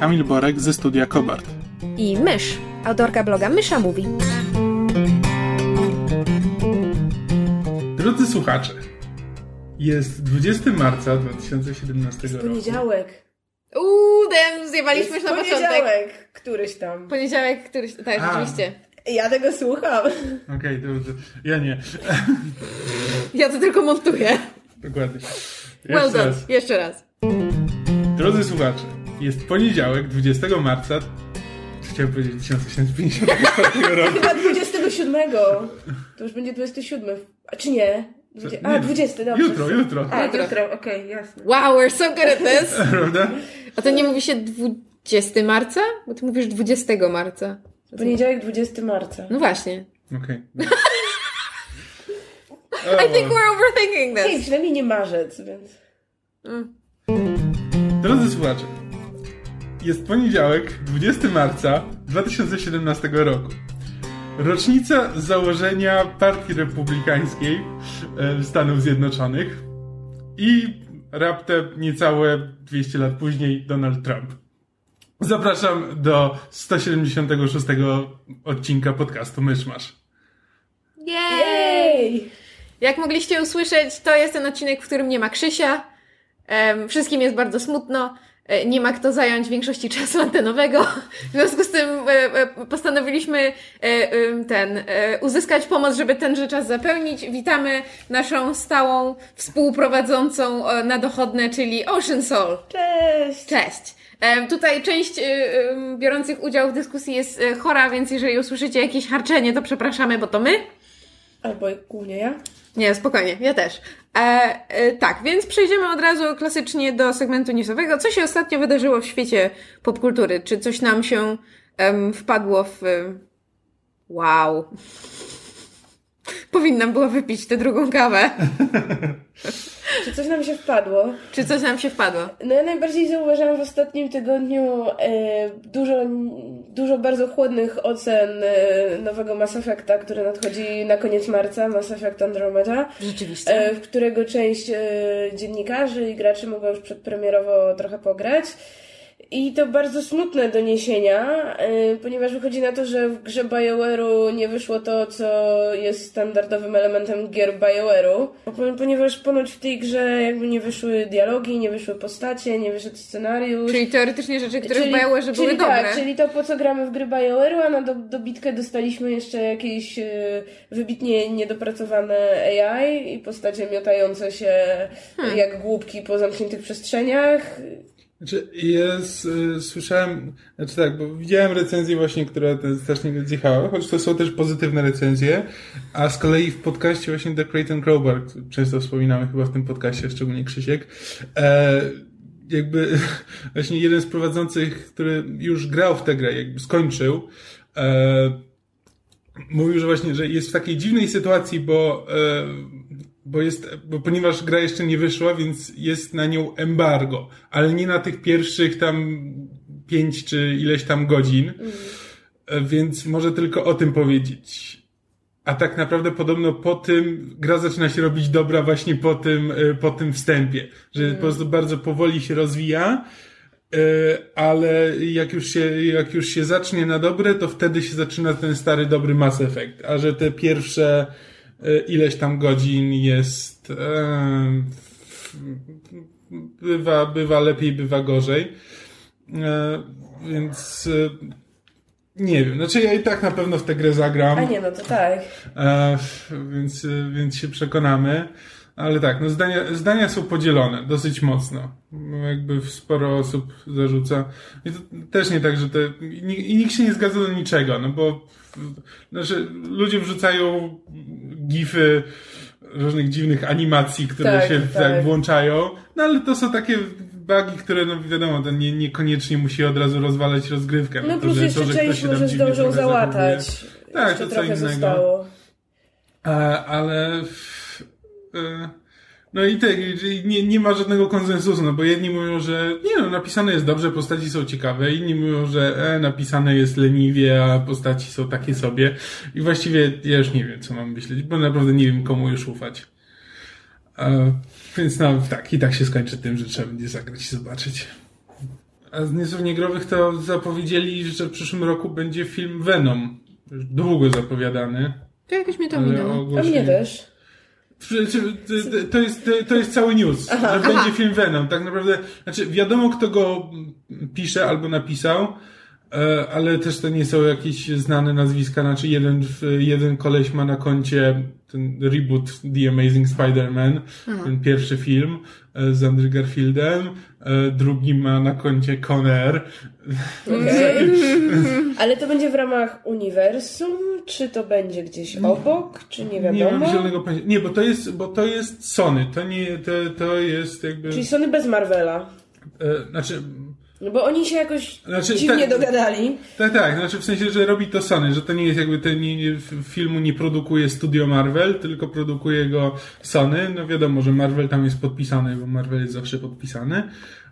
Kamil Borek ze studia Kobart. i Mysz, autorka bloga Mysza Mówi. Drodzy słuchacze, jest 20 marca 2017 roku. Poniedziałek. Uuu, dem, zjebaliśmy już Jest na początek. poniedziałek. Któryś tam. Poniedziałek, któryś... Tak, A. rzeczywiście. Ja tego słucham. Okej, to, to ja nie. Ja to tylko montuję. Dokładnie. Well Jeszcze done. raz. Jeszcze raz. Drodzy słuchacze, jest poniedziałek 20 marca. Chciałem powiedzieć 1854 roku. Chyba 27. To już będzie 27. A czy nie? Dwudzie- A, Nie, 20, dobrze. Jutro, jutro. A, Jutro. jutro, okej, jasne. Wow, we're so good at this. Prawda? A to nie mówi się 20 marca? Bo ty mówisz 20 marca. Poniedziałek 20 marca. No właśnie. Okej. I think we're overthinking this. przynajmniej nie marzec, więc... Drodzy słuchacze, jest poniedziałek, 20 marca 2017 roku. Rocznica założenia Partii Republikańskiej e, Stanów Zjednoczonych i raptem niecałe 200 lat później Donald Trump. Zapraszam do 176 odcinka podcastu Myszmasz. Yay! Ej! Jak mogliście usłyszeć, to jest ten odcinek, w którym nie ma Krzysia. Wszystkim jest bardzo smutno. E, Nie ma kto zająć większości czasu antenowego. W związku z tym e, e, postanowiliśmy ten, uzyskać pomoc, żeby tenże czas zapełnić. Witamy naszą stałą współprowadzącą na dochodne, czyli Ocean Soul. Cześć! Cześć. Tutaj część biorących udział w dyskusji jest chora, więc jeżeli usłyszycie jakieś harczenie, to przepraszamy, bo to my. Albo głównie ja. Nie, spokojnie, ja też. E, e, tak, więc przejdziemy od razu klasycznie do segmentu newsowego. Co się ostatnio wydarzyło w świecie popkultury? Czy coś nam się em, wpadło w... em, Wow. Powinnam była wypić tę drugą kawę. Czy coś nam się wpadło? Czy coś nam się wpadło? No ja najbardziej zauważyłam w ostatnim tygodniu e, dużo, dużo bardzo chłodnych ocen e, nowego Mass Effecta, który nadchodzi na koniec marca, Mass Effect Andromeda. Rzeczywiście. e, w którego część e, dziennikarzy i graczy mogła już przedpremierowo trochę pograć. I to bardzo smutne doniesienia, e, ponieważ wychodzi na to, że w grze BioWare'u nie wyszło to, co jest standardowym elementem gier BioWare'u, Po- ponieważ ponoć w tej grze jakby nie wyszły dialogi, nie wyszły postacie, nie wyszedł scenariusz. Czyli teoretycznie rzeczy, które w BioWare były czyli dobre. Tak, czyli to po co gramy w gry BioWare'u, a na do, dobitkę dostaliśmy jeszcze jakieś e, wybitnie niedopracowane AI i postacie miotające się Hmm. jak głupki po zamkniętych przestrzeniach. Znaczy, jest, y, słyszałem, znaczy tak, bo widziałem recenzję właśnie, która ten strasznie go zjechała, choć to są też pozytywne recenzje, a z kolei w podcaście właśnie The Creighton Crowbar, często wspominamy chyba w tym podcaście, szczególnie Krzysiek, e, jakby właśnie jeden z prowadzących, który już grał w tę grę, jakby skończył, e, mówił, że właśnie, że jest w takiej dziwnej sytuacji, bo, e, bo jest, bo ponieważ gra jeszcze nie wyszła, więc jest na nią embargo, ale nie na tych pierwszych tam pięć czy ileś tam godzin, E, więc może tylko o tym powiedzieć. A tak naprawdę podobno po tym gra zaczyna się robić dobra właśnie po tym, e, po tym wstępie, że po prostu bardzo powoli się rozwija, e, ale jak już się, jak już się zacznie na dobre, to wtedy się zaczyna ten stary dobry Mass Effect, a że te pierwsze ileś tam godzin jest e, bywa, bywa lepiej, bywa gorzej. E, Więc e, nie wiem, znaczy ja i tak na pewno w tę grę zagram. A nie, no to tak. E, więc, e, więc się przekonamy. Ale tak, no zdania, zdania są podzielone dosyć mocno. No Jakby sporo osób zarzuca. I to też nie tak, że te. I, nikt się nie zgadza do niczego, no bo znaczy, ludzie wrzucają gify różnych dziwnych animacji, które Tak, się tak. tak włączają. No ale to są takie bugi, które, no wiadomo, to nie, niekoniecznie musi od razu rozwalać rozgrywkę. No to, plus że, jeszcze to, że część może zdążą załatać. zachowuje. Tak, Jeszcze to co innego. zostało. E, ale w, no i tak, nie, nie ma żadnego konsensusu, no bo jedni mówią, że nie no, napisane jest dobrze, postaci są ciekawe, inni mówią, że e, napisane jest leniwie, a postaci są takie sobie. I właściwie ja już nie wiem, co mam myśleć, bo naprawdę nie wiem, komu już ufać. E, więc no tak, i tak się skończy tym, że trzeba będzie zagrać i zobaczyć. A z niezwykle growych to zapowiedzieli, że w przyszłym roku będzie film Venom. Już długo zapowiadany. To jakoś mnie to minęło. A mnie też. To- jest, to- jest cały news, że będzie film Venom. Tak naprawdę, znaczy wiadomo kto go pisze albo napisał, e, ale też to nie są jakieś znane nazwiska. Znaczy jeden, jeden koleś ma na koncie ten reboot The Amazing Spider-Man, ten pierwszy film e, z Andrew Garfieldem, e, drugi ma na koncie Conner. Okej. Ale to będzie w ramach uniwersum, czy to będzie gdzieś obok, czy nie Nie wiadomo? mam zielonego pojęcia. Nie, bo to jest, bo to jest Sony. To nie, to, to jest jakby... Czyli Sony bez Marvela. E, znaczy, No bo oni się jakoś Znaczy, dziwnie tak- dogadali. Tak, tak, znaczy w sensie, że robi to Sony, że to nie jest jakby ten nie, nie, filmu nie produkuje studio Marvel, tylko produkuje go Sony. No wiadomo, że Marvel tam jest podpisany, bo Marvel jest zawsze podpisany,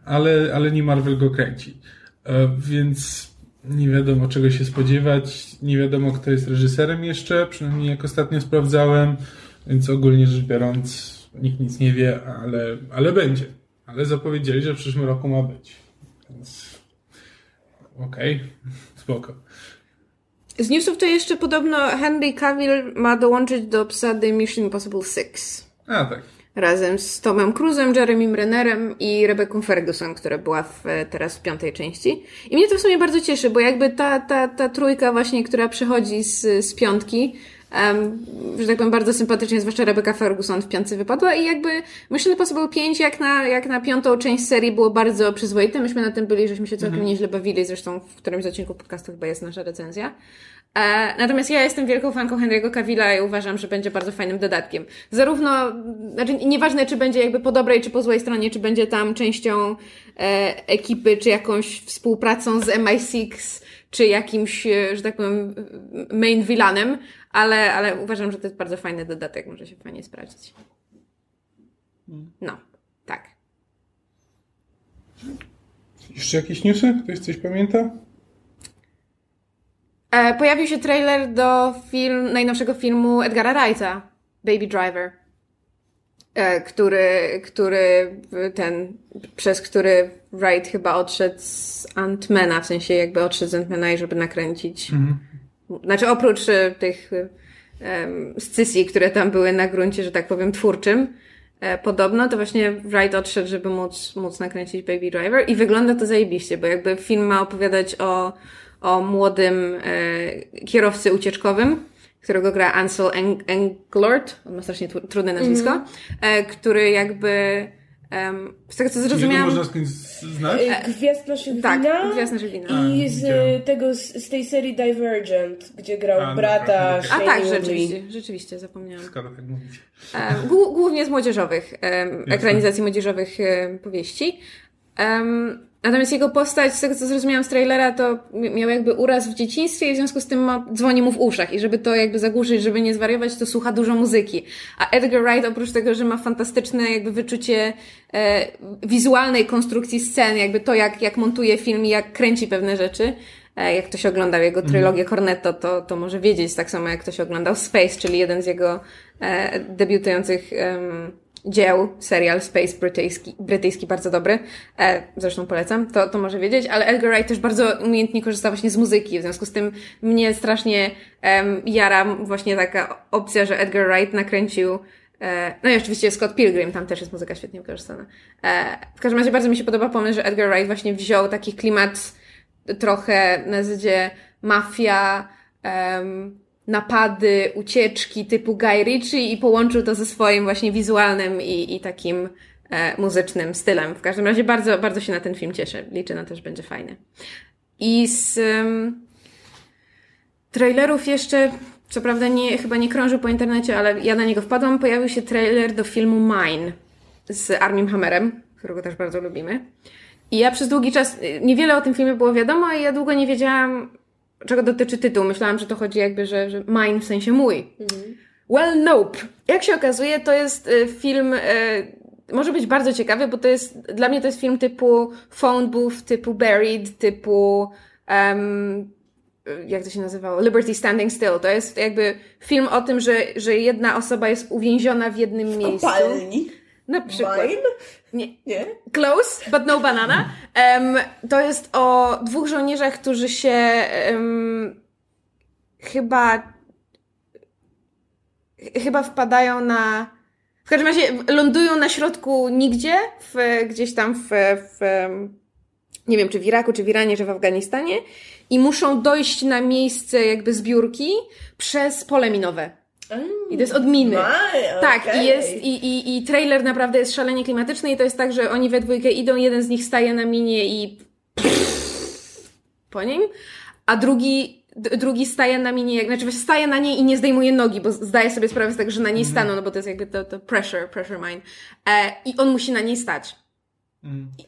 ale, ale nie Marvel go kręci. E, więc nie wiadomo czego się spodziewać, nie wiadomo kto jest reżyserem jeszcze, przynajmniej jak ostatnio sprawdzałem, więc ogólnie rzecz biorąc nikt nic nie wie, ale, ale będzie. Ale zapowiedzieli, że w przyszłym roku ma być. Więc okej, spoko. Z newsów to jeszcze podobno Henry Cavill ma dołączyć do obsady Mission Impossible 6. A tak. Razem z Tomem Cruzem, Jeremym Rennerem i Rebecca Ferguson, która była w, teraz w piątej części. I mnie to w sumie bardzo cieszy, bo jakby ta, ta, ta trójka właśnie, która przychodzi z, z piątki, um, że tak powiem, bardzo sympatycznie, zwłaszcza Rebecca Ferguson w piątce wypadła i jakby Mission Impossible 5 jak na, jak na piątą część serii było bardzo przyzwoite. Myśmy na tym byli, żeśmy się całkiem nieźle bawili, zresztą w którymś z odcinków podcastu chyba jest nasza recenzja. E, natomiast ja jestem wielką fanką Henry'ego Cavilla i uważam, że będzie bardzo fajnym dodatkiem. Zarówno, znaczy nieważne czy będzie jakby po dobrej czy po złej stronie, czy będzie tam częścią e, ekipy, czy jakąś współpracą z MI6, czy jakimś, e, że tak powiem, main villanem, ale, ale uważam, że to jest bardzo fajny dodatek, może się fajnie sprawdzić. No, tak. Jeszcze jakieś newsy? Ktoś coś pamięta? E, pojawił się trailer do film, najnowszego filmu Edgara Wrighta, Baby Driver, e, który, który ten, przez który Wright chyba odszedł z Antmana, w sensie jakby odszedł z Antmana i żeby nakręcić. Znaczy oprócz e, tych um, scysji, które tam były na gruncie, że tak powiem, twórczym, e, podobno, to właśnie Wright odszedł, żeby móc, móc nakręcić Baby Driver. I wygląda to zajebiście, bo jakby film ma opowiadać o, o młodym e, kierowcy ucieczkowym, którego gra Ansel Eng- Englert, on ma strasznie tru- trudne nazwisko, e, który jakby em, z tego co zrozumiałam... można skądś znać? Y, Gwiazd naszych Tak, wina. Gwiazd naszych wina. I z tego, z, z tej serii Divergent, gdzie grał A, no, brata a, A tak, rzeczywiście, rzeczywiście, zapomniałam. Skoro tak mówicie. Głó- głównie z młodzieżowych, em, ekranizacji młodzieżowych em, powieści. Em, natomiast jego postać, z tego co zrozumiałam z trailera, to mi- miał jakby uraz w dzieciństwie i w związku z tym ma, dzwoni mu w uszach i żeby to jakby zagłuszyć, żeby nie zwariować, to słucha dużo muzyki. A Edgar Wright oprócz tego, że ma fantastyczne jakby wyczucie e, wizualnej konstrukcji scen, jakby to jak, jak montuje film i jak kręci pewne rzeczy, e, jak ktoś oglądał jego trylogię Cornetto, to, to może wiedzieć, tak samo jak ktoś oglądał Space, czyli jeden z jego e, debiutujących em, dzieł, serial Space brytyjski, brytyjski bardzo dobry, e, zresztą polecam, to, to może wiedzieć, ale Edgar Wright też bardzo umiejętnie korzysta właśnie z muzyki, w związku z tym mnie strasznie em, jara właśnie taka opcja, że Edgar Wright nakręcił e, no i oczywiście Scott Pilgrim, tam też jest muzyka świetnie wykorzystana. E, w każdym razie bardzo mi się podoba pomysł, że Edgar Wright właśnie wziął taki klimat trochę na zasadzie mafia, napady, ucieczki typu Guy Ritchie i połączył to ze swoim właśnie wizualnym i, i takim e, muzycznym stylem. W każdym razie bardzo, bardzo się na ten film cieszę. Liczę na to, że będzie fajny. I z em, trailerów jeszcze, co prawda nie, chyba nie krążył po internecie, ale ja na niego wpadłam, pojawił się trailer do filmu Mine z Armim Hammerem, którego też bardzo lubimy. I ja przez długi czas, y, niewiele o tym filmie było wiadomo, i ja długo nie wiedziałam, czego dotyczy tytuł. Myślałam, że to chodzi jakby, że, że mine w sensie mój. Well, nope. Jak się okazuje, to jest y, film, y, może być bardzo ciekawy, bo to jest, dla mnie to jest film typu Phone Booth, typu Buried, typu, um, jak to się nazywało? Liberty Standing Still. To jest jakby film o tym, że, że jedna osoba jest uwięziona w jednym miejscu. Kopalni. Na przykład. Mine? Nie, Nie? Close, but no banana. Em, to jest o dwóch żołnierzach, którzy się em, chyba ch- chyba wpadają na w każdym razie lądują na środku nigdzie, w, gdzieś tam w, w nie wiem, czy w Iraku, czy w Iranie, czy w Afganistanie i muszą dojść na miejsce jakby zbiórki przez pole minowe. I to jest od miny. Mine, Tak, i jest, i, i, i trailer naprawdę jest szalenie klimatyczny i to jest tak, że oni we dwójkę idą, jeden z nich staje na minie i po nim, a drugi, drugi staje na minie, jak, znaczy właśnie staje na niej i nie zdejmuje nogi, bo zdaje sobie sprawę z tego, że na niej staną, no bo to jest jakby to, to pressure, pressure mine. E, I on musi na niej stać.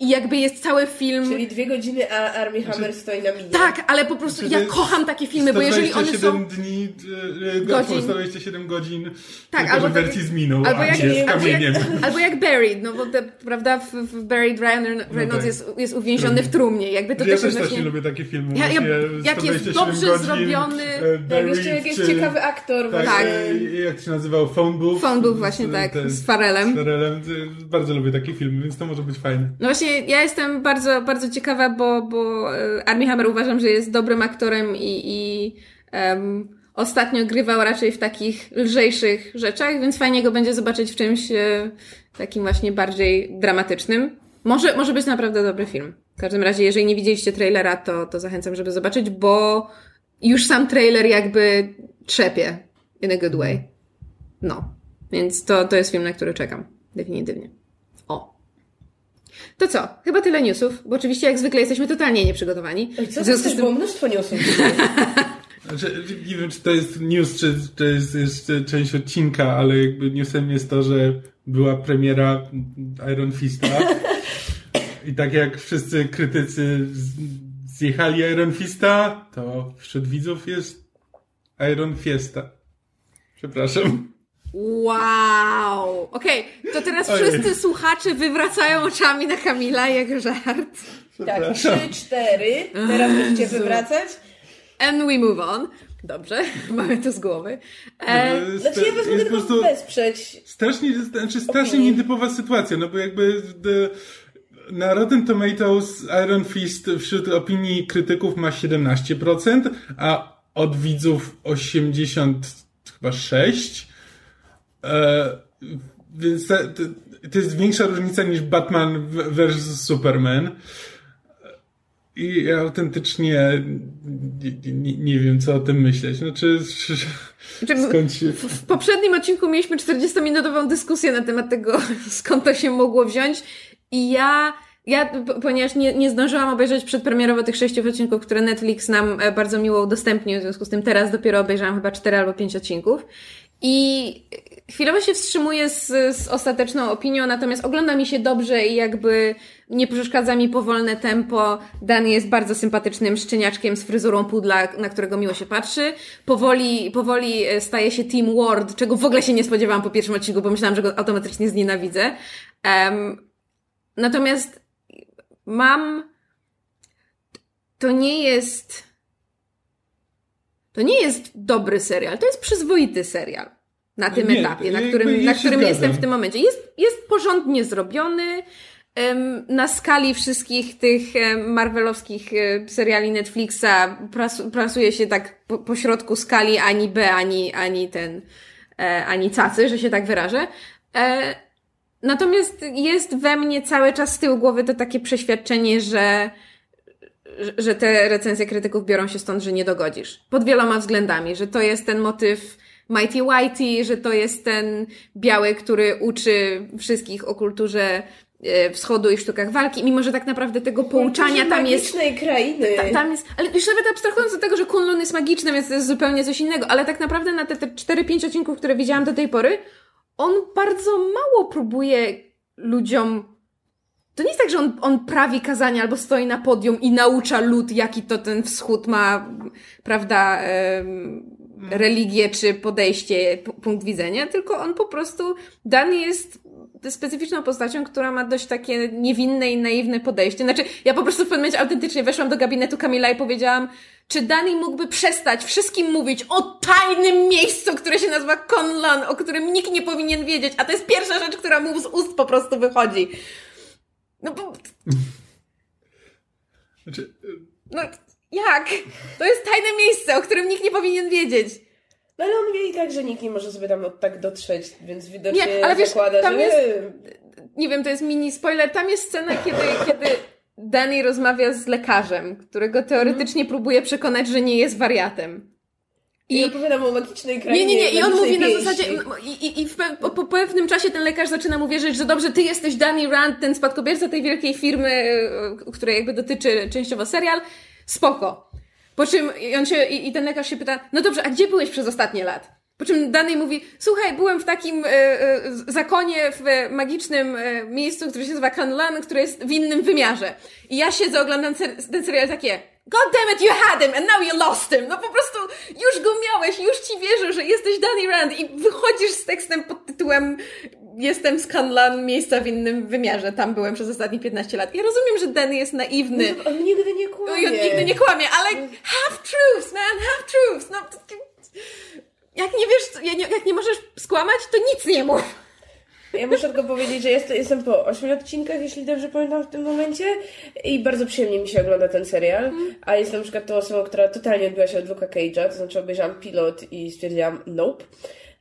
I jakby jest cały film... Czyli dwie godziny, a Armie Hammer stoi na minie. Tak, ale po prostu Znaczy, ja kocham takie filmy, bo jeżeli one 127 są... dni, e, Godzin. godzin. 127 godzin, Tak, albo że w tak- wersji z miną, Albo a jak, nie z albo, kamieniem. jak, albo jak Buried, no bo te, prawda, w, w Buried Ryan Reynolds tak. jest, jest uwięziony w trumnie. Jakby to ja też też właśnie... lubię takie filmy. Ja- ja- jak jest 127 dobrze godzin, zrobiony, e, Jak Buried, jeszcze jak jest czy- ciekawy aktor. Tak, Tak. jak się nazywał? Phone Booth. Phone Booth właśnie, Z- tak, z Farelem. Z Farelem. Bardzo lubię takie filmy, więc to może być fajne. No właśnie, ja jestem bardzo, bardzo ciekawa, bo, bo e, Armie Hammer uważam, że jest dobrym aktorem i, i em, ostatnio grywał raczej w takich lżejszych rzeczach, więc fajnie go będzie zobaczyć w czymś e, takim właśnie bardziej dramatycznym. Może, może być naprawdę dobry film. W każdym razie, jeżeli nie widzieliście trailera, to, to zachęcam, żeby zobaczyć, bo już sam trailer jakby trzepie in a good way. No. Więc to, to jest film, na który czekam. Definitywnie. To co? Chyba tyle newsów, bo oczywiście jak zwykle jesteśmy totalnie nieprzygotowani. Oj, Co W to związku też z było tym, mnóstwo newsów. Znaczy, nie wiem, czy to jest news, czy, czy jest, jest część odcinka, ale jakby newsem jest to, że była premiera Iron Fista. I tak jak wszyscy krytycy zjechali Iron Fista, to wśród widzów jest Iron Fiesta. Przepraszam. Wow! Okej, to teraz Ojej. wszyscy słuchacze wywracają oczami na Kamila jak żart. Tak, trzy, cztery. Teraz będziecie wywracać. And we move on. Dobrze, mamy to z głowy. E, Jest- Znaczy ja was mogę tylko prostu wesprzeć. strasznie, znaczy strasznie Opinii. nietypowa sytuacja, no bo jakby the, na Rotten Tomatoes Iron Fist wśród opinii krytyków ma 17%, a od widzów 80 chyba 6. E, więc to, to, to jest większa różnica niż Batman w- versus Superman. I ja autentycznie nie, nie, nie wiem, co o tym myśleć. Znaczy, Znaczy, skąd się... W poprzednim odcinku mieliśmy 40-minutową dyskusję na temat tego, skąd to się mogło wziąć. I ja, ja ponieważ nie, nie zdążyłam obejrzeć przedpremierowo tych sześciu odcinków, które Netflix nam e, bardzo miło udostępnił, w związku z tym teraz dopiero obejrzałam chyba cztery albo pięć odcinków. I chwilowo się wstrzymuję z, z ostateczną opinią, natomiast ogląda mi się dobrze i jakby nie przeszkadza mi powolne tempo. Dan jest bardzo sympatycznym szczeniaczkiem z fryzurą pudla, na którego miło się patrzy. Powoli, powoli e, staje się Team Ward, czego w ogóle się nie spodziewałam po pierwszym odcinku, bo myślałam, że go automatycznie znienawidzę. Em, natomiast mam... To nie jest... To nie jest dobry serial, to jest przyzwoity serial na tym Nie, etapie, na którym, na którym zgadzam. jestem w tym momencie. Jest, jest porządnie zrobiony. Na skali wszystkich tych marvelowskich e, seriali Netflixa prasu, prasuje się tak po, środku skali ani B, ani, ani ten, e, ani cacy, że się tak wyrażę. E, Natomiast jest we mnie cały czas z tyłu głowy to takie przeświadczenie, że- że te recenzje krytyków biorą się stąd, że nie dogodzisz. Pod wieloma względami, że to jest ten motyw Mighty Whitey, że to jest ten biały, który uczy wszystkich o kulturze e, wschodu i sztukach walki, mimo że tak naprawdę tego pouczania tam jest magicznej krainy. ta, tam jest, ale już nawet abstrahując od tego, że Kunlun jest magiczny, więc to jest zupełnie coś innego, ale tak naprawdę na te, te 4-5 odcinków, które widziałam do tej pory, on bardzo mało próbuje ludziom to nie jest tak, że on, on prawi kazania albo stoi na podium i naucza lud, jaki to ten wschód ma, prawda, religię czy podejście, punkt widzenia, tylko on po prostu, Dan jest specyficzną postacią, która ma dość takie niewinne i naiwne podejście. Znaczy, ja po prostu w pewnym momencie autentycznie weszłam do gabinetu Kamila i powiedziałam, czy Dani mógłby przestać wszystkim mówić o tajnym miejscu, które się nazywa Conlan, o którym nikt nie powinien wiedzieć, a to jest pierwsza rzecz, która mu z ust po prostu wychodzi. No bo... Znaczy... Y- no jak? To jest tajne miejsce, o którym nikt nie powinien wiedzieć. No ale on wie i tak, że nikt nie może sobie tam tak dotrzeć, więc widocznie nie, ale wiesz, zakłada, tam że... Jest, nie wiem, to jest mini spoiler, tam jest scena, kiedy, kiedy Danny rozmawia z lekarzem, którego teoretycznie mm. próbuje przekonać, że nie jest wariatem. I, I opowiadam o magicznej krainie. Nie, nie, nie. I on mówi na zasadzie. I, i, i w, po, po pewnym czasie ten lekarz zaczyna mu wierzyć, że dobrze, ty jesteś Danny Rand, ten spadkobierca tej wielkiej firmy, e, której jakby dotyczy częściowo serial. Spoko. Po czym on się, i, i ten lekarz się pyta, no dobrze, a gdzie byłeś przez ostatnie lat? Po czym Danny mówi, słuchaj, byłem w takim e, zakonie w magicznym e, miejscu, które się nazywa Kanlan, które jest w innym wymiarze. I ja siedzę, oglądam ten serial takie, God damn it, you had him and now you lost him. No po prostu już go miałeś, już ci wierzę, że jesteś Danny Rand i wychodzisz z tekstem pod tytułem jestem z Kanlan, miejsca w innym wymiarze. Tam byłem przez ostatnie 15 lat. Ja rozumiem, że Danny jest naiwny. No, on nigdy nie kłamie. On nigdy nie kłamie, ale half truths, man, half truths. No, jak nie wiesz, jak nie możesz skłamać, to nic nie mów. Ja muszę tylko powiedzieć, że jest, jestem po 8 odcinkach, jeśli dobrze pamiętam w tym momencie i bardzo przyjemnie mi się ogląda ten serial, mm. a jestem na przykład tą osobą, która totalnie odbiła się od Luka Cage'a, to znaczy obejrzałam pilot i stwierdziłam nope.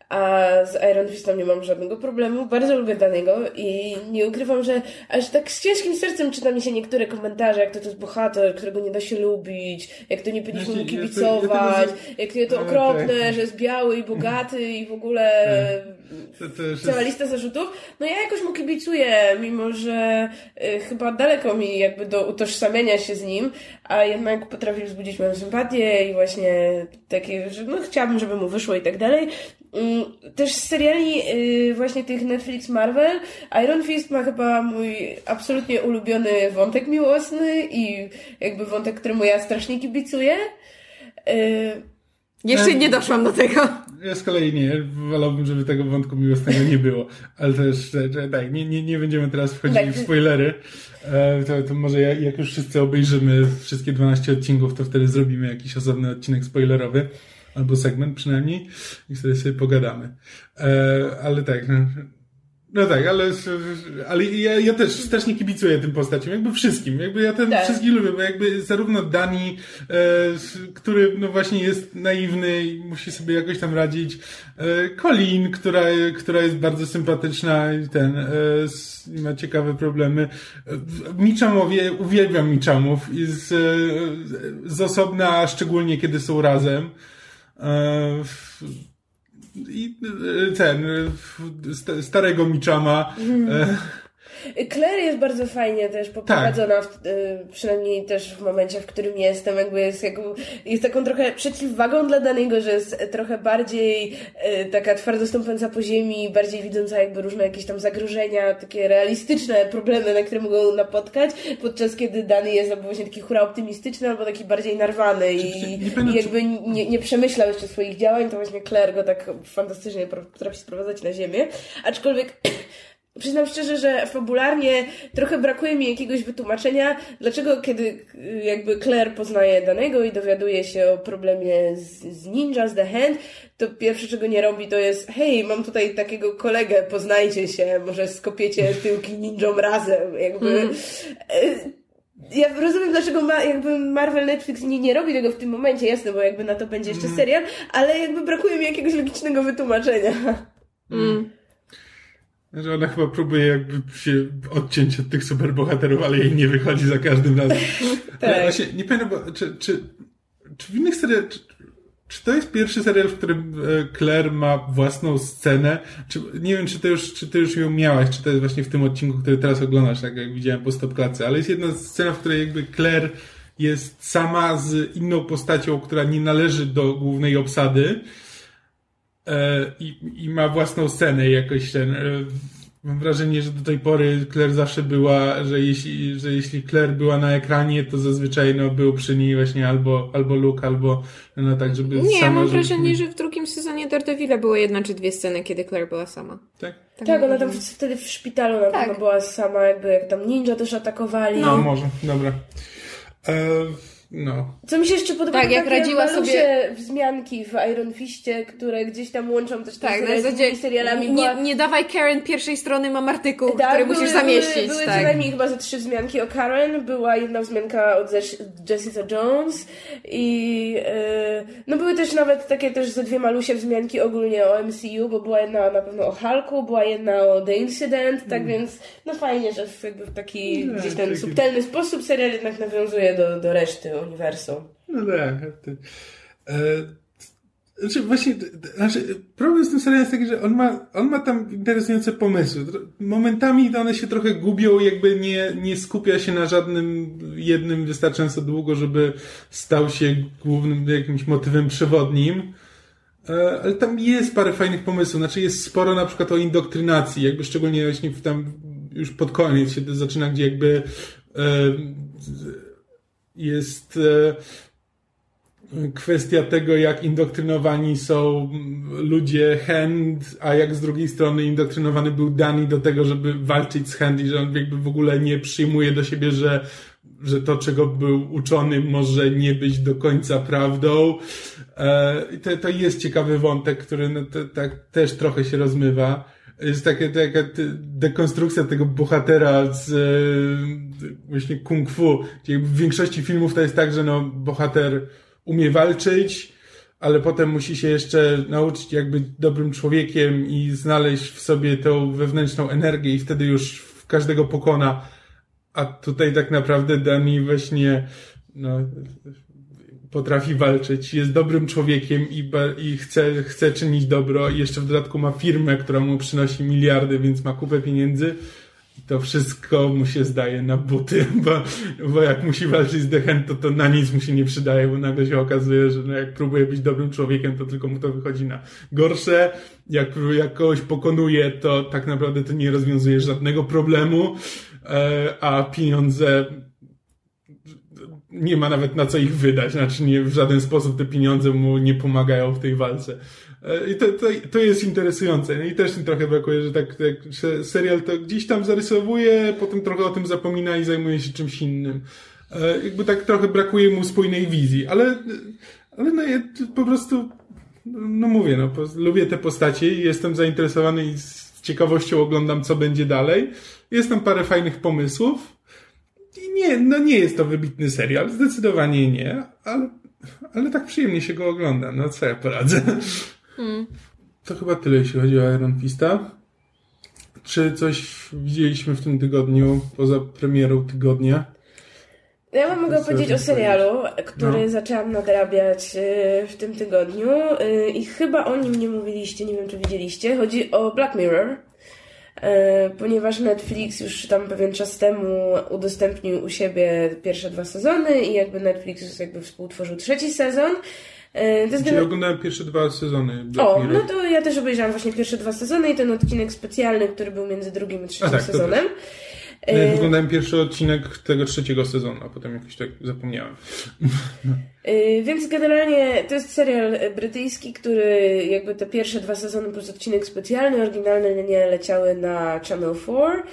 A z Iron Fistem nie mam żadnego problemu. Bardzo lubię danego i nie ukrywam, że aż tak z ciężkim sercem czyta mi się niektóre komentarze, jak to, to jest bohater, którego nie da się lubić, jak to nie powinniśmy mu kibicować, jak to, to okropne, że jest biały i bogaty i w ogóle cała lista zarzutów. No ja jakoś mu kibicuję, mimo że y, chyba daleko mi jakby do utożsamienia się z nim, a jednak potrafi wzbudzić moją sympatię i właśnie takie, że no chciałabym, żeby mu wyszło i tak dalej. Mm, też z seriali y, właśnie tych Netflix Marvel Iron Fist ma chyba mój absolutnie ulubiony wątek miłosny i jakby wątek, któremu ja strasznie kibicuję. Y, Jeszcze nie doszłam do tego. Ja z kolei nie. Wolałbym, żeby tego wątku miłosnego nie było. Ale też, tak, nie, nie, nie będziemy teraz wchodzić tak. w spoilery. E, to, to może jak, jak już wszyscy obejrzymy wszystkie 12 odcinków, to wtedy zrobimy jakiś osobny odcinek spoilerowy albo segment przynajmniej i wtedy sobie pogadamy. E, ale tak, no, no tak, ale, ale ja, ja też strasznie kibicuję tym postaciom, jakby wszystkim, jakby ja ten tak. wszystkich lubię, bo jakby zarówno Dani, e, który no właśnie jest naiwny i musi sobie jakoś tam radzić, e, Colin, która, która jest bardzo sympatyczna i ten, e, ma ciekawe problemy. Miczamowie, uwielbiam Michamów i z, z osobna, szczególnie kiedy są razem. E, I e, ten, e, starego Michama. Mm. Claire jest bardzo fajnie też poprowadzona, tak. w, y, przynajmniej też w momencie, w którym jestem, jakby jest, jakby, jest taką trochę przeciwwagą dla danego, że jest trochę bardziej y, taka twardo stąpająca po ziemi, bardziej widząca jakby różne jakieś tam zagrożenia, takie realistyczne problemy, na które mogą napotkać, podczas kiedy dany jest albo właśnie taki hura optymistyczny, albo taki bardziej narwany i, i jakby nie, nie przemyślał jeszcze swoich działań, to właśnie Claire go tak fantastycznie potrafi sprowadzać na ziemię. Aczkolwiek Przyznam szczerze, że fabularnie trochę brakuje mi jakiegoś wytłumaczenia, dlaczego kiedy y, jakby Claire poznaje danego i dowiaduje się o problemie z, z ninja, z The Hand, to pierwsze czego nie robi to jest hej, mam tutaj takiego kolegę, poznajcie się, może skopiecie tyłki ninjom razem, jakby... Mm. Ja rozumiem, dlaczego ma, jakby Marvel Netflix nie, nie robi tego w tym momencie, jasne, bo jakby na to będzie jeszcze mm. serial, ale jakby brakuje mi jakiegoś logicznego wytłumaczenia. Mm. Że ona chyba próbuje jakby się odciąć od tych superbohaterów, ale jej nie wychodzi za każdym razem. tak. Ale właśnie nie pamiętam, bo, czy, czy, czy w innych serialach, czy, czy to jest pierwszy serial, w którym e, Claire ma własną scenę? Czy, nie wiem, czy ty, już, czy ty już ją miałaś, czy to jest właśnie w tym odcinku, który teraz oglądasz, tak jak widziałem po stopklatce, ale jest jedna scena, w której jakby Claire jest sama z inną postacią, która nie należy do głównej obsady, i, i ma własną scenę jakoś ten, e, mam wrażenie, że do tej pory Claire zawsze była, że jeśli, że jeśli Claire była na ekranie, to zazwyczaj no, był przy niej właśnie albo, albo Luke, albo no tak, żeby Nie, sama... mam żeby- wrażenie, że w drugim sezonie Daredevila było jedna czy dwie sceny, kiedy Claire była sama. Tak? Tak, mam ona tam wtedy w szpitalu na Tak. była sama, jakby jak tam ninja też atakowali. No, może, dobra. E, no. Co mi się jeszcze podoba, Tak, jak radziła sobie- wzmianki w Iron Fiście, które gdzieś tam łączą też Tak, na zasadzie serialami. nie, Była- nie dawaj Karen pierwszej strony, mam artykuł, Tak, który były- musisz zamieścić. Były, były tak. co najmniej chyba ze trzy wzmianki o Karen, była jedna wzmianka od Jess- Jessica Jones i e, no były też nawet takie też ze dwie malusie wzmianki ogólnie o MCU, bo była jedna na pewno o Hulku, była jedna o The Incident, tak więc no fajnie, że w, jakby w taki Mm. Gdzieś ten taki- subtelny sposób serial jednak nawiązuje do, do reszty uniwersum. No tak. ty- E, znaczy właśnie, znaczy problem z tym serialem jest taki, że on ma, on ma tam interesujące pomysły. Momentami one się trochę gubią, jakby nie, nie skupia się na żadnym jednym wystarczająco długo, żeby stał się głównym jakimś motywem przewodnim. E, Ale tam jest parę fajnych pomysłów. Znaczy jest sporo na przykład o indoktrynacji, jakby szczególnie właśnie tam już pod koniec się zaczyna, gdzie jakby e, jest e, kwestia tego, jak indoktrynowani są ludzie Hand, a jak z drugiej strony indoktrynowany był Dani do tego, żeby walczyć z Hand i że on jakby w ogóle nie przyjmuje do siebie, że, że to, czego był uczony, może nie być do końca prawdą. E, to, to jest ciekawy wątek, który no, te, tak też trochę się rozmywa. Jest taka ty- dekonstrukcja tego bohatera z e, właśnie kung fu, gdzie w większości filmów to jest tak, że no, bohater umie walczyć, ale potem musi się jeszcze nauczyć jak być dobrym człowiekiem i znaleźć w sobie tą wewnętrzną energię i wtedy już każdego pokona. A tutaj tak naprawdę Dani właśnie no, potrafi walczyć, jest dobrym człowiekiem i, i chce, chce czynić dobro i jeszcze w dodatku ma firmę, która mu przynosi miliardy, więc ma kupę pieniędzy. I to wszystko mu się zdaje na buty, bo, bo jak musi walczyć z Dechen, to to na nic mu się nie przydaje, bo nagle się okazuje, że no jak próbuje być dobrym człowiekiem, to tylko mu to wychodzi na gorsze. Jak, jak kogoś pokonuje, to tak naprawdę to nie rozwiązuje żadnego problemu, e, a pieniądze nie ma nawet na co ich wydać, znaczy nie, w żaden sposób te pieniądze mu nie pomagają w tej walce. E, I to, to, to jest interesujące. I też mi trochę brakuje, że tak, tak że serial to gdzieś tam zarysowuje, potem trochę o tym zapomina i zajmuje się czymś innym. E, Jakby tak trochę brakuje mu spójnej wizji, ale, ale no ja po prostu, no mówię, no, lubię te postacie i jestem zainteresowany i z ciekawością oglądam, co będzie dalej. Jest tam parę fajnych pomysłów. Nie, no nie jest to wybitny serial, zdecydowanie nie, ale, ale tak przyjemnie się go ogląda, no co ja poradzę. To chyba tyle, jeśli chodzi o Iron Fista. Czy coś widzieliśmy w tym tygodniu, poza premierą tygodnia? Ja mogę Co powiedzieć o serialu, który No. zaczęłam nadrabiać y, w tym tygodniu y, i chyba o nim nie mówiliście, nie wiem czy widzieliście. Chodzi o Black Mirror, ponieważ Netflix już tam pewien czas temu udostępnił u siebie pierwsze dwa sezony i jakby Netflix jakby współtworzył trzeci sezon. Y, To jest Czyli oglądałem pierwsze dwa sezony Black o, Mirror. no to ja też obejrzałam właśnie pierwsze dwa sezony i ten odcinek specjalny, który był między drugim i trzecim A tak, to sezonem. No, ja oglądałem pierwszy odcinek tego trzeciego sezonu, a potem jakoś tak zapomniałem. Yy, Więc generalnie to jest serial brytyjski, który jakby te pierwsze dwa sezony plus odcinek specjalny, oryginalne nie leciały na Channel 4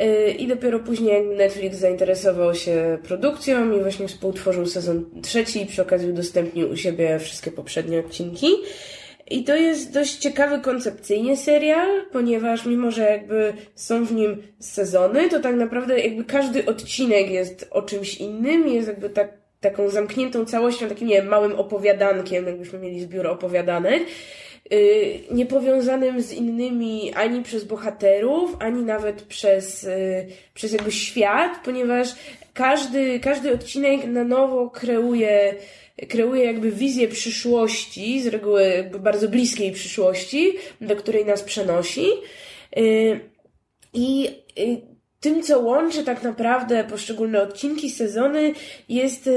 yy, i dopiero później Netflix zainteresował się produkcją i właśnie współtworzył sezon trzeci i przy okazji udostępnił u siebie wszystkie poprzednie odcinki. I to jest dość ciekawy koncepcyjnie serial, ponieważ mimo, że jakby są w nim sezony, to tak naprawdę jakby każdy odcinek jest o czymś innym, jest jakby tak, taką zamkniętą całością, takim nie wiem, małym opowiadankiem, jakbyśmy mieli zbiór opowiadanek, yy, niepowiązanym z innymi ani przez bohaterów, ani nawet przez, yy, przez jakby świat, ponieważ każdy, każdy odcinek na nowo kreuje kreuje jakby wizję przyszłości, z reguły jakby bardzo bliskiej przyszłości, do której nas przenosi. Yy, I yy, tym, co łączy tak naprawdę poszczególne odcinki, sezony, jest jest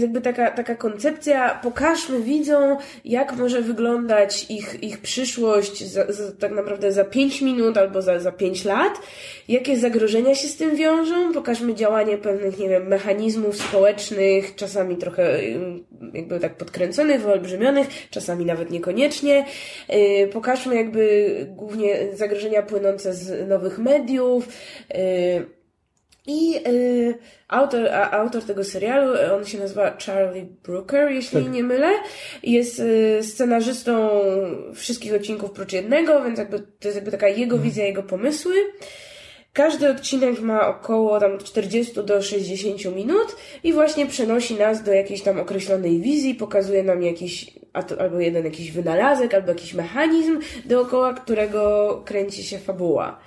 jakby taka, taka koncepcja, pokażmy widzom, jak może wyglądać ich, ich przyszłość za, za, tak naprawdę za 5 minut albo za, za 5 lat, jakie zagrożenia się z tym wiążą, pokażmy działanie pewnych, nie wiem, mechanizmów społecznych, czasami trochę jakby tak podkręconych, wyolbrzymionych, czasami nawet niekoniecznie. Yy, pokażmy jakby głównie zagrożenia płynące z nowych mediów, yy, i y, autor, a, autor tego serialu, on się nazywa Charlie Brooker, jeśli tak. nie mylę. Jest y, scenarzystą wszystkich odcinków prócz jednego, więc jakby to jest jakby taka jego hmm. wizja, jego pomysły. Każdy odcinek ma około tam 40 do 60 minut i właśnie przenosi nas do jakiejś tam określonej wizji, pokazuje nam jakiś, albo jeden jakiś wynalazek, albo jakiś mechanizm, dookoła którego kręci się fabuła.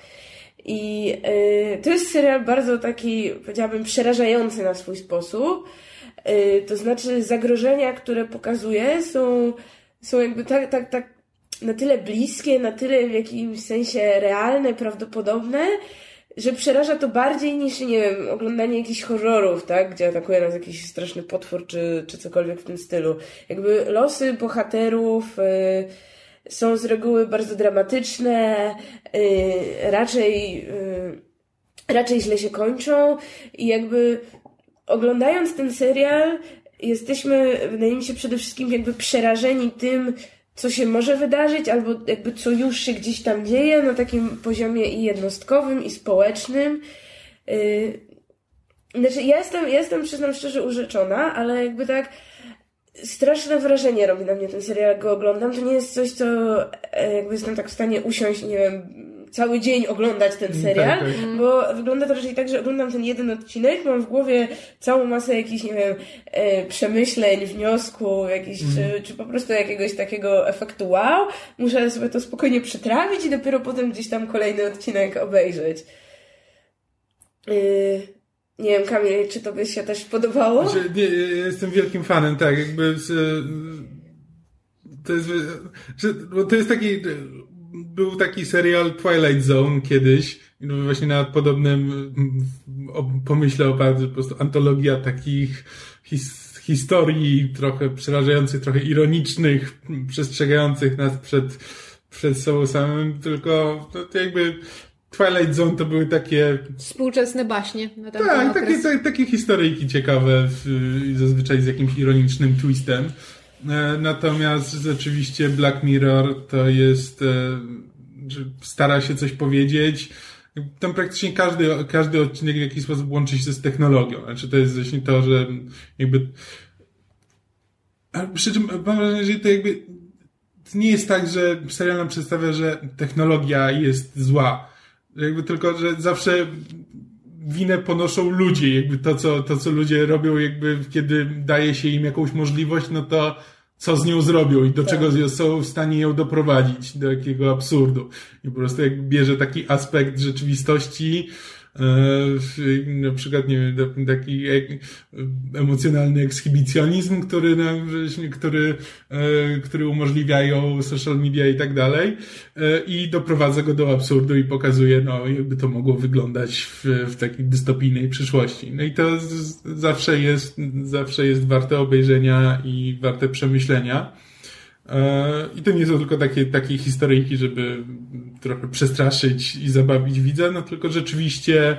I y, to jest serial bardzo taki, powiedziałabym, przerażający na swój sposób. Y, to znaczy, zagrożenia, które pokazuje, są, są jakby tak, tak, tak na tyle bliskie, na tyle w jakimś sensie realne, prawdopodobne, że przeraża to bardziej niż, nie wiem, oglądanie jakichś horrorów, tak? Gdzie atakuje nas jakiś straszny potwór, czy, czy cokolwiek w tym stylu. Jakby losy bohaterów. Y, są z reguły bardzo dramatyczne, yy, raczej, yy, raczej źle się kończą i jakby oglądając ten serial jesteśmy, wydaje mi się, przede wszystkim jakby przerażeni tym, co się może wydarzyć, albo jakby co już się gdzieś tam dzieje na takim poziomie i jednostkowym, i społecznym. Yy, znaczy, ja jestem, ja jestem, przyznam szczerze, urzeczona, ale jakby tak straszne wrażenie robi na mnie ten serial, jak go oglądam. To nie jest coś, co e, jakby jestem tak w stanie usiąść, nie wiem, cały dzień oglądać ten mm, serial, tak, tak. bo wygląda to raczej tak, że oglądam ten jeden odcinek, mam w głowie całą masę jakichś, nie wiem, e, przemyśleń, wniosków, jakiś, mm. czy, czy po prostu jakiegoś takiego efektu wow. Muszę sobie to spokojnie przetrawić i dopiero potem gdzieś tam kolejny odcinek obejrzeć. Yy... Nie wiem, Kamil, czy to by się też podobało? Znaczy, nie, jestem wielkim fanem, tak, jakby z, to jest, bo to jest taki, był taki serial Twilight Zone kiedyś, właśnie na podobnym pomyśle oparty, po prostu antologia takich his, historii trochę przerażających, trochę ironicznych, przestrzegających nas przed, przed sobą samym, tylko to jakby Twilight Zone to były takie... Współczesne baśnie. Na tak, takie, takie, takie historyjki ciekawe, w, zazwyczaj z jakimś ironicznym twistem. E, natomiast rzeczywiście Black Mirror to jest, e, stara się coś powiedzieć. Tam praktycznie każdy, każdy odcinek w jakiś sposób łączy się z technologią. Znaczy to jest właśnie to, że jakby... Przy czym mam wrażenie, że to jakby... To nie jest tak, że serial nam przedstawia, że technologia jest zła jakby tylko, że zawsze winę ponoszą ludzie, jakby to, co, to, co ludzie robią, jakby kiedy daje się im jakąś możliwość, no to co z nią zrobią i do tak. czego są w stanie ją doprowadzić, do jakiego absurdu. I po prostu jakby bierze taki aspekt rzeczywistości, na przykład, nie wiem, taki emocjonalny ekshibicjonizm, który, który, e, który umożliwiają social media i tak dalej e, i doprowadza go do absurdu i pokazuje, no, jakby to mogło wyglądać w, w takiej dystopijnej przyszłości. No i to zawsze jest, zawsze jest warte obejrzenia i warte przemyślenia. E, I to nie są tylko takie, takie historyjki, żeby trochę przestraszyć i zabawić widza, no tylko rzeczywiście e,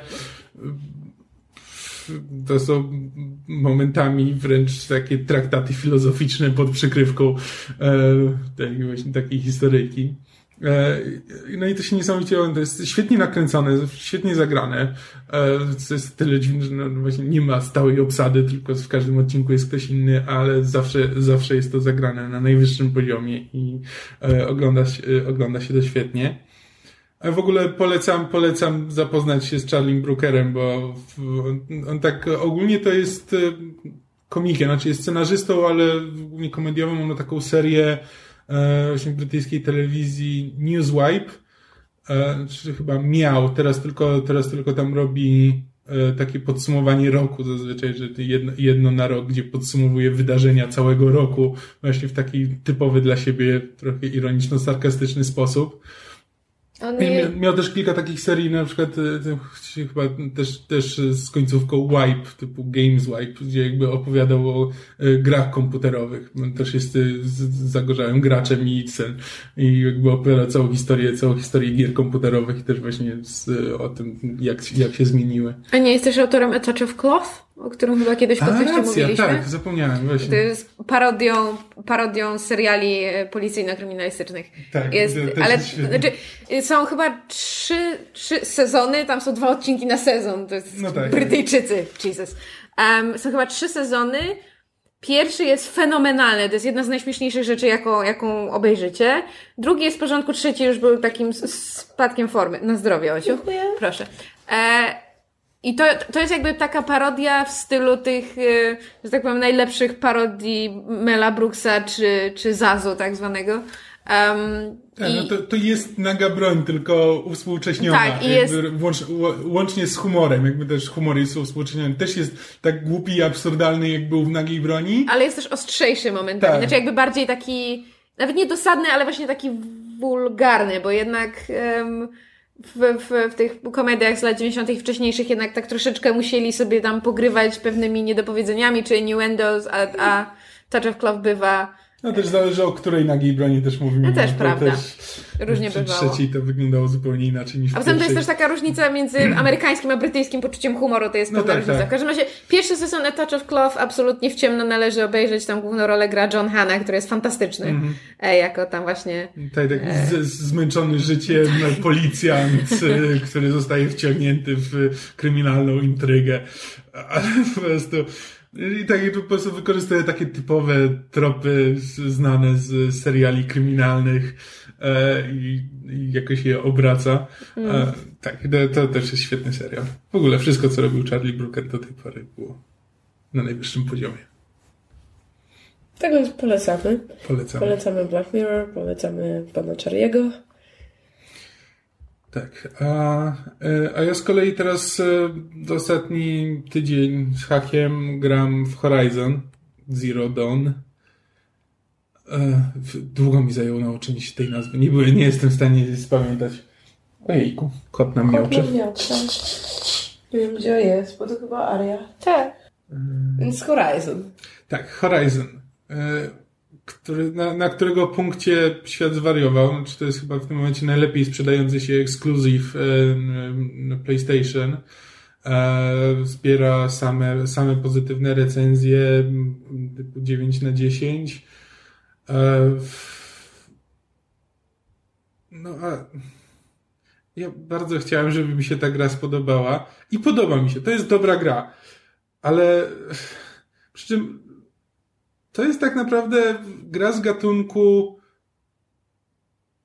to są momentami wręcz takie traktaty filozoficzne pod przykrywką e, tej właśnie takiej historyjki. E, no i to się niesamowicie, to jest świetnie nakręcone, świetnie zagrane. E, to jest tyle dziwne, że no właśnie nie ma stałej obsady, tylko w każdym odcinku jest ktoś inny, ale zawsze, zawsze jest to zagrane na najwyższym poziomie i e, ogląda się, ogląda się to świetnie. A w ogóle polecam, polecam zapoznać się z Charlie Brookerem, bo on, on tak ogólnie to jest komikiem, znaczy jest scenarzystą, ale głównie komediową, ma taką serię E, właśnie brytyjskiej telewizji Newswipe, e, czy chyba miał, teraz tylko, teraz tylko tam robi e, takie podsumowanie roku zazwyczaj, że jedno, jedno na rok, gdzie podsumowuje wydarzenia całego roku właśnie w taki typowy dla siebie trochę ironiczno-sarkastyczny sposób. Nie... Miał też kilka takich serii, na przykład e, chyba też, też z końcówką Wipe, typu Games Wipe, gdzie jakby opowiadał o e, grach komputerowych. On też jest e, zagorzałym graczem i sen i jakby opowiada całą historię, całą historię gier komputerowych i też właśnie z, o tym, jak, jak się zmieniły. A nie jest też autorem A Touch of Cloth, o którym chyba kiedyś w podcaście racja, mówiliśmy. tak, zapomniałem To właśnie. jest parodią, parodią seriali e, policyjno-kryminalistycznych. Tak, jest, to ale jest znaczy, y, są chyba trzy, trzy sezony, tam są dwa odcinki na sezon. To jest No tak. Brytyjczycy, Jesus. Um, są chyba trzy sezony. Pierwszy jest fenomenalny, to jest jedna z najśmieszniejszych rzeczy, jaką, jaką obejrzycie. Drugi jest w porządku, trzeci już był takim spadkiem formy. Na zdrowie, Osiu. Dziękuję. Proszę. E, I to, to jest jakby taka parodia w stylu tych, e, że tak powiem, najlepszych parodii Mela Brooksa czy, czy Zazu tak zwanego. Um, Tak, i, no to, to jest naga broń, tylko uwspółcześniona. Tak, i Łącz, ł- łącznie z humorem, jakby też humor jest uwspółcześniony. Też jest tak głupi i absurdalny, jak był w nagiej broni. Ale jest też ostrzejszy momentami. Tak. Znaczy jakby bardziej taki, nawet nie dosadny, ale właśnie taki wulgarny, bo jednak em, w, w, w tych komediach z lat 90. i wcześniejszych jednak tak troszeczkę musieli sobie tam pogrywać pewnymi niedopowiedzeniami czy innuendos, a, a Touch of Cloth bywa No też zależy o której nagiej broni też mówimy. No też bo prawda. Też, Różnie przy bywało. trzeciej to wyglądało zupełnie inaczej niż w A poza tym to jest też taka różnica między amerykańskim a brytyjskim poczuciem humoru, to jest No pewna tak, różnica. tak. W każdym razie pierwszy sezon A Touch of Cloth absolutnie w ciemno należy obejrzeć, tam główną rolę gra John Hanna, który jest fantastyczny, Mhm. e, jako tam właśnie Tak, tak z, zmęczony życiem policjant, y, który zostaje wciągnięty w kryminalną intrygę. Ale po prostu i tak po prostu wykorzystuje takie typowe tropy znane z seriali kryminalnych e, i, i jakoś je obraca. E, tak, to, też jest świetny serial. W ogóle wszystko, co robił Charlie Brooker do tej pory było na najwyższym poziomie. Tak więc polecamy. Polecam. Polecamy Black Mirror, polecamy pana Charliego. Tak. A, e, a ja z kolei teraz e, ostatni tydzień z hakiem gram w Horizon Zero Dawn. E, Długo mi zajęło nauczenie się tej nazwy. Nie, byłem, nie jestem w stanie spamiętać. Ojejku, kot nam miałczy. Nie wiem gdzie jest, bo to chyba Aria. Tak. Więc Horizon. Tak, Horizon. E, Który, na, na którego punkcie świat zwariował. Znaczy to jest chyba w tym momencie najlepiej sprzedający się ekskluzyw e, PlayStation. E, Zbiera same, same pozytywne recenzje typu 9 na 10. E, No a ja bardzo chciałem, żeby mi się ta gra spodobała i podoba mi się. To jest dobra gra, ale przy czym to jest tak naprawdę gra z gatunku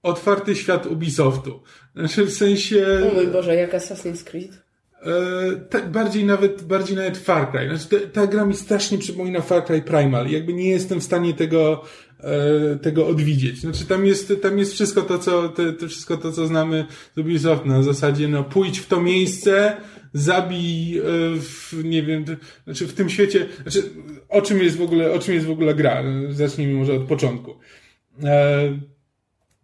otwarty świat Ubisoftu. Znaczy w sensie... O mój Boże, jak Assassin's Creed. E, tak, bardziej nawet, bardziej nawet Far Cry. Znaczy, ta, ta gra mi strasznie przypomina Far Cry Primal. Jakby nie jestem w stanie tego, e, tego odwidzieć. Znaczy, tam jest, tam jest wszystko to, co, te, to wszystko to, co znamy z Ubisoft na zasadzie, no, pójdź w to miejsce, zabij, e, w, nie wiem, znaczy w tym świecie, znaczy, o czym jest w ogóle, o czym jest w ogóle gra? Zacznijmy może od początku. E,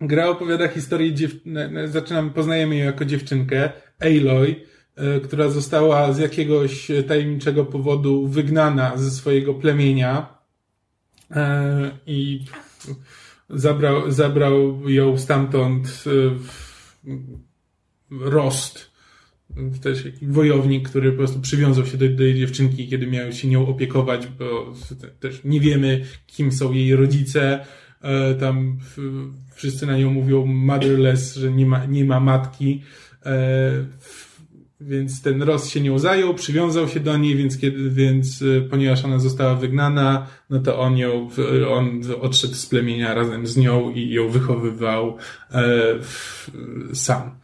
Gra opowiada historię dziew... na- na- zaczynamy, poznajemy ją jako dziewczynkę, Aloy, e, która została z jakiegoś tajemniczego powodu wygnana ze swojego plemienia i zabrał, zabrał ją stamtąd w- Rost, też wojownik, który po prostu przywiązał się do, do jej dziewczynki, kiedy miał się nią opiekować, bo też nie wiemy, kim są jej rodzice. E, Tam wszyscy na nią mówią motherless, że nie ma, nie ma matki. E, Więc ten Ross się nią zajął, przywiązał się do niej, więc kiedy, więc e, ponieważ ona została wygnana, no to on ją, on odszedł z plemienia razem z nią i ją wychowywał sam.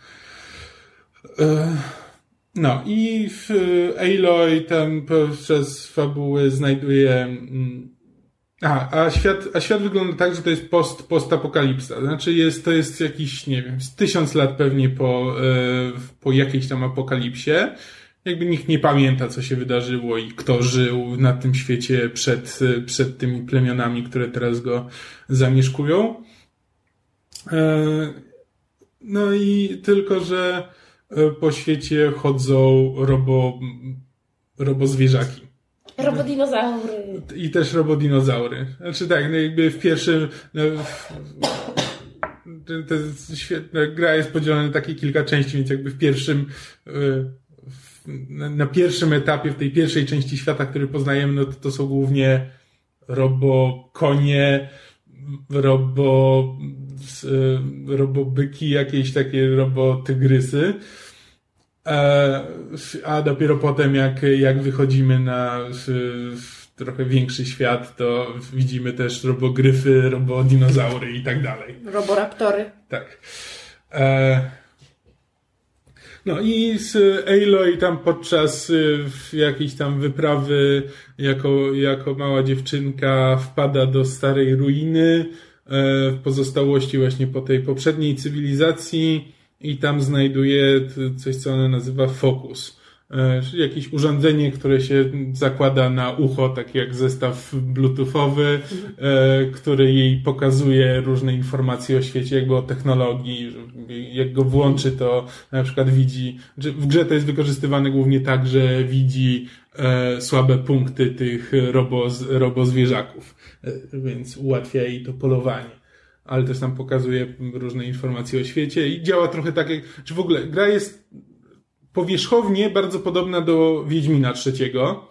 E, No i w Aloy tam przez fabuły znajduje. mm, A, a świat, a świat wygląda tak, że to jest post, postapokalipsa. Znaczy jest, to jest jakiś, nie wiem, z tysiąc lat pewnie po, e, po jakiejś tam apokalipsie. Jakby nikt nie pamięta, co się wydarzyło i kto żył na tym świecie przed, przed tymi plemionami, które teraz go zamieszkują. E, No i tylko, że po świecie chodzą robo, robozwierzaki. Robodinozaury. I też robodinozaury. Znaczy tak, no jakby w pierwszym... No, to, to jest świetna, gra jest podzielona na takie kilka części, więc jakby w pierwszym e, w, na, pierwszym etapie, w tej pierwszej części świata, który poznajemy, no to, to są głównie robo konie, robo e, robobyki, jakieś takie robotygrysy. E, a dopiero potem, jak, jak wychodzimy na trochę większy świat, to widzimy też robogryfy, robodinozaury i tak dalej. Roboraptory. Tak. E, no i z Aloy tam podczas jakiejś tam wyprawy jako, jako mała dziewczynka wpada do starej ruiny w pozostałości właśnie po tej poprzedniej cywilizacji i tam znajduje coś, co ona nazywa fokus. Czyli jakieś urządzenie, które się zakłada na ucho, tak jak zestaw bluetoothowy, który jej pokazuje różne informacje o świecie, jakby o technologii. Jak go włączy, to na przykład widzi, w grze to jest wykorzystywane głównie tak, że widzi słabe punkty tych robo, robozwierzaków, więc ułatwia jej to polowanie. Ale też nam pokazuje różne informacje o świecie i działa trochę tak jak, czy w ogóle gra jest powierzchownie bardzo podobna do Wiedźmina trzeciego, e,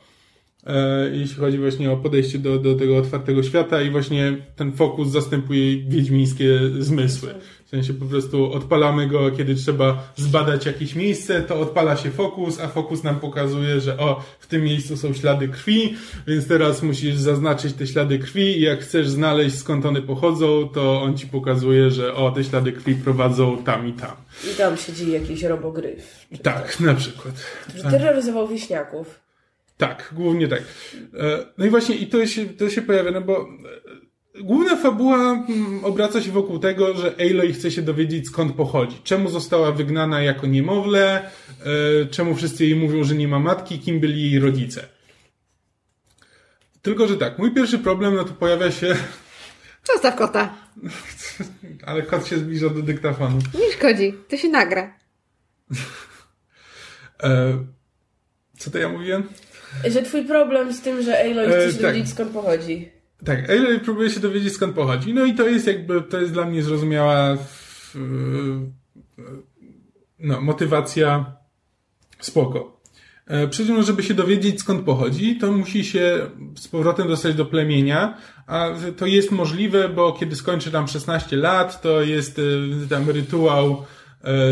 jeśli chodzi właśnie o podejście do, do tego otwartego świata i właśnie ten fokus zastępuje wiedźmińskie zmysły. W sensie po prostu odpalamy go, kiedy trzeba zbadać jakieś miejsce, to odpala się fokus, a fokus nam pokazuje, że o, w tym miejscu są ślady krwi, więc teraz musisz zaznaczyć te ślady krwi i jak chcesz znaleźć skąd one pochodzą, to on ci pokazuje, że o, te ślady krwi prowadzą tam i tam. I tam siedzi jakiś robogryf. Tak, na przykład. Który terroryzował wieśniaków. Tak, głównie tak. No i właśnie i to się, to się pojawia, no bo Główna fabuła obraca się wokół tego, że Aloy chce się dowiedzieć skąd pochodzi. Czemu została wygnana jako niemowlę, czemu wszyscy jej mówią, że nie ma matki, kim byli jej rodzice. Tylko, że tak, mój pierwszy problem no to pojawia się... Zostaw kota. Ale kot się zbliża do dyktafonu. Nie szkodzi, to się nagra. Co to ja mówiłem? Że twój problem z tym, że Aloy chce się tak. dowiedzieć skąd pochodzi. Tak, Aloy próbuje się dowiedzieć skąd pochodzi. No i to jest jakby, to jest dla mnie zrozumiała no, motywacja spoko. Przy czym, żeby się dowiedzieć skąd pochodzi, to musi się z powrotem dostać do plemienia, a to jest możliwe, bo kiedy skończy tam 16 lat, to jest tam rytuał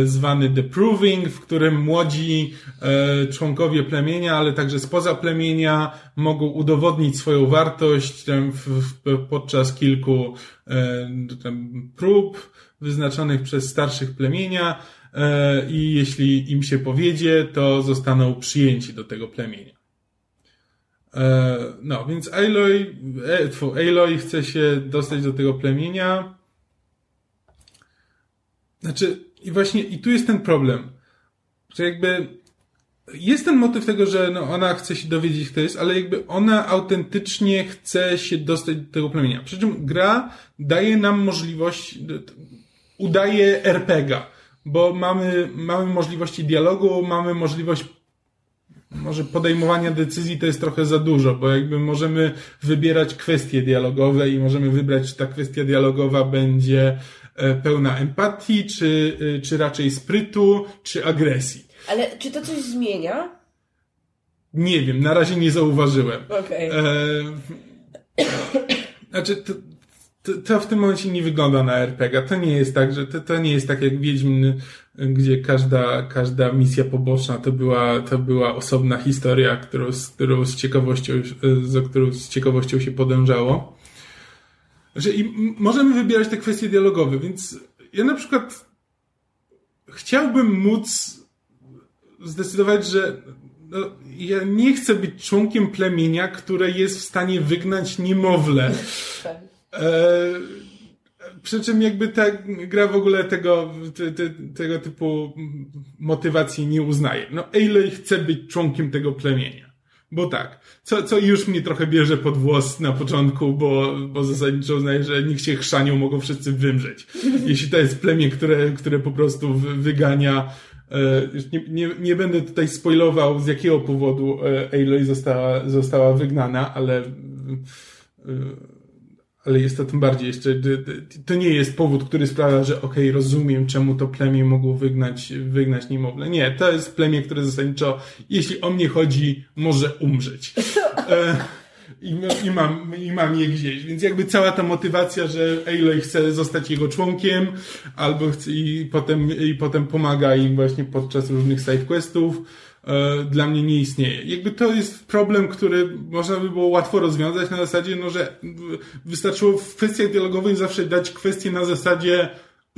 zwany The Proving, w którym młodzi członkowie plemienia, ale także spoza plemienia mogą udowodnić swoją wartość podczas kilku prób wyznaczonych przez starszych plemienia i jeśli im się powiedzie, to zostaną przyjęci do tego plemienia. No, więc Aloy, Aloy chce się dostać do tego plemienia. Znaczy, i właśnie, i tu jest ten problem, że jakby jest ten motyw tego, że no ona chce się dowiedzieć, kto jest, ale jakby ona autentycznie chce się dostać do tego plemienia. Przy czym gra daje nam możliwość, udaje RPGa, bo mamy, mamy możliwości dialogu, mamy możliwość może podejmowania decyzji to jest trochę za dużo, bo jakby możemy wybierać kwestie dialogowe i możemy wybrać, czy ta kwestia dialogowa będzie pełna empatii, czy, e, czy raczej sprytu, czy agresji. Ale czy to coś zmienia? Nie wiem, na razie nie zauważyłem. Okej. Okay. E, znaczy, to, to, to, w tym momencie nie wygląda na RPG. To nie jest tak, że to, to nie jest tak jak Wiedźmin, gdzie każda, każda misja poboczna to była, to była osobna historia, którą, z którą z ciekawością, za którą z ciekawością się podążało. Że i możemy wybierać te kwestie dialogowe, więc ja na przykład chciałbym móc zdecydować, że no, ja nie chcę być członkiem plemienia, które jest w stanie wygnać niemowlę. E, przy czym jakby ta gra w ogóle tego, te, te, tego typu motywacji nie uznaje. No Aloy chce być członkiem tego plemienia. Bo tak, co, co już mnie trochę bierze pod włos na początku, bo, bo zasadniczo uznaję, że nikt się chrzanią, mogą wszyscy wymrzeć. Jeśli to jest plemię, które, które po prostu wygania e, nie, nie, nie będę tutaj spoilował, z jakiego powodu e, Aloy została, została wygnana, ale ale jest to tym bardziej jeszcze, to nie jest powód, który sprawia, że okej, okay, rozumiem, czemu to plemię mogło wygnać, wygnać niemowlę. Nie, to jest plemię, które zasadniczo, jeśli o mnie chodzi, może umrzeć. E, i, i, mam, I mam je gdzieś. Więc jakby cała ta motywacja, że Aloy chce zostać jego członkiem, albo chce, i potem, i potem pomaga im właśnie podczas różnych sidequestów, dla mnie nie istnieje. Jakby to jest problem, który można by było łatwo rozwiązać na zasadzie, no, że wystarczyło w kwestiach dialogowych zawsze dać kwestię na zasadzie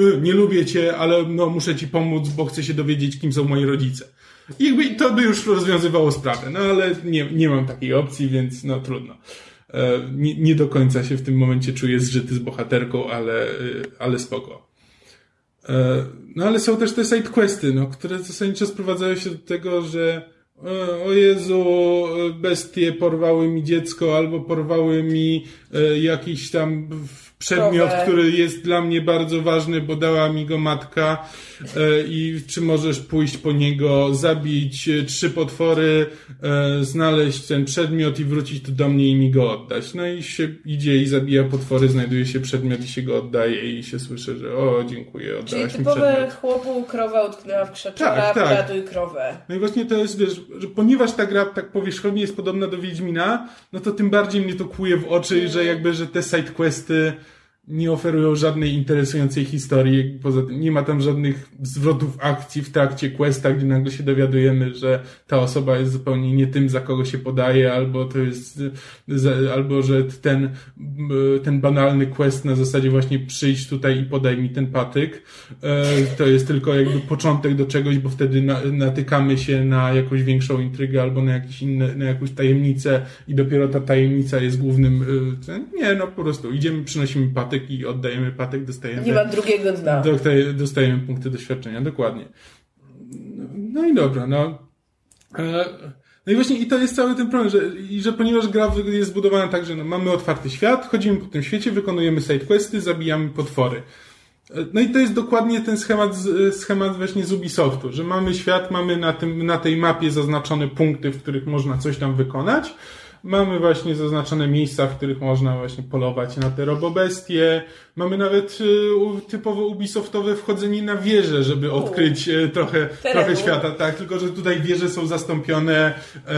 y, nie lubię cię, ale no muszę ci pomóc, bo chcę się dowiedzieć, kim są moi rodzice. I jakby to by już rozwiązywało sprawę, no ale nie, nie mam takiej opcji, więc no trudno. E, nie, nie do końca się w tym momencie czuję zżyty z bohaterką, ale, y, ale spoko. E, no ale są też te sidequesty, no, które zasadniczo sprowadzają się do tego, że e, o Jezu, bestie porwały mi dziecko albo porwały mi e, jakiś tam przedmiot, który jest dla mnie bardzo ważny, bo dała mi go matka e, i czy możesz pójść po niego, zabić e, trzy potwory, e, znaleźć ten przedmiot i wrócić tu do mnie i mi go oddać. No i się idzie i zabija potwory, znajduje się przedmiot i się go oddaje i się słyszy, że o, dziękuję, oddałaś Czyli typowe chłopu krowa utknęła w krzaczora, tak, tak. krowę. No i właśnie to jest, wiesz, że ponieważ ta gra tak powierzchownie jest podobna do Wiedźmina, no to tym bardziej mnie to kłuje w oczy, że jakby, że te sidequesty nie oferują żadnej interesującej historii. Poza tym nie ma tam żadnych zwrotów akcji w trakcie questa, gdzie nagle się dowiadujemy, że ta osoba jest zupełnie nie tym, za kogo się podaje, albo to jest, albo że ten, ten banalny quest na zasadzie właśnie przyjść tutaj i podaj mi ten patyk, e, to jest tylko jakby początek do czegoś, bo wtedy natykamy się na jakąś większą intrygę albo na jakieś inne, na jakąś tajemnicę i dopiero ta tajemnica jest głównym, e, nie, no po prostu idziemy, przynosimy patyk, patyk i oddajemy patyk, dostajemy... Nie ma drugiego dna. Dostajemy punkty doświadczenia, dokładnie. No i dobra, no... E, no i właśnie i to jest cały ten problem, że, i że ponieważ gra jest zbudowana tak, że no, mamy otwarty świat, chodzimy po tym świecie, wykonujemy sidequesty, zabijamy potwory. E, no i to jest dokładnie ten schemat, schemat właśnie z Ubisoftu, że mamy świat, mamy na, tym, na tej mapie zaznaczone punkty, w których można coś tam wykonać, Mamy właśnie zaznaczone miejsca, w których można właśnie polować na te robobestie. Mamy nawet y, typowo Ubisoftowe wchodzenie na wieże, żeby odkryć y, trochę, trochę świata. Tak, tylko że tutaj wieże są zastąpione e,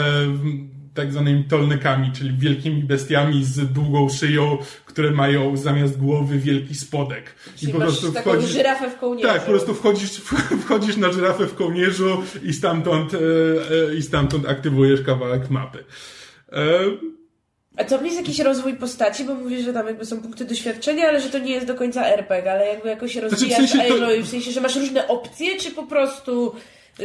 tak zwanymi tolnykami, czyli wielkimi bestiami z długą szyją, które mają zamiast głowy wielki spodek. Czyli I po prostu taką wchodzisz, żyrafę w kołnierzu. Tak, po prostu wchodzisz, wchodzisz na żyrafę w kołnierzu i stamtąd, e, e, i stamtąd aktywujesz kawałek mapy. A to jest jakiś rozwój postaci, bo mówisz, że tam jakby są punkty doświadczenia, ale że to nie jest do końca RPG, ale jakby jakoś się rozwijasz znaczy, w, sensie to... w sensie, że masz różne opcje, czy po prostu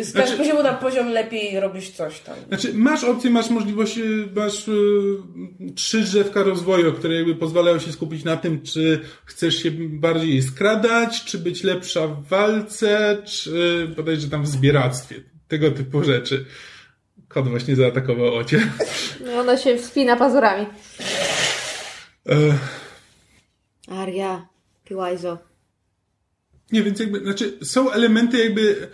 z znaczy, poziomu na poziom lepiej robisz coś tam. Znaczy, masz opcję, masz możliwość, masz yy, trzy drzewka rozwoju, które jakby pozwalają się skupić na tym, czy chcesz się bardziej skradać, czy być lepsza w walce, czy bodajże tam w zbieractwie. Tego typu rzeczy. Kot właśnie zaatakował ocie. No ona się wspina pazurami. E... Aria, Piłajzo. Nie, więc jakby, znaczy są elementy jakby,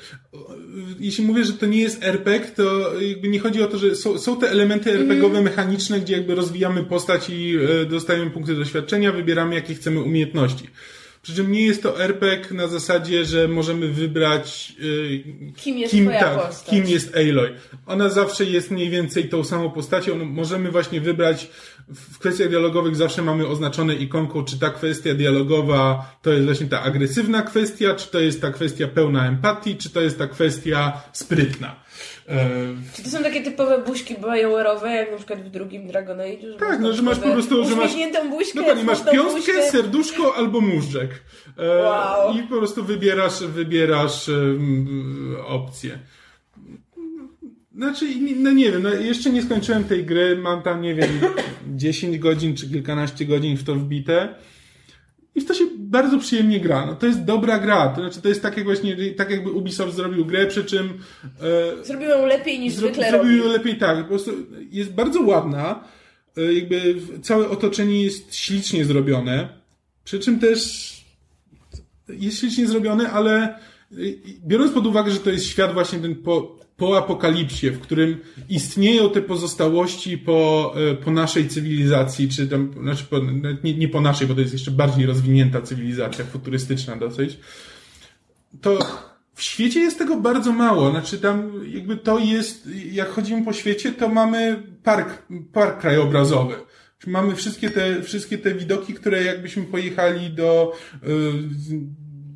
jeśli mówię, że to nie jest RPG, to jakby nie chodzi o to, że są, są te elementy RPGowe mm. mechaniczne, gdzie jakby rozwijamy postać i e, dostajemy punkty doświadczenia, wybieramy jakie chcemy umiejętności. Przy czym nie jest to RPG na zasadzie, że możemy wybrać yy, kim jest kim, tak, postać. kim jest Aloy. Ona zawsze jest mniej więcej tą samą postacią. No, możemy właśnie wybrać w kwestiach dialogowych zawsze mamy oznaczone ikonką, czy ta kwestia dialogowa to jest właśnie ta agresywna kwestia, czy to jest ta kwestia pełna empatii, czy to jest ta kwestia sprytna. Czy to są takie typowe buźki BioWare'owe, jak na przykład w drugim Dragon Age? Tak, no, że masz po prostu, że masz... buźkę, Dokładnie, masz piątkę, buźkę. serduszko albo móżdżek. E, wow. I po prostu wybierasz, wybierasz opcję. Znaczy, no nie wiem, no jeszcze nie skończyłem tej gry, mam tam, nie wiem, 10 godzin czy kilkanaście godzin w to wbite. I w to się bardzo przyjemnie gra. No, to jest dobra gra. To znaczy, to jest tak jak właśnie, tak jakby Ubisoft zrobił grę, przy czym... E, zrobił ją lepiej niż zro, zwykle Zrobił ją lepiej, tak. Po prostu jest bardzo ładna. E, jakby całe otoczenie jest ślicznie zrobione. Przy czym też jest ślicznie zrobione, ale e, biorąc pod uwagę, że to jest świat właśnie ten po, po apokalipsie, w którym istnieją te pozostałości po, e, po naszej cywilizacji, czy tam, znaczy po, nie, nie po naszej, bo to jest jeszcze bardziej rozwinięta cywilizacja, futurystyczna dosyć, to w świecie jest tego bardzo mało. Znaczy tam jakby to jest, jak chodzimy po świecie, to mamy park, park krajobrazowy. Mamy wszystkie te, wszystkie te widoki, które jakbyśmy pojechali do, yy,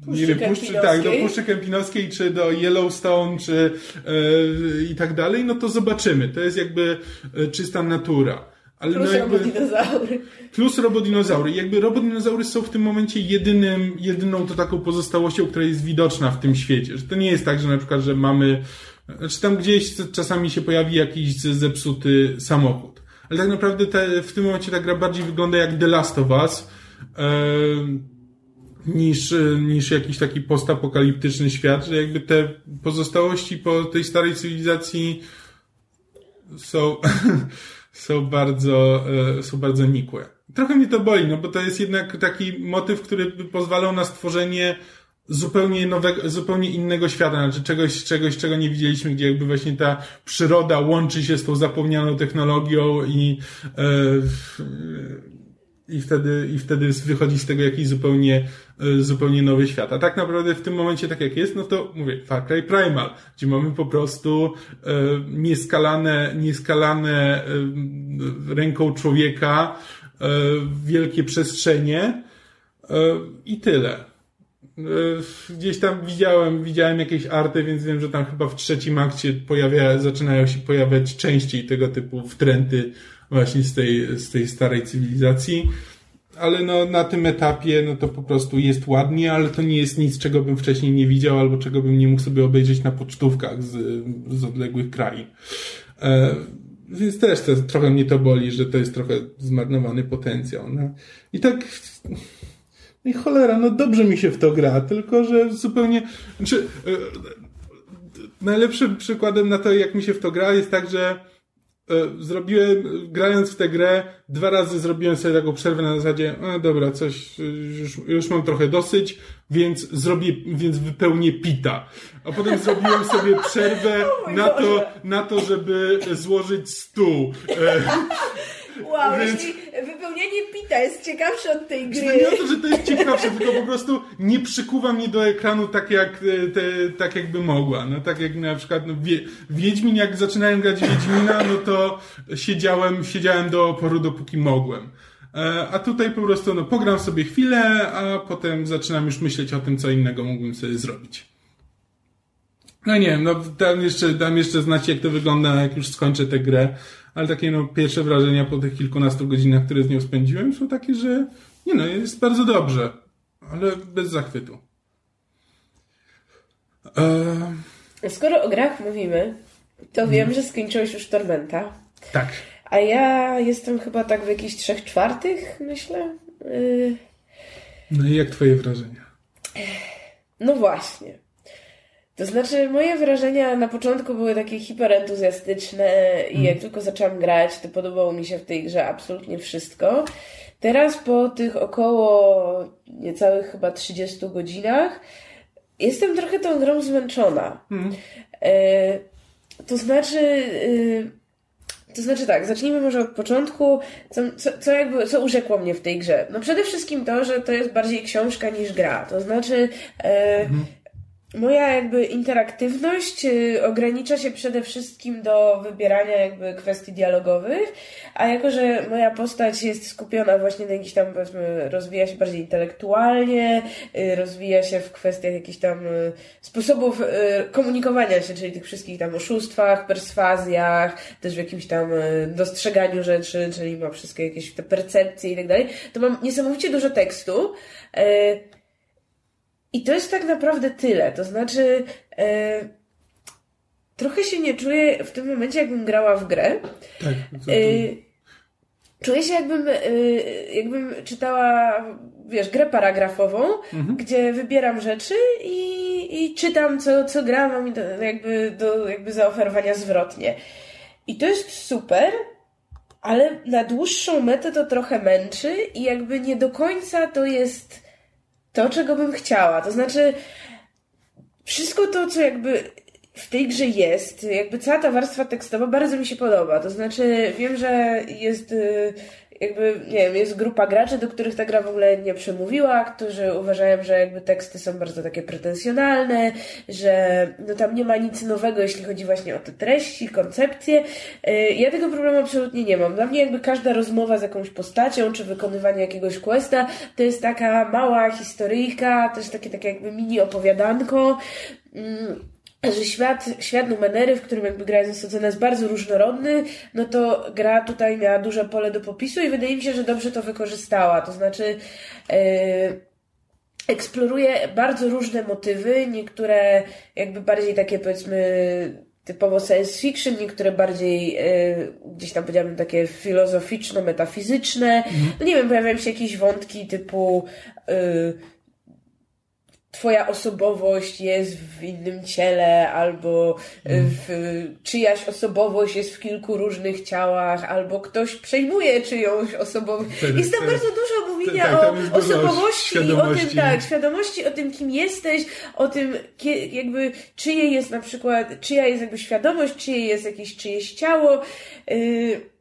nie wiem, puszczy, tak, do Puszczy Kempinowskiej, czy do Yellowstone, czy yy, i tak dalej, no to zobaczymy. To jest jakby yy, czysta natura. Ale plus no jakby, robodinozaury. Plus robodinozaury. Jakby robodinozaury są w tym momencie jedynym, jedyną to taką pozostałością, która jest widoczna w tym świecie. Że to nie jest tak, że na przykład, że mamy, znaczy tam gdzieś czasami się pojawi jakiś zepsuty samochód. Ale tak naprawdę te, w tym momencie ta gra bardziej wygląda jak The Last of Us. Yy, niż, niż jakiś taki postapokaliptyczny świat, że jakby te pozostałości po tej starej cywilizacji są, są bardzo, e, są bardzo nikłe. Trochę mnie to boli, no bo to jest jednak taki motyw, który by pozwalał na stworzenie zupełnie nowego, zupełnie innego świata, znaczy czegoś, czegoś, czego nie widzieliśmy, gdzie jakby właśnie ta przyroda łączy się z tą zapomnianą technologią i, e, i wtedy, i wtedy wychodzi z tego jakiś zupełnie, e, zupełnie nowy świat. A tak naprawdę w tym momencie, tak jak jest, no to mówię, Far Cry Primal, gdzie mamy po prostu e, nieskalane, nieskalane e, ręką człowieka wielkie przestrzenie i tyle. Gdzieś tam widziałem, widziałem jakieś arty, więc wiem, że tam chyba w trzecim akcie pojawia, zaczynają się pojawiać częściej tego typu wtręty właśnie z tej, z tej starej cywilizacji. Ale no, na tym etapie, no to po prostu jest ładnie, ale to nie jest nic, czego bym wcześniej nie widział, albo czego bym nie mógł sobie obejrzeć na pocztówkach z, z odległych krain. E, więc też to, trochę mnie to boli, że to jest trochę zmarnowany potencjał. No. I tak, i cholera, no dobrze mi się w to gra, tylko że zupełnie, znaczy, e, najlepszym przykładem na to, jak mi się w to gra, jest tak, że zrobiłem, grając w tę grę, dwa razy zrobiłem sobie taką przerwę na zasadzie, a dobra, coś, już, już mam trochę dosyć, więc zrobię, więc wypełnię pita. A potem zrobiłem sobie przerwę na to, na to, żeby złożyć stół. Wow, Więc... wypełnienie pita jest ciekawsze od tej gry. Nie o to, że to jest ciekawsze, tylko po prostu nie przykuwa mnie do ekranu tak, jak, e, te, tak jakby mogła. No tak jak na przykład no, wie, Wiedźmin, jak zaczynałem grać Wiedźmina, no to siedziałem, siedziałem do oporu, dopóki mogłem. E, a tutaj po prostu no, pogram sobie chwilę, a potem zaczynam już myśleć o tym, co innego mógłbym sobie zrobić. No nie wiem, no dam jeszcze, dam jeszcze znać, jak to wygląda, jak już skończę tę grę ale takie no, pierwsze wrażenia po tych kilkunastu godzinach, które z nią spędziłem, są takie, że nie no, jest bardzo dobrze, ale bez zachwytu. Eee... Skoro o grach mówimy, to hmm. wiem, że skończyłeś już Tormenta. Tak. A ja jestem chyba tak w jakichś trzech czwartych, myślę. Yy... No i jak twoje wrażenia? No właśnie. To znaczy, moje wrażenia na początku były takie hiperentuzjastyczne i jak hmm. tylko zaczęłam grać, to podobało mi się w tej grze absolutnie wszystko. Teraz po tych około niecałych chyba 30 godzinach jestem trochę tą grą zmęczona. Hmm. E, to znaczy... E, to znaczy tak, zacznijmy może od początku, co, co, co, jakby, co urzekło mnie w tej grze. No przede wszystkim to, że to jest bardziej książka niż gra. To znaczy, e, mhm moja jakby interaktywność y, ogranicza się przede wszystkim do wybierania jakby kwestii dialogowych, a jako, że moja postać jest skupiona właśnie na jakiś tam, powiedzmy, rozwija się bardziej intelektualnie, y, rozwija się w kwestiach jakichś tam y, sposobów komunikowania się, czyli tych wszystkich tam oszustwach, perswazjach, też w jakimś tam dostrzeganiu rzeczy, czyli ma wszystkie jakieś te percepcje i tak dalej, to mam niesamowicie dużo tekstu, i to jest tak naprawdę tyle. To znaczy, e, trochę się nie czuję w tym momencie, jakbym grała w grę. Tak. E, czuję się jakbym, y, jakbym czytała, wiesz, grę paragrafową, mhm. gdzie wybieram rzeczy i, i czytam, co, co gra mam do, jakby do jakby zaoferowania zwrotnie. I to jest super, ale na dłuższą metę to trochę męczy i jakby nie do końca to jest to, czego bym chciała. To znaczy, wszystko to, co jakby w tej grze jest, jakby cała ta warstwa tekstowa bardzo mi się podoba. To znaczy, wiem, że jest y, jakby, nie wiem, jest grupa graczy, do których ta gra w ogóle nie przemówiła, którzy uważają, że jakby teksty są bardzo takie pretensjonalne, że no tam nie ma nic nowego, jeśli chodzi właśnie o te treści, koncepcje. Y, ja tego problemu absolutnie nie mam. Dla mnie jakby każda rozmowa z jakąś postacią, czy wykonywanie jakiegoś questa, to jest taka mała historyjka, też takie, takie jakby mini opowiadanko, mm, że świat, świat Numenery, w którym jakby gra jest zasadzona, jest bardzo różnorodny, no to gra tutaj miała duże pole do popisu i wydaje mi się, że dobrze to wykorzystała. To znaczy, yy, eksploruje bardzo różne motywy, niektóre jakby bardziej takie powiedzmy typowo science fiction, niektóre bardziej yy, gdzieś tam powiedziałabym takie filozoficzno-metafizyczne. Mhm. No nie wiem, pojawiają się jakieś wątki typu yy, twoja osobowość jest w innym ciele, albo mm. w, czyjaś osobowość jest w kilku różnych ciałach, albo ktoś przejmuje czyjąś osobowość. jest tam bardzo dużo mówienia tak, o osobowości i o tym, tak, świadomości, o tym, kim jesteś, o tym, jakby, czyje jest na przykład, czyja jest jakby świadomość, czyje jest jakieś czyjeś ciało. Yy,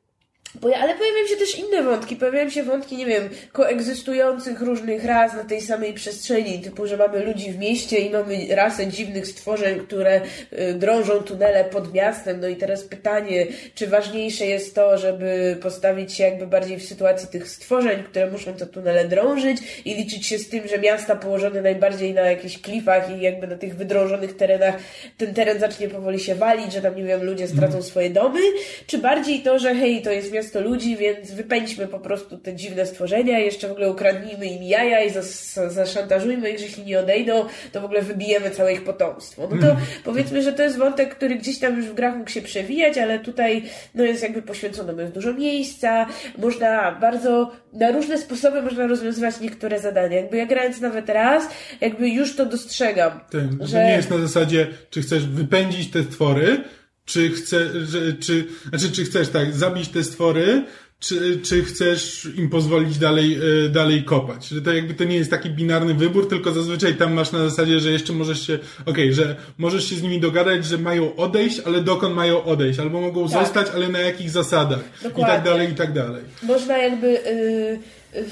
ale pojawiają się też inne wątki. Pojawiają się wątki, nie wiem, koegzystujących różnych ras na tej samej przestrzeni, typu, że mamy ludzi w mieście i mamy rasę dziwnych stworzeń, które y, drążą tunele pod miastem. No i teraz pytanie, czy ważniejsze jest to, żeby postawić się jakby bardziej w sytuacji tych stworzeń, które muszą te tunele drążyć i liczyć się z tym, że miasta położone najbardziej na jakichś klifach i jakby na tych wydrążonych terenach ten teren zacznie powoli się walić, że tam, nie wiem, ludzie stracą mhm. swoje domy, czy bardziej to, że hej, to jest miasto 100 ludzi, więc wypędźmy po prostu te dziwne stworzenia, jeszcze w ogóle ukradnijmy im jaja i zas zaszantażujmy ich, że jeśli nie odejdą, to w ogóle wybijemy całe ich potomstwo. No to hmm. powiedzmy, że to jest wątek, który gdzieś tam już w grach mógł się przewijać, ale tutaj no jest jakby poświęcone jest dużo miejsca, można bardzo, na różne sposoby można rozwiązywać niektóre zadania. Jakby ja grając nawet raz, jakby już to dostrzegam. Tak, że... To nie jest na zasadzie, czy chcesz wypędzić te stwory, czy, chce, że, czy, znaczy, czy chcesz tak, zabić te stwory, czy, czy chcesz im pozwolić dalej, e, dalej kopać. Że to jakby to nie jest taki binarny wybór, tylko zazwyczaj tam masz na zasadzie, że jeszcze możesz się, okej, okay, że możesz się z nimi dogadać, że mają odejść, ale dokąd mają odejść, albo mogą tak. zostać, ale na jakich zasadach. Dokładnie. I tak dalej, i tak dalej. Można jakby, yy, yy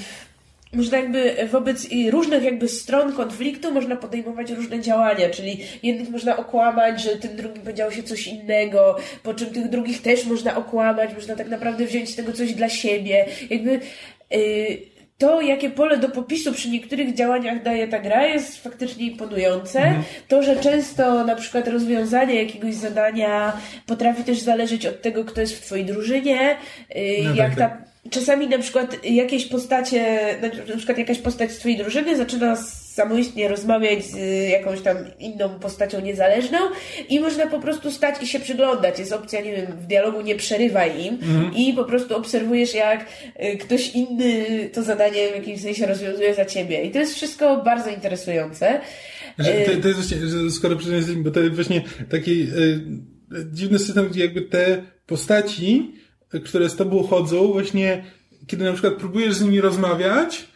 można jakby wobec różnych jakby stron konfliktu można podejmować różne działania, czyli jednych można okłamać, że tym drugim powiedziało się coś innego, po czym tych drugich też można okłamać, można tak naprawdę wziąć z tego coś dla siebie. Jakby yy, to, jakie pole do popisu przy niektórych działaniach daje ta gra, jest faktycznie imponujące. Mhm. To, że często na przykład rozwiązanie jakiegoś zadania potrafi też zależeć od tego, kto jest w twojej drużynie, yy, no jak tak, ta tak czasami na przykład jakieś postacie, na przykład jakaś postać z twojej drużyny zaczyna samoistnie rozmawiać z jakąś tam inną postacią niezależną i można po prostu stać i się przyglądać. Jest opcja, nie wiem, w dialogu nie przerywaj im mhm. i po prostu obserwujesz, jak y, ktoś inny to zadanie w jakimś sensie rozwiązuje za ciebie. I to jest wszystko bardzo interesujące. Że, to, to, jest właśnie, skoro przyjdziemy, bo to jest właśnie taki y, dziwny system, gdzie jakby te postaci które z tobą chodzą, właśnie kiedy na przykład próbujesz z nimi rozmawiać,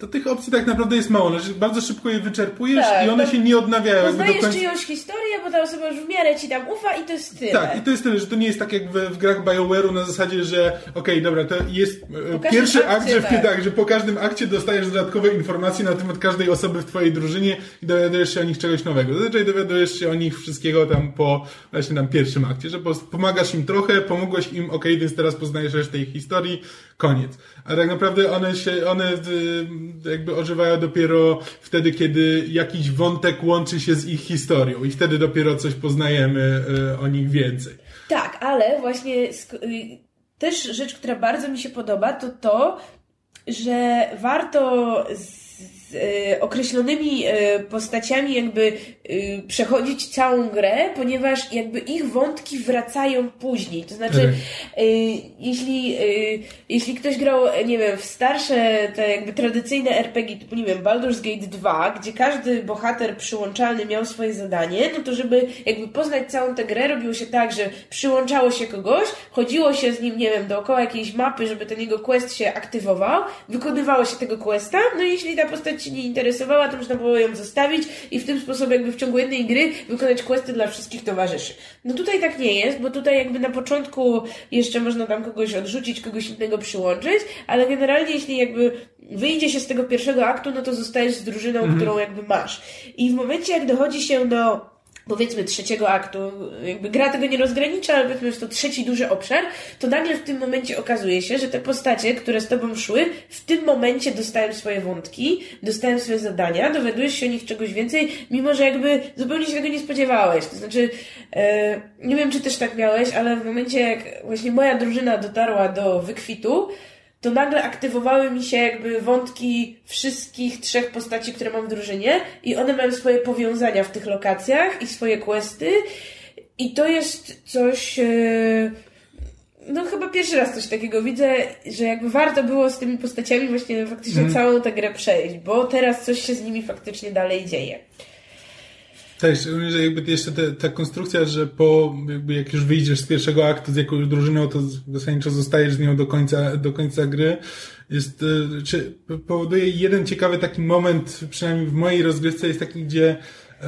to tych opcji tak naprawdę jest mało. Znaczy, bardzo szybko je wyczerpujesz tak, i one się nie odnawiają. Poznajesz końca... czyjąś historię, bo ta osoba już w miarę ci tam ufa i to jest tyle. Tak, i to jest tyle, że to nie jest tak jak w, w grach BioWare'u na zasadzie, że okej, okay, dobra, to jest e, pierwszy akt, że, tak. tak. że po każdym akcie dostajesz dodatkowe informacje na temat każdej osoby w twojej drużynie i dowiadujesz się o nich czegoś nowego. Zazwyczaj dowiadujesz się o nich wszystkiego tam po właśnie tam pierwszym akcie, że pomagasz im trochę, pomogłeś im, okej, okay, więc teraz poznajesz resztę ich historii, koniec. A tak naprawdę one się, one jakby ożywają dopiero wtedy, kiedy jakiś wątek łączy się z ich historią i wtedy dopiero coś poznajemy e, o nich więcej. Tak, ale właśnie y, też rzecz, która bardzo mi się podoba, to to, że warto z e, określonymi e, postaciami jakby e, przechodzić całą grę, ponieważ jakby ich wątki wracają później. To znaczy, Mhm. jeśli, jeśli ktoś grał, nie wiem, w starsze, te jakby tradycyjne RPG, typu, nie wiem, Baldur's Gate 2, gdzie każdy bohater przyłączalny miał swoje zadanie, no to żeby jakby poznać całą tę grę, robiło się tak, że przyłączało się kogoś, chodziło się z nim, nie wiem, dookoła jakiejś mapy, żeby ten jego quest się aktywował, wykonywało się tego questa, no i jeśli ta postać się nie interesowała, to można było ją zostawić i w tym sposobie jakby w ciągu jednej gry wykonać questy dla wszystkich towarzyszy. No tutaj tak nie jest, bo tutaj jakby na początku jeszcze można tam kogoś odrzucić, kogoś innego przyłączyć, ale generalnie jeśli jakby wyjdzie się z tego pierwszego aktu, no to zostajesz z drużyną, którą jakby masz. I w momencie jak dochodzi się do powiedzmy trzeciego aktu, jakby gra tego nie rozgranicza, ale powiedzmy jest to trzeci duży obszar, to nagle w tym momencie okazuje się, że te postacie, które z tobą szły, w tym momencie dostają swoje wątki, dostają swoje zadania, dowiadujesz się o nich czegoś więcej, mimo że jakby zupełnie się tego nie spodziewałeś. To znaczy, e, nie wiem czy też tak miałeś, ale w momencie jak właśnie moja drużyna dotarła do wykwitu, to nagle aktywowały mi się jakby wątki wszystkich trzech postaci, które mam w drużynie i one mają swoje powiązania w tych lokacjach i swoje questy i to jest coś... e, No chyba pierwszy raz coś takiego widzę, że jakby warto było z tymi postaciami właśnie faktycznie całą tę grę przejść, bo teraz coś się z nimi faktycznie dalej dzieje. Tak, szczególnie, że jakby jeszcze te, ta konstrukcja, że po, jakby jak już wyjdziesz z pierwszego aktu z jakąś drużyną, to zasadniczo zostajesz z nią do końca, do końca gry, jest, e, czy powoduje jeden ciekawy taki moment, przynajmniej w mojej rozgrywce jest taki, gdzie e,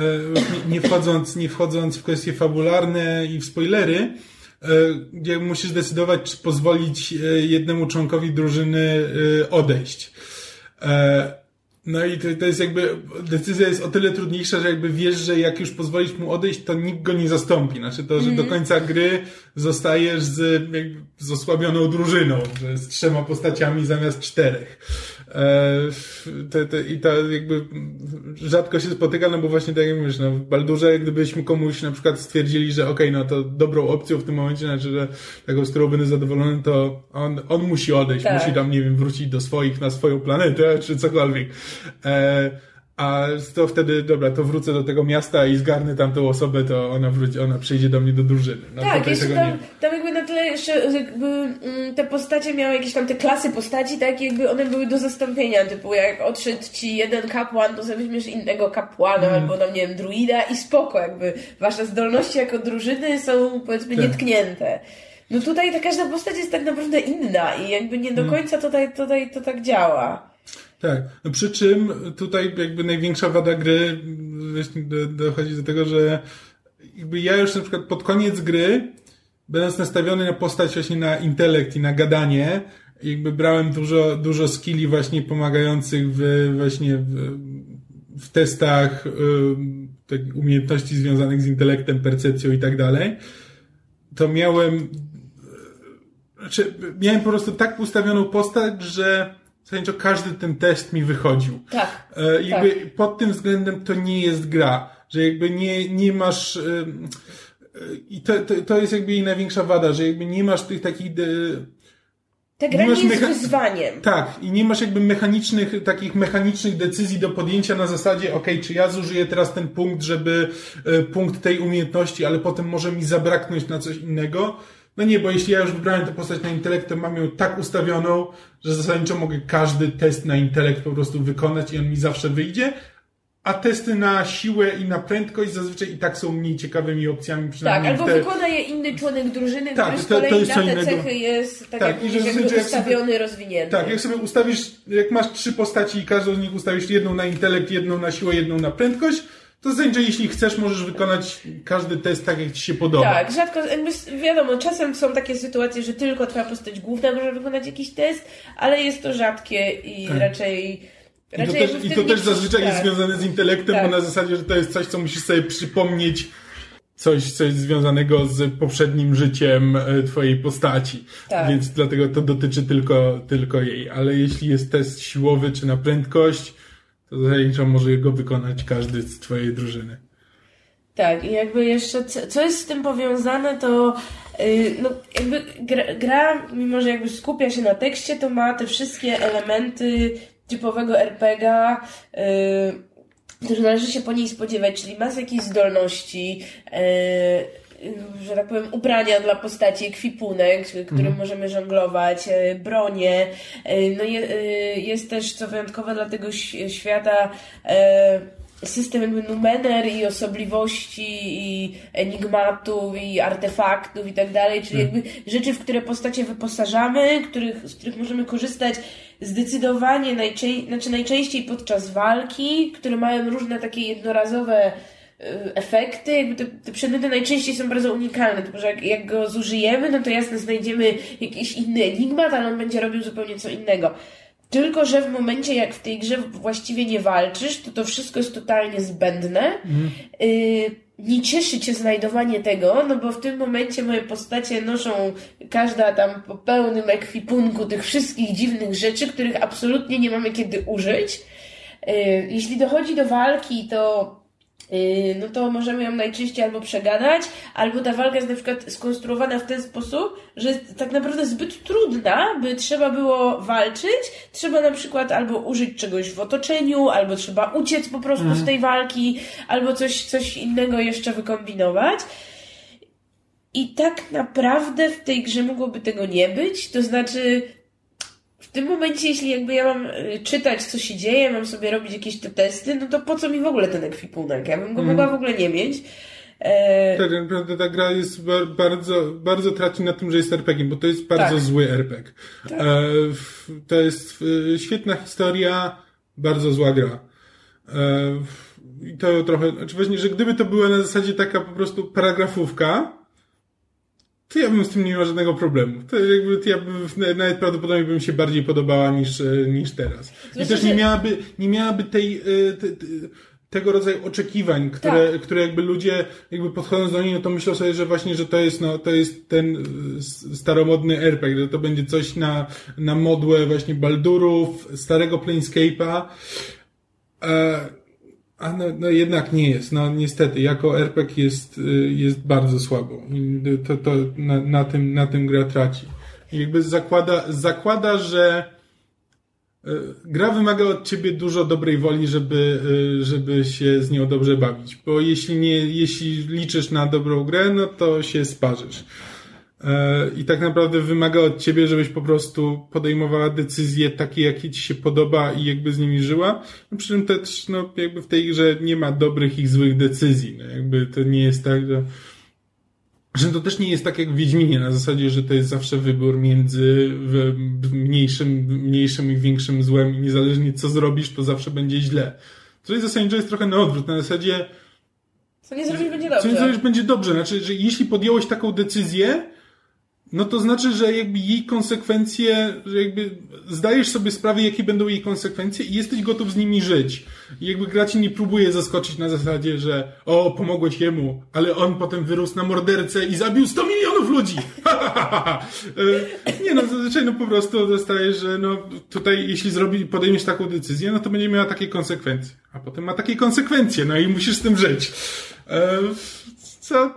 nie, wchodząc, nie wchodząc w kwestie fabularne i w spoilery, e, gdzie musisz decydować, czy pozwolić jednemu członkowi drużyny odejść. No i to, to jest jakby, decyzja jest o tyle trudniejsza, że jakby wiesz, że jak już pozwolisz mu odejść, to nikt go nie zastąpi. Znaczy to, że do końca gry zostajesz z, jakby, z osłabioną drużyną, że z trzema postaciami zamiast czterech. E, te, te, I to jakby rzadko się spotyka, no bo właśnie tak jak mówisz, no w Baldurze gdybyśmy komuś na przykład stwierdzili, że okej, no to dobrą opcją w tym momencie, znaczy, że taką, z którą będę zadowolony, to on, on musi odejść, Tak. musi tam, nie wiem, wrócić do swoich, na swoją planetę, czy cokolwiek. E, a to wtedy, dobra, to wrócę do tego miasta i zgarnę tamtą osobę, to ona wróci, ona przyjdzie do mnie do drużyny. No tak, jeszcze tam, nie. tam jakby na tyle jeszcze jakby mm, te postacie miały jakieś tam te klasy postaci, tak jakby one były do zastąpienia, typu jak odszedł ci jeden kapłan, to sobie weźmiesz innego kapłana, Mhm. albo tam nie wiem, druida i spoko, jakby wasze zdolności jako drużyny są powiedzmy Tak. nietknięte. No tutaj ta każda postać jest tak naprawdę inna i jakby nie Mhm. do końca tutaj, tutaj to tak działa. Tak, no przy czym tutaj jakby największa wada gry dochodzi do tego, że jakby ja już na przykład pod koniec gry, będąc nastawiony na postać właśnie na intelekt i na gadanie, jakby brałem dużo, dużo skilli właśnie pomagających w, właśnie w, w testach ym, takich umiejętności związanych z intelektem, percepcją i tak dalej, to miałem znaczy, miałem po prostu tak ustawioną postać, że zasadniczo każdy ten test mi wychodził. Tak. E, jakby pod tym względem to nie jest gra, że jakby nie, nie masz. em, e, I to, to, to jest jakby jej największa wada, że jakby nie masz tych takich. De, Ta gra Nie nie jest wyzwaniem. tak, i nie masz jakby mechanicznych, takich mechanicznych decyzji do podjęcia na zasadzie, ok, czy ja zużyję teraz ten punkt, żeby e, punkt tej umiejętności, ale potem może mi zabraknąć na coś innego. No nie, bo jeśli ja już wybrałem tę postać na intelekt, to mam ją tak ustawioną, że zasadniczo mogę każdy test na intelekt po prostu wykonać i on mi zawsze wyjdzie. A testy na siłę i na prędkość zazwyczaj i tak są mniej ciekawymi opcjami. Tak, przynajmniej albo te... wykona je inny członek drużyny, Tak, który z to- to kolei jest na te cechy jest tak, Tak, jak i że jakby zasadzie jak sobie- ustawiony, rozwinięty. Tak, jak sobie ustawisz, jak masz trzy postaci i każdą z nich ustawisz jedną na intelekt, jedną na siłę, jedną na prędkość, to znaczy, że jeśli chcesz, możesz wykonać każdy test tak, jak ci się podoba. Tak, rzadko, jakby wiadomo, czasem są takie sytuacje, że tylko twoja postać główna może wykonać jakiś test, ale jest to rzadkie i raczej... Tak. I to raczej też, i to też zazwyczaj jest tak. związane z intelektem, Tak. bo na zasadzie, że to jest coś, co musisz sobie przypomnieć, coś, coś związanego z poprzednim życiem e, twojej postaci. Tak. Więc dlatego to dotyczy tylko, tylko jej. Ale jeśli jest test siłowy czy na prędkość, zasadniczo może go wykonać każdy z twojej drużyny. Tak, i jakby jeszcze co, jest z tym powiązane, to yy, no jakby gra, gra, mimo że jakby skupia się na tekście, to ma te wszystkie elementy typowego RPGa, yy, należy się po niej spodziewać, czyli ma jakieś zdolności, yy, że tak powiem, ubrania dla postaci, ekwipunek, którym mm. możemy żonglować, yy, bronie. Yy, no je, jest też, co wyjątkowe dla tego świata, system jakby numener i osobliwości i enigmatów i artefaktów i tak dalej, czyli hmm. jakby rzeczy, w które postacie wyposażamy, których, z których możemy korzystać zdecydowanie najczę znaczy najczęściej podczas walki, które mają różne takie jednorazowe y, efekty, jakby te, te przedmioty najczęściej są bardzo unikalne, tylko że jak, jak go zużyjemy, no to jasne znajdziemy jakiś inny enigmat, ale on będzie robił zupełnie co innego. Tylko, że w momencie, jak w tej grze właściwie nie walczysz, to to wszystko jest totalnie zbędne. Mhm. Y nie cieszy cię znajdowanie tego, no bo w tym momencie moje postacie noszą każda tam po pełnym ekwipunku tych wszystkich dziwnych rzeczy, których absolutnie nie mamy kiedy użyć. Y jeśli dochodzi do walki, to no to możemy ją najczęściej albo przegadać, albo ta walka jest na przykład skonstruowana w ten sposób, że jest tak naprawdę zbyt trudna, by trzeba było walczyć. Trzeba na przykład albo użyć czegoś w otoczeniu, albo trzeba uciec po prostu mhm. z tej walki, albo coś, coś innego jeszcze wykombinować. I tak naprawdę w tej grze mogłoby tego nie być, to znaczy tym momencie, jeśli jakby ja mam y, czytać, co się dzieje, mam sobie robić jakieś te testy, no to po co mi w ogóle ten ekwipunek? Ja bym go mm. mogła w ogóle nie mieć. E... Tak, naprawdę ta gra jest bardzo, bardzo traci na tym, że jest RPG, bo to jest bardzo tak. zły RPG. Tak. E, to jest e, świetna historia, bardzo zła gra. E, I to trochę, znaczy właśnie, że gdyby to była na zasadzie taka po prostu paragrafówka, to ja bym z tym nie miał żadnego problemu. To jakby, to ja bym, nawet prawdopodobnie by mi się bardziej podobała niż, e, niż teraz. I też nie miałaby, nie miałaby tej, e, te, te, tego rodzaju oczekiwań, które, tak. które jakby ludzie, jakby podchodząc do niej, no to myślą sobie, że właśnie, że to jest, no, to jest ten e, staromodny RPG, że to będzie coś na, na modłę właśnie Baldurów, starego Planescape'a. E, a no, no jednak nie jest. No niestety, jako RPG jest, y, jest bardzo słabo. To, to na, na, tym, na tym gra traci. Jakby zakłada, zakłada, że y, gra wymaga od ciebie dużo dobrej woli, żeby, y, żeby się z nią dobrze bawić. Bo jeśli nie, jeśli liczysz na dobrą grę, no to się sparzysz. E, i tak naprawdę wymaga od ciebie, żebyś po prostu podejmowała decyzje takie, jakie ci się podoba i jakby z nimi żyła. No przy czym też, no, jakby w tej grze nie ma dobrych i złych decyzji. No, jakby to nie jest tak, że, że to też nie jest tak jak w Wiedźminie, na zasadzie, że to jest zawsze wybór między mniejszym, mniejszym i większym złem i niezależnie co zrobisz, to zawsze będzie źle. Tutaj zasadniczo jest trochę na odwrót, na zasadzie co nie zrobisz będzie dobrze. Co nie zrobisz będzie dobrze. Znaczy, że jeśli podjąłeś taką decyzję, no to znaczy, że jakby jej konsekwencje, że jakby zdajesz sobie sprawę, jakie będą jej konsekwencje i jesteś gotów z nimi żyć. I jakby gra ci nie próbuje zaskoczyć na zasadzie, że o, pomogłeś jemu, ale on potem wyrósł na mordercę i zabił 100 milionów ludzi. E, nie no, zazwyczaj no po prostu dostajesz, że no tutaj jeśli zrobi, podejmiesz taką decyzję, no to będzie miała takie konsekwencje. A potem ma takie konsekwencje, no i musisz z tym żyć. Co,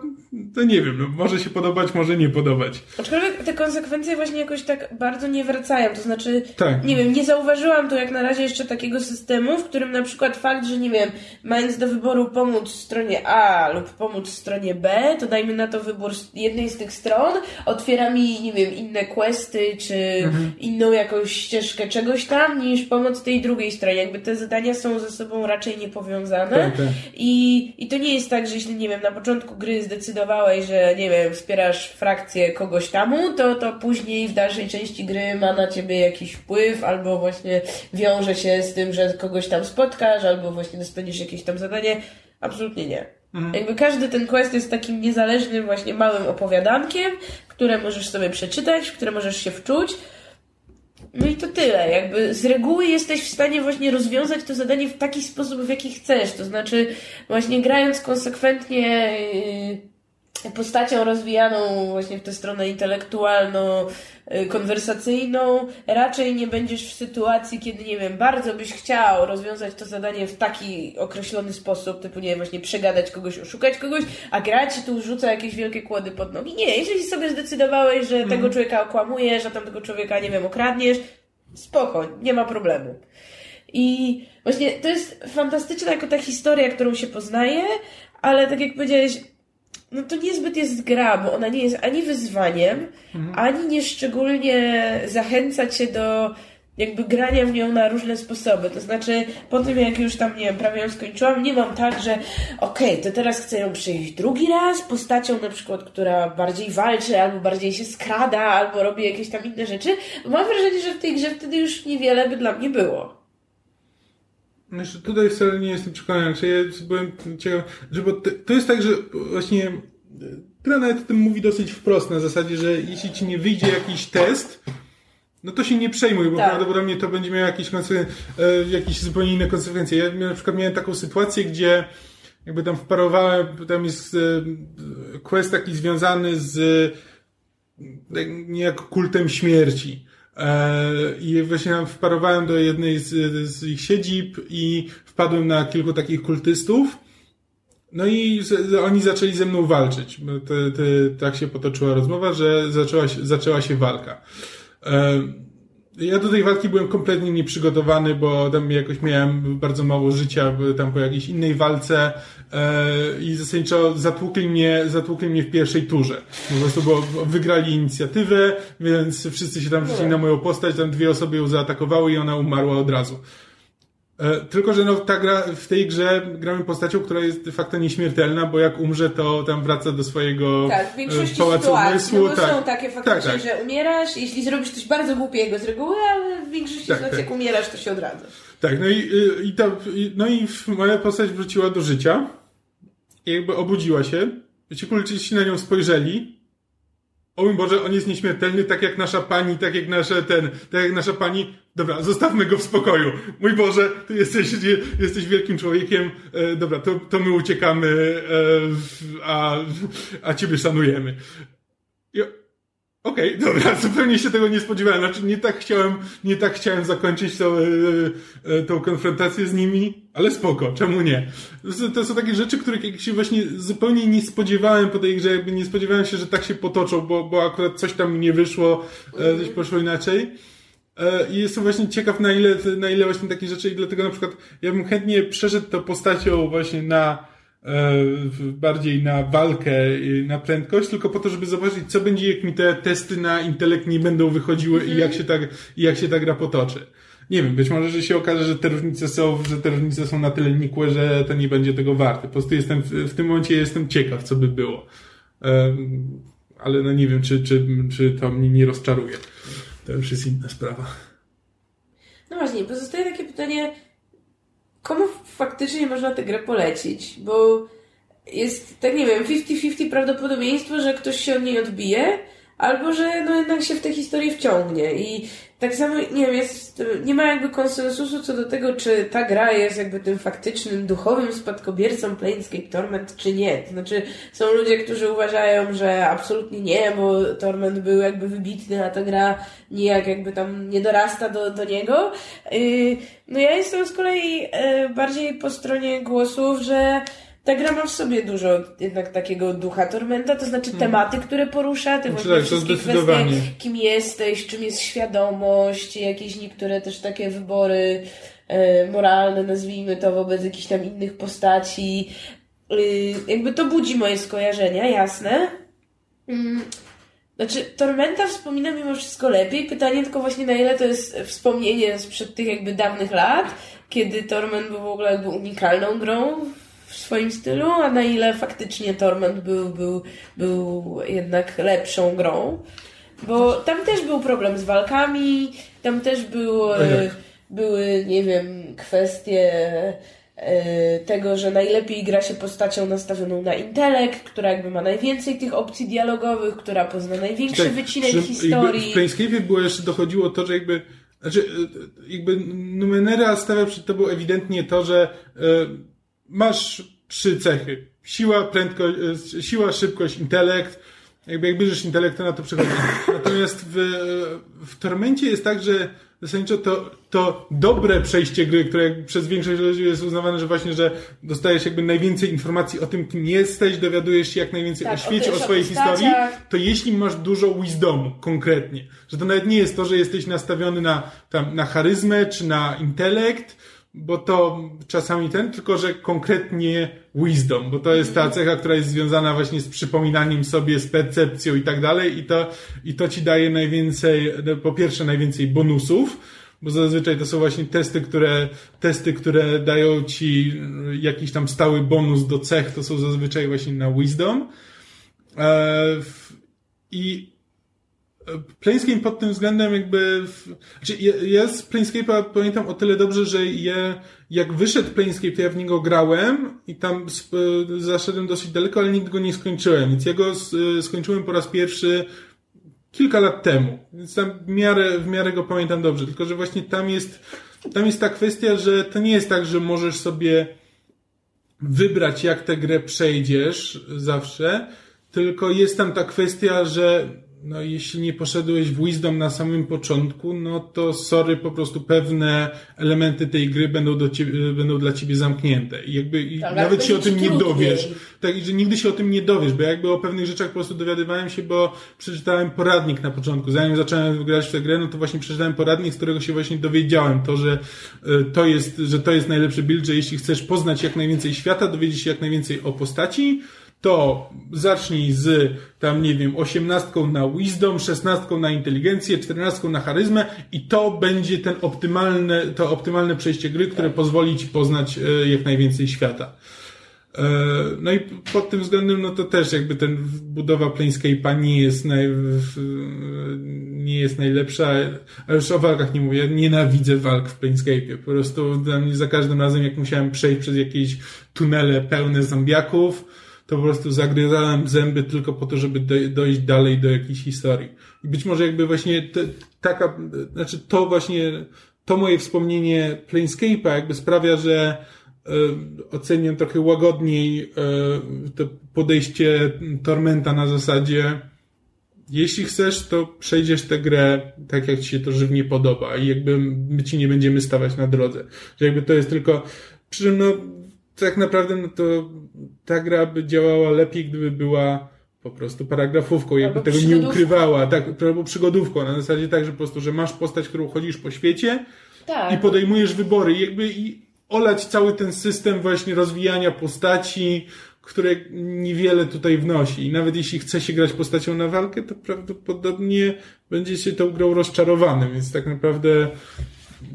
to nie wiem, no, może się podobać, może nie podobać. Aczkolwiek te konsekwencje właśnie jakoś tak bardzo nie wracają, to znaczy, tak. nie wiem, nie zauważyłam tu jak na razie jeszcze takiego systemu, w którym na przykład fakt, że nie wiem, mając do wyboru pomóc stronie A lub pomóc stronie B, to dajmy na to wybór jednej z tych stron, otwiera mi, nie wiem, inne questy, czy mhm. inną jakąś ścieżkę czegoś tam, niż pomoc tej drugiej stronie. Jakby te zadania są ze sobą raczej niepowiązane tak, tak. I, i to nie jest tak, że jeśli, nie wiem, na początku gry zdecydowałeś, że nie wiem, wspierasz frakcję kogoś tamu, to, to później w dalszej części gry ma na ciebie jakiś wpływ, albo właśnie wiąże się z tym, że kogoś tam spotkasz, albo właśnie dostaniesz jakieś tam zadanie. Absolutnie nie. Mhm. Jakby każdy ten quest jest takim niezależnym, właśnie małym opowiadankiem, które możesz sobie przeczytać, w które możesz się wczuć. No i to tyle. Jakby z reguły jesteś w stanie właśnie rozwiązać to zadanie w taki sposób, w jaki chcesz. To znaczy, właśnie grając konsekwentnie yy, postacią rozwijaną właśnie w tę stronę intelektualną, yy, konwersacyjną, raczej nie będziesz w sytuacji, kiedy, nie wiem, bardzo byś chciał rozwiązać to zadanie w taki określony sposób, typu, nie wiem, właśnie przegadać kogoś, oszukać kogoś, a gra ci tu rzuca jakieś wielkie kłody pod nogi. Nie, jeżeli sobie zdecydowałeś, że mm. tego człowieka okłamujesz, a tamtego człowieka, nie wiem, okradniesz, spoko, nie ma problemu. I właśnie to jest fantastyczna jako ta historia, którą się poznaje, ale tak jak powiedziałeś, no to niezbyt jest gra, bo ona nie jest ani wyzwaniem, mhm. ani nie szczególnie zachęca cię do jakby grania w nią na różne sposoby. To znaczy, po tym jak już tam, nie wiem, prawie ją skończyłam, nie mam tak, że okej, okay, to teraz chcę ją przejść drugi raz, postacią na przykład, która bardziej walczy, albo bardziej się skrada, albo robi jakieś tam inne rzeczy. Mam wrażenie, że w tej grze wtedy już niewiele by dla mnie było. Znaczy, tutaj wcale nie jestem przekonany, czy ja byłem ciekaw, że bo to jest tak, że właśnie gra nawet o tym mówi dosyć wprost, na zasadzie, że jeśli ci nie wyjdzie jakiś test, no to się nie przejmuj, bo tak. prawdopodobnie to będzie miało jakieś, e, jakieś zupełnie inne konsekwencje. Ja na przykład miałem taką sytuację, gdzie jakby tam wparowałem, tam jest e, quest taki związany z e, niejako kultem śmierci. I właśnie wparowałem do jednej z, z ich siedzib i wpadłem na kilku takich kultystów. No i oni zaczęli ze mną walczyć. Te, tak się potoczyła rozmowa, że zaczęła zaczęła się walka. Ja do tej walki byłem kompletnie nieprzygotowany, bo tam jakoś miałem bardzo mało życia tam po jakiejś innej walce e, i zasadniczo zatłukli mnie, zatłukli mnie w pierwszej turze. Po prostu bo wygrali inicjatywę, więc wszyscy się tam wrzucili na moją postać, tam dwie osoby ją zaatakowały i ona umarła od razu. E, tylko, że no, ta gra, w tej grze gramy postacią, która jest de facto nieśmiertelna, bo jak umrze, to tam wraca do swojego tak, w większości pałacu sytuacji, umysłu. No tak. są takie faktycznie, tak, tak. że umierasz, jeśli zrobisz coś bardzo głupiego z reguły, ale w większości tak, sytuacji, jak tak. umierasz, to się odradzasz. Tak, no i, i, ta, no i moja postać wróciła do życia i jakby obudziła się. Ci policzyści na nią spojrzeli o mój Boże, on jest nieśmiertelny, tak jak nasza pani, tak jak nasze ten, tak jak nasza pani. Dobra, zostawmy go w spokoju. Mój Boże, ty jesteś, jesteś wielkim człowiekiem. E, dobra, to, to my uciekamy, e, a, a ciebie szanujemy. Okej, okay, dobra, zupełnie się tego nie spodziewałem. Znaczy, nie tak chciałem, nie tak chciałem zakończyć tą, e, e, tą konfrontację z nimi, ale spoko, czemu nie? To, to są takie rzeczy, których się właśnie zupełnie nie spodziewałem po tej grze, jakby nie spodziewałem się, że tak się potoczą, bo, bo akurat coś tam nie wyszło, e, coś poszło inaczej. I jestem właśnie ciekaw, na ile, na ile właśnie takie rzeczy, i dlatego na przykład ja bym chętnie przeszedł to postacią właśnie na E, bardziej na walkę, na prędkość, tylko po to, żeby zobaczyć, co będzie, jak mi te testy na intelekt nie będą wychodziły i jak się tak, i jak się ta gra potoczy. Nie wiem, być może, że się okaże, że te różnice są, że te różnice są na tyle nikłe, że to nie będzie tego warte. Po prostu jestem, w tym momencie jestem ciekaw, co by było. Ale no nie wiem, czy, czy, czy to mnie nie rozczaruje. To już jest inna sprawa. No właśnie, pozostaje takie pytanie, komu faktycznie można tę grę polecić? Bo jest, tak nie wiem, 50-50 prawdopodobieństwo, że ktoś się od niej odbije, albo że no jednak się w tę historię wciągnie. I tak samo, nie wiem, jest, nie ma jakby konsensusu co do tego, czy ta gra jest jakby tym faktycznym, duchowym spadkobiercą Planescape Torment, czy nie. To znaczy, są ludzie, którzy uważają, że absolutnie nie, bo Torment był jakby wybitny, a ta gra nijak jakby tam nie dorasta do, do niego. Y, no ja jestem z kolei y, bardziej po stronie głosów, że ta gra ma w sobie dużo jednak takiego ducha Tormenta, to znaczy hmm. tematy, które porusza, te znaczy, właśnie wszystkie kwestie, kim jesteś, czym jest świadomość, jakieś niektóre też takie wybory e, moralne, nazwijmy to, wobec jakichś tam innych postaci. E, jakby to budzi moje skojarzenia, jasne. Mm. Znaczy, Tormenta wspomina mimo wszystko lepiej. Pytanie tylko właśnie na ile to jest wspomnienie sprzed tych jakby dawnych lat, kiedy Torment był w ogóle jakby unikalną grą w swoim stylu, a na ile faktycznie Torment był, był, był jednak lepszą grą. Bo tam też był problem z walkami, tam też był, e, były, nie wiem, kwestie e, tego, że najlepiej gra się postacią nastawioną na intelekt, która jakby ma najwięcej tych opcji dialogowych, która pozna największy tak, wycinek przy, historii. W Planescape było jeszcze dochodziło to, że jakby znaczy, e, jakby Numenera stawia przed tobą ewidentnie to, że masz trzy cechy. Siła, prędkość, e, siła, szybkość, intelekt. Jakby jak bierzesz intelekt, to na to przychodzi. Natomiast w, w Tormencie jest tak, że zasadniczo to, to dobre przejście gry, które przez większość ludzi jest uznawane, że właśnie, że dostajesz jakby najwięcej informacji o tym, kim jesteś, dowiadujesz się jak najwięcej Tak, o świecie, o o swojej historii, to jeśli masz dużo wisdomu konkretnie, że to nawet nie jest to, że jesteś nastawiony na, tam, na charyzmę czy na intelekt, bo to czasami ten, tylko że konkretnie wisdom, bo to jest ta cecha, która jest związana właśnie z przypominaniem sobie, z percepcją i tak dalej. I to, i to ci daje najwięcej, no, po pierwsze najwięcej bonusów, bo zazwyczaj to są właśnie testy, które, testy, które dają ci jakiś tam stały bonus do cech, to są zazwyczaj właśnie na wisdom. E, I Planescape pod tym względem jakby... W, znaczy ja, z Planescape'a pamiętam o tyle dobrze, że ja, jak wyszedł Planescape, to ja w niego grałem i tam zaszedłem dosyć daleko, ale nigdy go nie skończyłem. Więc ja go skończyłem po raz pierwszy kilka lat temu. Więc tam w miarę, w miarę go pamiętam dobrze. Tylko, że właśnie tam jest, tam jest ta kwestia, że to nie jest tak, że możesz sobie wybrać, jak tę grę przejdziesz zawsze, tylko jest tam ta kwestia, że no, jeśli nie poszedłeś w Wisdom na samym początku, no to sorry, po prostu pewne elementy tej gry będą, do ciebie, będą dla ciebie zamknięte. I jakby i Tak, nawet się o tym nie dowiesz. Tak, i że nigdy się o tym nie dowiesz, bo jakby o pewnych rzeczach po prostu dowiadywałem się, bo przeczytałem poradnik na początku. Zanim zacząłem grać w tę grę, no to właśnie przeczytałem poradnik, z którego się właśnie dowiedziałem to, że y, to jest, że to jest najlepszy build, że jeśli chcesz poznać jak najwięcej świata, dowiedzieć się jak najwięcej o postaci, to zacznij z tam, nie wiem, osiemnastką na wisdom, szesnastką na inteligencję, czternastką na charyzmę i to będzie ten optymalne, to optymalne przejście gry, które pozwoli ci poznać e, jak najwięcej świata. E, No i pod tym względem, no to też jakby ten budowa Planescape'a nie jest naj, nie jest najlepsza, a już o walkach nie mówię, ja nienawidzę walk w Planescape'ie. Po prostu dla mnie za każdym razem, jak musiałem przejść przez jakieś tunele pełne zombiaków, to po prostu zagryzałem zęby tylko po to, żeby do, dojść dalej do jakiejś historii. I być może jakby właśnie te, taka, znaczy to właśnie, to moje wspomnienie Planescape'a jakby sprawia, że e, oceniam trochę łagodniej e, to podejście Tormenta na zasadzie jeśli chcesz, to przejdziesz tę grę tak, jak ci się to żywnie podoba i jakby my ci nie będziemy stawać na drodze. Że jakby to jest tylko, przy czym no, tak naprawdę no to ta gra by działała lepiej, gdyby była po prostu paragrafówką, jakby Albo tego nie ukrywała, tak, albo przygodówką, na zasadzie tak, że po prostu, że masz postać, którą chodzisz po świecie, Tak. i podejmujesz wybory i jakby i olać cały ten system właśnie rozwijania postaci, które niewiele tutaj wnosi. I nawet jeśli chce się grać postacią na walkę, to prawdopodobnie będzie się tą grą rozczarowanym, więc tak naprawdę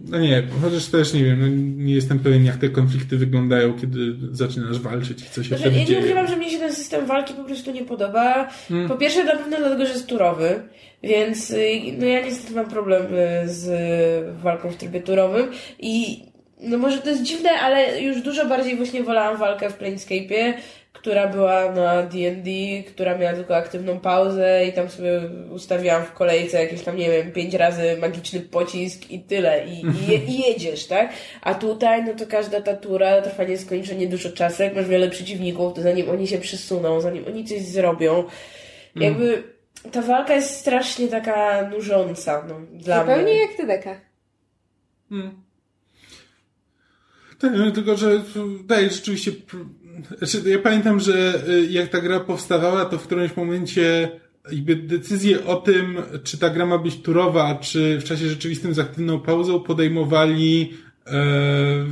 no nie, chociaż też nie wiem, no nie jestem pewien jak te konflikty wyglądają, kiedy zaczynasz walczyć i co się Znaczy, wtedy ja nie ukrywam, że mnie się ten system walki po prostu nie podoba. Hmm. Po pierwsze na pewno dlatego, że jest turowy, więc y, no ja niestety mam problem y, z walką w trybie turowym i no może to jest dziwne, ale już dużo bardziej właśnie wolałam walkę w Planescape'ie, która była na D&D, która miała tylko aktywną pauzę i tam sobie ustawiałam w kolejce jakieś tam, nie wiem, pięć razy magiczny pocisk i tyle. I, i, i jedziesz, tak? A tutaj, no to każda ta tura trwa nieskończenie dużo czasu. Jak masz wiele przeciwników, to zanim oni się przysuną, zanim oni coś zrobią, jakby ta walka jest strasznie taka nużąca, no, dla Zupełnie mnie. jak TDK. Tak, no, tylko że daje rzeczywiście. Znaczy, ja pamiętam, że y, jak ta gra powstawała, to w którymś momencie jakby decyzję o tym, czy ta gra ma być turowa, czy w czasie rzeczywistym z aktywną pauzą podejmowali e,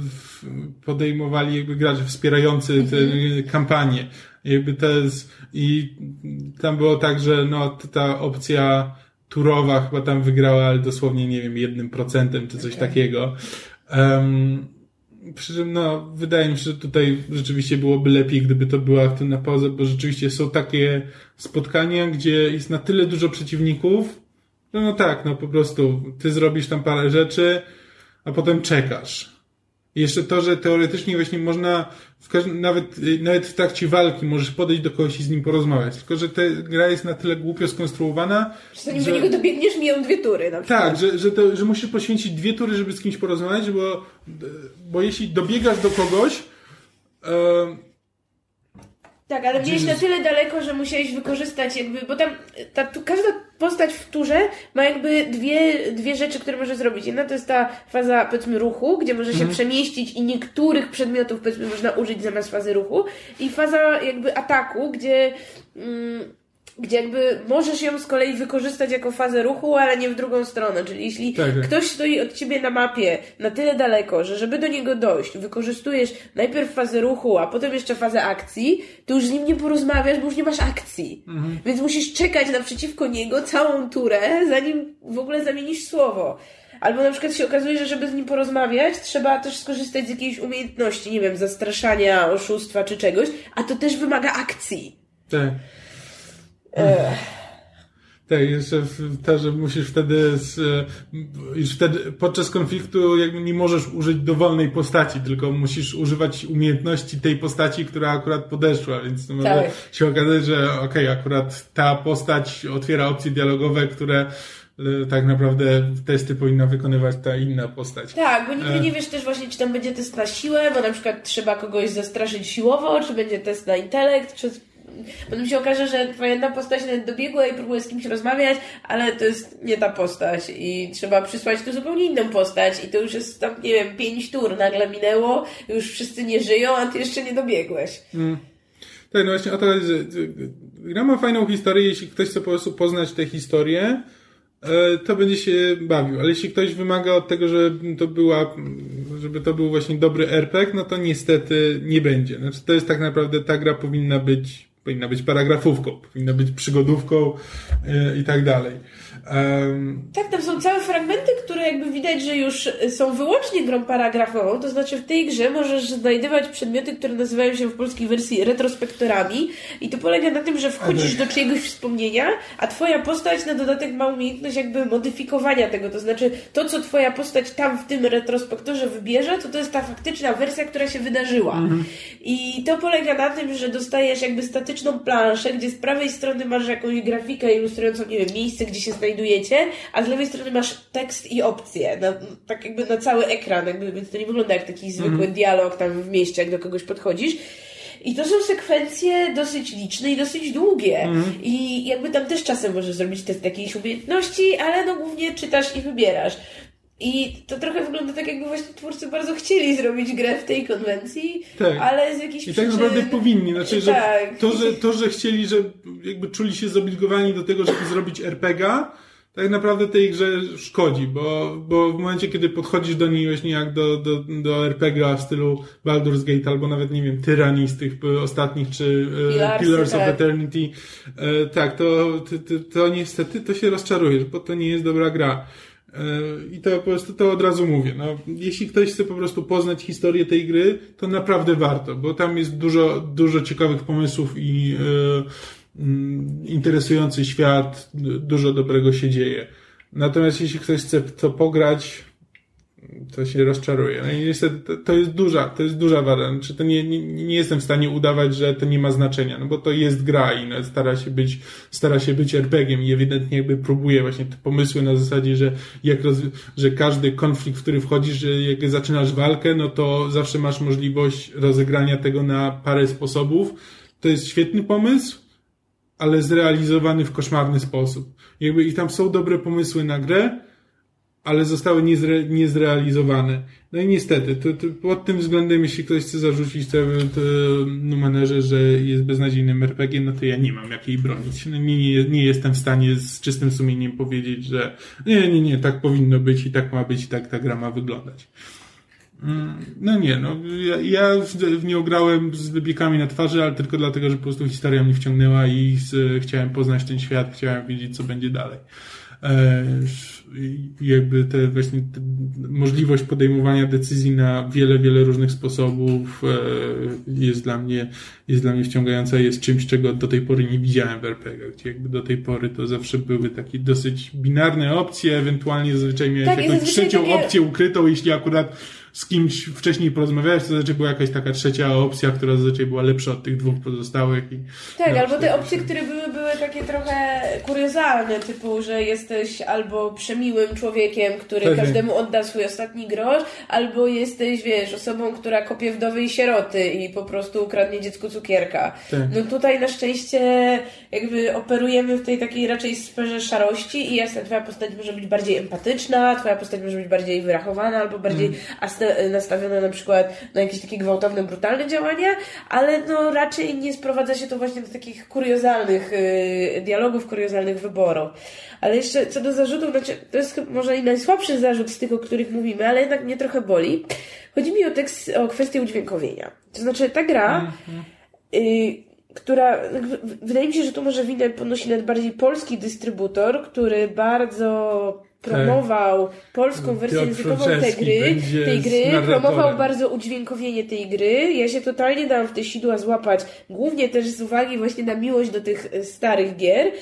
podejmowali jakby gracze wspierający tę kampanię. Jakby to jest, i tam było tak, że no ta opcja turowa chyba tam wygrała, ale dosłownie nie wiem, jednym procentem czy coś takiego. Um, przy czym, no, wydaje mi się, że tutaj rzeczywiście byłoby lepiej, gdyby to była aktywna pauza, bo rzeczywiście są takie spotkania, gdzie jest na tyle dużo przeciwników, że no tak, no po prostu ty zrobisz tam parę rzeczy, a potem czekasz. I jeszcze to, że teoretycznie właśnie można, nawet, nawet w trakcie walki możesz podejść do kogoś i z nim porozmawiać. Tylko, że ta gra jest na tyle głupio skonstruowana, Zanim do niego dobiegniesz, miją dwie tury na przykład. tak, że, że, to, że musisz poświęcić dwie tury, żeby z kimś porozmawiać, bo, bo jeśli dobiegasz do kogoś, Tak, ale miałeś na tyle daleko, że musiałeś wykorzystać jakby, bo tam ta, tu, każda postać w turze ma jakby dwie, dwie rzeczy, które może zrobić. Jedna to jest ta faza, powiedzmy, ruchu, gdzie może się Mhm. przemieścić i niektórych przedmiotów, powiedzmy, można użyć zamiast fazy ruchu. I faza jakby ataku, gdzie... Mm, gdzie jakby możesz ją z kolei wykorzystać jako fazę ruchu, ale nie w drugą stronę. Czyli jeśli Tak, tak. ktoś stoi od ciebie na mapie na tyle daleko, że żeby do niego dojść, wykorzystujesz najpierw fazę ruchu, a potem jeszcze fazę akcji, to już z nim nie porozmawiasz, bo już nie masz akcji. Mhm. Więc musisz czekać naprzeciwko niego całą turę, zanim w ogóle zamienisz słowo. Albo na przykład się okazuje, że żeby z nim porozmawiać, trzeba też skorzystać z jakiejś umiejętności, nie wiem, zastraszania, oszustwa czy czegoś, a to też wymaga akcji. Tak. Tak, jeszcze to, że musisz wtedy, e, już wtedy podczas konfliktu jakby nie możesz użyć dowolnej postaci, tylko musisz używać umiejętności tej postaci, która akurat podeszła, więc może Tak. się okazać, że okej, akurat ta postać otwiera opcje dialogowe, które e, tak naprawdę testy powinna wykonywać ta inna postać. Tak, bo nigdy E. nie wiesz też właśnie, czy tam będzie test na siłę, bo na przykład trzeba kogoś zastraszyć siłowo, czy będzie test na intelekt, czy... Potem się okaże, że twoja jedna postać nawet dobiegła i próbuje z kimś rozmawiać, ale to jest nie ta postać i trzeba przysłać tu zupełnie inną postać i to już jest tam, nie wiem, pięć tur nagle minęło, już wszyscy nie żyją, a ty jeszcze nie dobiegłeś. Tak, no właśnie że że gra ma fajną historię, jeśli ktoś chce po prostu poznać tę historię, e, to będzie się bawił, ale jeśli ktoś wymaga od tego, żeby to była, żeby to był właśnie dobry RPG, no to niestety nie będzie. Znaczy to jest tak naprawdę, ta gra powinna być, powinna być paragrafówką, powinna być przygodówką e, i tak dalej. Em, Tak, tam są całe fragmenty, które jakby widać, że już są wyłącznie grą paragrafową, to znaczy w tej grze możesz znajdywać przedmioty, które nazywają się w polskiej wersji retrospektorami. I to polega na tym, że wchodzisz do czyjegoś wspomnienia, a twoja postać na dodatek ma umiejętność jakby modyfikowania tego, to znaczy to, co twoja postać tam w tym retrospektorze wybierze, to to jest ta faktyczna wersja, która się wydarzyła. I to polega na tym, że dostajesz jakby statyczną planszę, gdzie z prawej strony masz jakąś grafikę ilustrującą, nie wiem, miejsce, gdzie się znajdujecie, a z lewej strony masz tekst i opcje, na, tak jakby na cały ekran, jakby, więc to nie wygląda jak taki zwykły dialog tam w mieście, jak do kogoś podchodzisz. I to są sekwencje dosyć liczne i dosyć długie. I jakby tam też czasem możesz zrobić test jakiejś umiejętności, ale no głównie czytasz i wybierasz. I to trochę wygląda tak, jakby właśnie twórcy bardzo chcieli zrobić grę w tej konwencji, Tak. ale z jakichś I tak przyczyn... naprawdę powinni. Znaczy, że Tak. to, że to, że chcieli, że jakby czuli się zobligowani do tego, żeby zrobić RPG, tak naprawdę tej grze szkodzi, bo, bo w momencie, kiedy podchodzisz do niej właśnie jak do, do, do RPG w stylu Baldur's Gate albo nawet, nie wiem, Tyranny z tych e, ostatnich, czy e, Pilarsy, Pillars of tak. Eternity, e, tak, to, to, to, to niestety to się rozczarujesz, bo to nie jest dobra gra. E, I to po prostu to od razu mówię. No, jeśli ktoś chce po prostu poznać historię tej gry, to naprawdę warto, bo tam jest dużo, dużo ciekawych pomysłów i e, mm, interesujący świat, dużo dobrego się dzieje. Natomiast jeśli ktoś chce to pograć, to się rozczaruje. No i niestety to, jest duża, to jest duża wada. Znaczy to nie, nie, nie jestem w stanie udawać, że to nie ma znaczenia, no bo to jest gra i stara się być, stara się być RPG-iem i ewidentnie jakby próbuje właśnie te pomysły na zasadzie, że jak roz, że każdy konflikt, w który wchodzisz, że jak zaczynasz walkę, no to zawsze masz możliwość rozegrania tego na parę sposobów. To jest świetny pomysł, ale zrealizowany w koszmarny sposób. Jakby i tam są dobre pomysły na grę, ale zostały niezre, niezrealizowane. No i niestety, to, to pod tym względem, jeśli ktoś chce zarzucić te, te numenerze, że jest beznadziejnym RPG, no to ja nie mam jak jej bronić. No nie, nie, nie jestem w stanie z czystym sumieniem powiedzieć, że nie, nie, nie, tak powinno być i tak ma być i tak ta gra ma wyglądać. Mm, No nie, no ja, ja w, nią grałem z wybiekami na twarzy, ale tylko dlatego, że po prostu historia mnie wciągnęła i z, chciałem poznać ten świat, chciałem wiedzieć, co będzie dalej. E, jakby te właśnie te, możliwość podejmowania decyzji na wiele, wiele różnych sposobów e, jest dla mnie jest dla mnie wciągająca, jest czymś, czego do tej pory nie widziałem w RPG, gdzie jakby do tej pory to zawsze były takie dosyć binarne opcje, ewentualnie zazwyczaj miałeś Tak, jakąś trzecią takie- opcję ukrytą, jeśli akurat z kimś wcześniej porozmawiałeś, to zazwyczaj była jakaś taka trzecia opcja, która zazwyczaj była lepsza od tych dwóch pozostałych. I Tak, albo te opcje, które były, były takie trochę kuriozalne, typu, że jesteś albo przemiłym człowiekiem, który Tak, każdemu odda swój ostatni grosz, albo jesteś, wiesz, osobą, która kopie wdowy i sieroty i po prostu ukradnie dziecku cukierka. Tak. No tutaj na szczęście jakby operujemy w tej takiej raczej sferze szarości i jasne, twoja postać może być bardziej empatyczna, twoja postać może być bardziej wyrachowana albo bardziej Mm. Asne- nastawiona na przykład na jakieś takie gwałtowne, brutalne działania, ale no raczej nie sprowadza się to właśnie do takich kuriozalnych yy, dialogów, kuriozalnych wyborów. Ale jeszcze co do zarzutów, znaczy, to jest może i najsłabszy zarzut z tych, o których mówimy, ale jednak mnie trochę boli. Chodzi mi o tekst, o kwestię udźwiękowienia. To znaczy ta gra, y, która, wydaje mi się, że tu może winę ponosi nawet bardziej polski dystrybutor, który bardzo promował polską wersję Piotr językową tej gry, tej gry, promował bardzo udźwiękowienie tej gry. Ja się totalnie dałam w te sidła złapać, głównie też z uwagi właśnie na miłość do tych e, starych gier.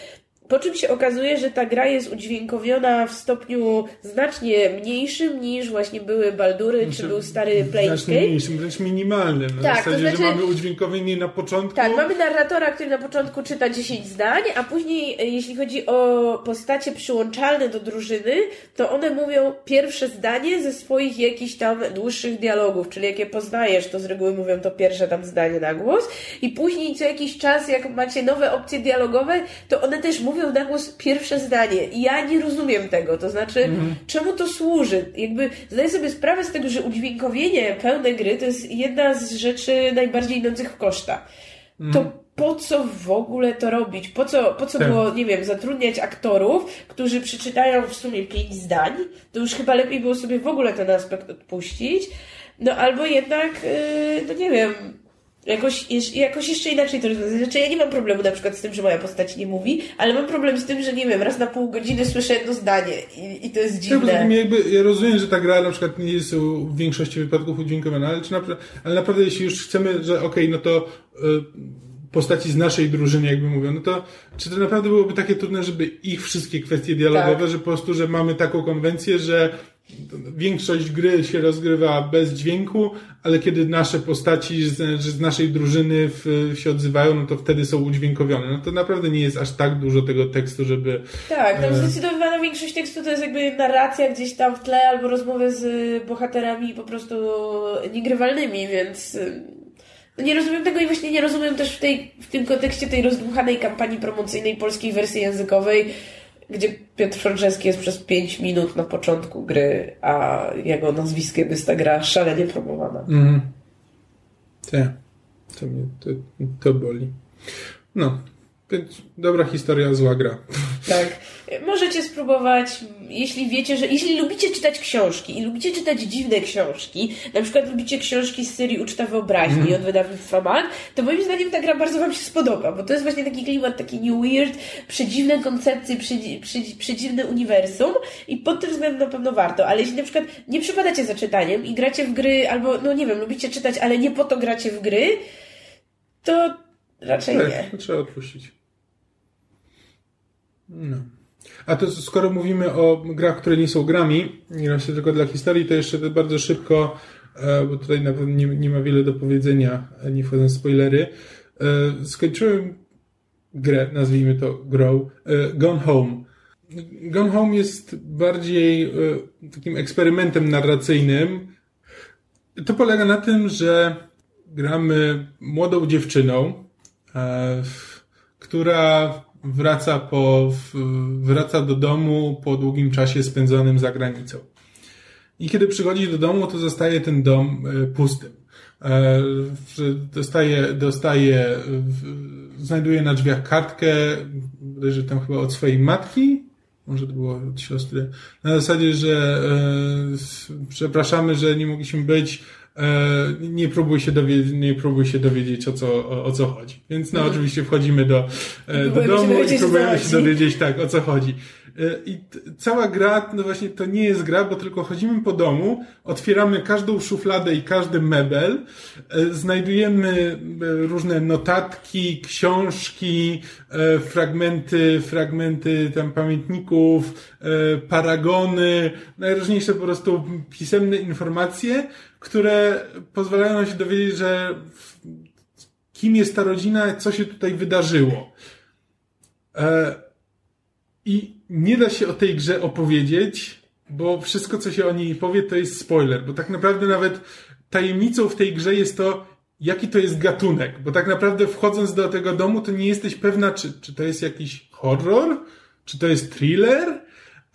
Po czym się okazuje, że ta gra jest udźwiękowiona w stopniu znacznie mniejszym niż właśnie były Baldury, czy był stary Znacznie Planescape. mniejszym, wręcz minimalnym. Na Tak, to zasadzie, że znaczy- mamy udźwiękowienie na początku. Tak, mamy narratora, który na początku czyta 10 zdań, a później, e, jeśli chodzi o postacie przyłączalne do drużyny, to one mówią pierwsze zdanie ze swoich jakichś tam dłuższych dialogów, czyli jakie poznajesz, to z reguły mówią to pierwsze tam zdanie na głos, i później co jakiś czas, jak macie nowe opcje dialogowe, to one też mówią na głos pierwsze zdanie. I ja nie rozumiem tego, to znaczy, czemu to służy? Jakby zdaję sobie sprawę z tego, że udźwiękowienie pełnej gry to jest jedna z rzeczy najbardziej idących w koszta to po co w ogóle to robić? Po co, po co Tak. było, nie wiem, zatrudniać aktorów, którzy przeczytają w sumie pięć zdań? To już chyba lepiej było sobie w ogóle ten aspekt odpuścić. No albo jednak, yy, no nie wiem, jakoś, jakoś jeszcze inaczej to rozwiązać. Znaczy ja nie mam problemu na przykład z tym, że moja postać nie mówi, ale mam problem z tym, że nie wiem, raz na pół godziny słyszę jedno zdanie i, i to jest Ja, poza dziwne. tym jakby, ja rozumiem, że ta gra na przykład nie jest w większości wypadków udźwiękowana, ale, czy napra- ale naprawdę jeśli już chcemy, że okej, no to y, postaci z naszej drużyny jakby mówią, no to czy to naprawdę byłoby takie trudne, żeby ich wszystkie kwestie dialogowe, Tak. że po prostu, że mamy taką konwencję, że większość gry się rozgrywa bez dźwięku, ale kiedy nasze postaci z, z naszej drużyny w, się odzywają, no to wtedy są udźwiękowione. No to naprawdę nie jest aż tak dużo tego tekstu, żeby Tak, tam E. zdecydowana większość tekstu to jest jakby narracja gdzieś tam w tle albo rozmowy z bohaterami po prostu niegrywalnymi, więc no nie rozumiem tego i właśnie nie rozumiem też w, tej, w tym kontekście tej rozdmuchanej kampanii promocyjnej polskiej wersji językowej, gdzie Piotr Franceski jest przez 5 minut na początku gry, a jego nazwiskiem jest ta gra szalenie promowana. Mhm. Tak. To mnie to, to boli. No. Dobra historia, zła gra. Tak. Możecie spróbować, jeśli wiecie, że jeśli lubicie czytać książki i lubicie czytać dziwne książki, na przykład lubicie książki z serii Uczta Wyobraźni od wydawnictwa MAG, to moim zdaniem ta gra bardzo Wam się spodoba, bo to jest właśnie taki klimat, taki new weird, przedziwne koncepcje, przedzi, przedzi, przedziwne uniwersum i pod tym względem na pewno warto, ale jeśli na przykład nie przypadacie za czytaniem i gracie w gry, albo no nie wiem, lubicie czytać, ale nie po to gracie w gry, to raczej nie. Tak, to trzeba odpuścić. No. A to skoro mówimy o grach, które nie są grami, nie właśnie tylko dla historii, to jeszcze bardzo szybko, e, bo tutaj na pewno nie, nie ma wiele do powiedzenia, e, nie wchodząc w spoilery. E, Skończyłem grę, nazwijmy to grą, Gone Home. Gone Home jest bardziej takim eksperymentem narracyjnym. To polega na tym, że gramy młodą dziewczyną, która wraca, po, wraca do domu po długim czasie spędzonym za granicą. I kiedy przychodzi do domu, to zostaje ten dom e, pustym. E, Dostaje, dostaje, znajduje na drzwiach kartkę, że tam chyba od swojej matki, może to było od siostry, na zasadzie, że e, przepraszamy, że nie mogliśmy być, nie próbuj się dowiedzieć, nie próbuj się dowiedzieć o co, o, o co chodzi. Więc no oczywiście wchodzimy do, e, do domu i próbujemy się dowiedzieć tak, o co chodzi. E, I cała gra, no właśnie to nie jest gra, bo tylko chodzimy po domu, otwieramy każdą szufladę i każdy mebel, e, znajdujemy e, różne notatki, książki, e, fragmenty, fragmenty tam pamiętników, e, paragony, najróżniejsze po prostu pisemne informacje, które pozwalają nam się dowiedzieć, że kim jest ta rodzina, co się tutaj wydarzyło. E, I nie da się o tej grze opowiedzieć, bo wszystko, co się o niej powie, to jest spoiler, bo tak naprawdę nawet tajemnicą w tej grze jest to, jaki to jest gatunek, bo tak naprawdę wchodząc do tego domu, to nie jesteś pewna, czy, czy to jest jakiś horror, czy to jest thriller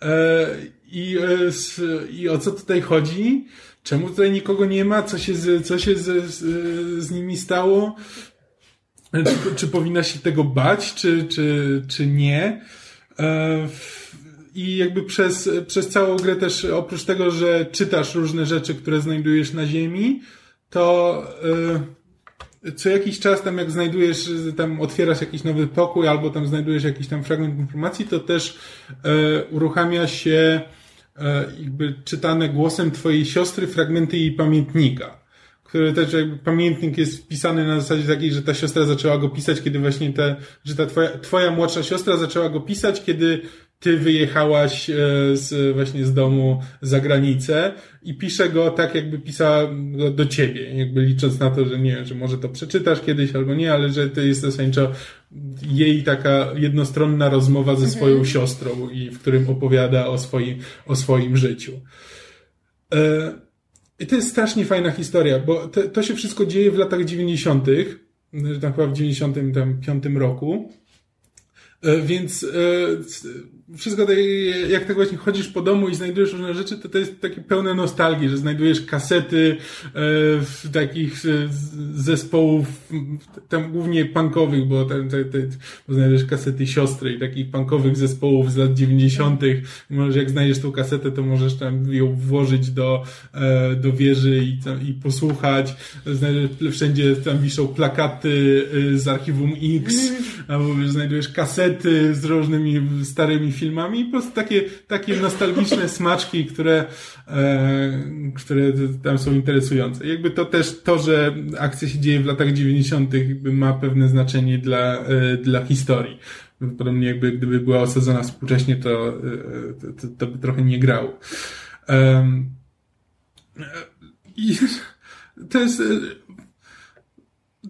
e, i, e, i o co tutaj chodzi, czemu tutaj nikogo nie ma, co się z, co się z, z, z nimi stało, czy, czy powinna się tego bać, czy, czy, czy nie. E, I jakby przez, przez całą grę też, oprócz tego, że czytasz różne rzeczy, które znajdujesz na ziemi, to e, co jakiś czas tam jak znajdujesz, tam otwierasz jakiś nowy pokój albo tam znajdujesz jakiś tam fragment informacji, to też e, uruchamia się jakby czytane głosem twojej siostry fragmenty jej pamiętnika który też jakby pamiętnik jest wpisany na zasadzie takiej, że ta siostra zaczęła go pisać, kiedy właśnie te, że ta twoja, twoja młodsza siostra zaczęła go pisać, kiedy ty wyjechałaś e, z, właśnie z domu za granicę i pisze go tak, jakby pisała go do ciebie, jakby licząc na to, że nie, że może to przeczytasz kiedyś albo nie, ale że to jest zasadniczo jej taka jednostronna rozmowa ze swoją mhm. siostrą i w którym opowiada o swoim, o swoim życiu. E, i to jest strasznie fajna historia, bo to, to się wszystko dzieje w latach 90., tak chyba w 95 roku. E, więc e, wszystko tak, jak tak właśnie chodzisz po domu i znajdujesz różne rzeczy, to to jest takie pełne nostalgii, że znajdujesz kasety e, takich zespołów, tam głównie punkowych, bo, tam, te, te, bo znajdujesz kasety siostry i takich punkowych zespołów z lat 90. Możesz, jak znajdziesz tą kasetę, to możesz tam ją włożyć do, do wieży i, tam, i posłuchać. Znajdziesz, wszędzie tam wiszą plakaty z archiwum X, albo znajdujesz kasety kasety z różnymi starymi filmami i po prostu takie, takie nostalgiczne smaczki, które, e, które tam są interesujące. Jakby to też to, że akcja się dzieje w latach 90. jakby ma pewne znaczenie dla, e, dla historii. Podobnie jakby gdyby była osadzona współcześnie, to, e, to, to by trochę nie grało. Um, I to jest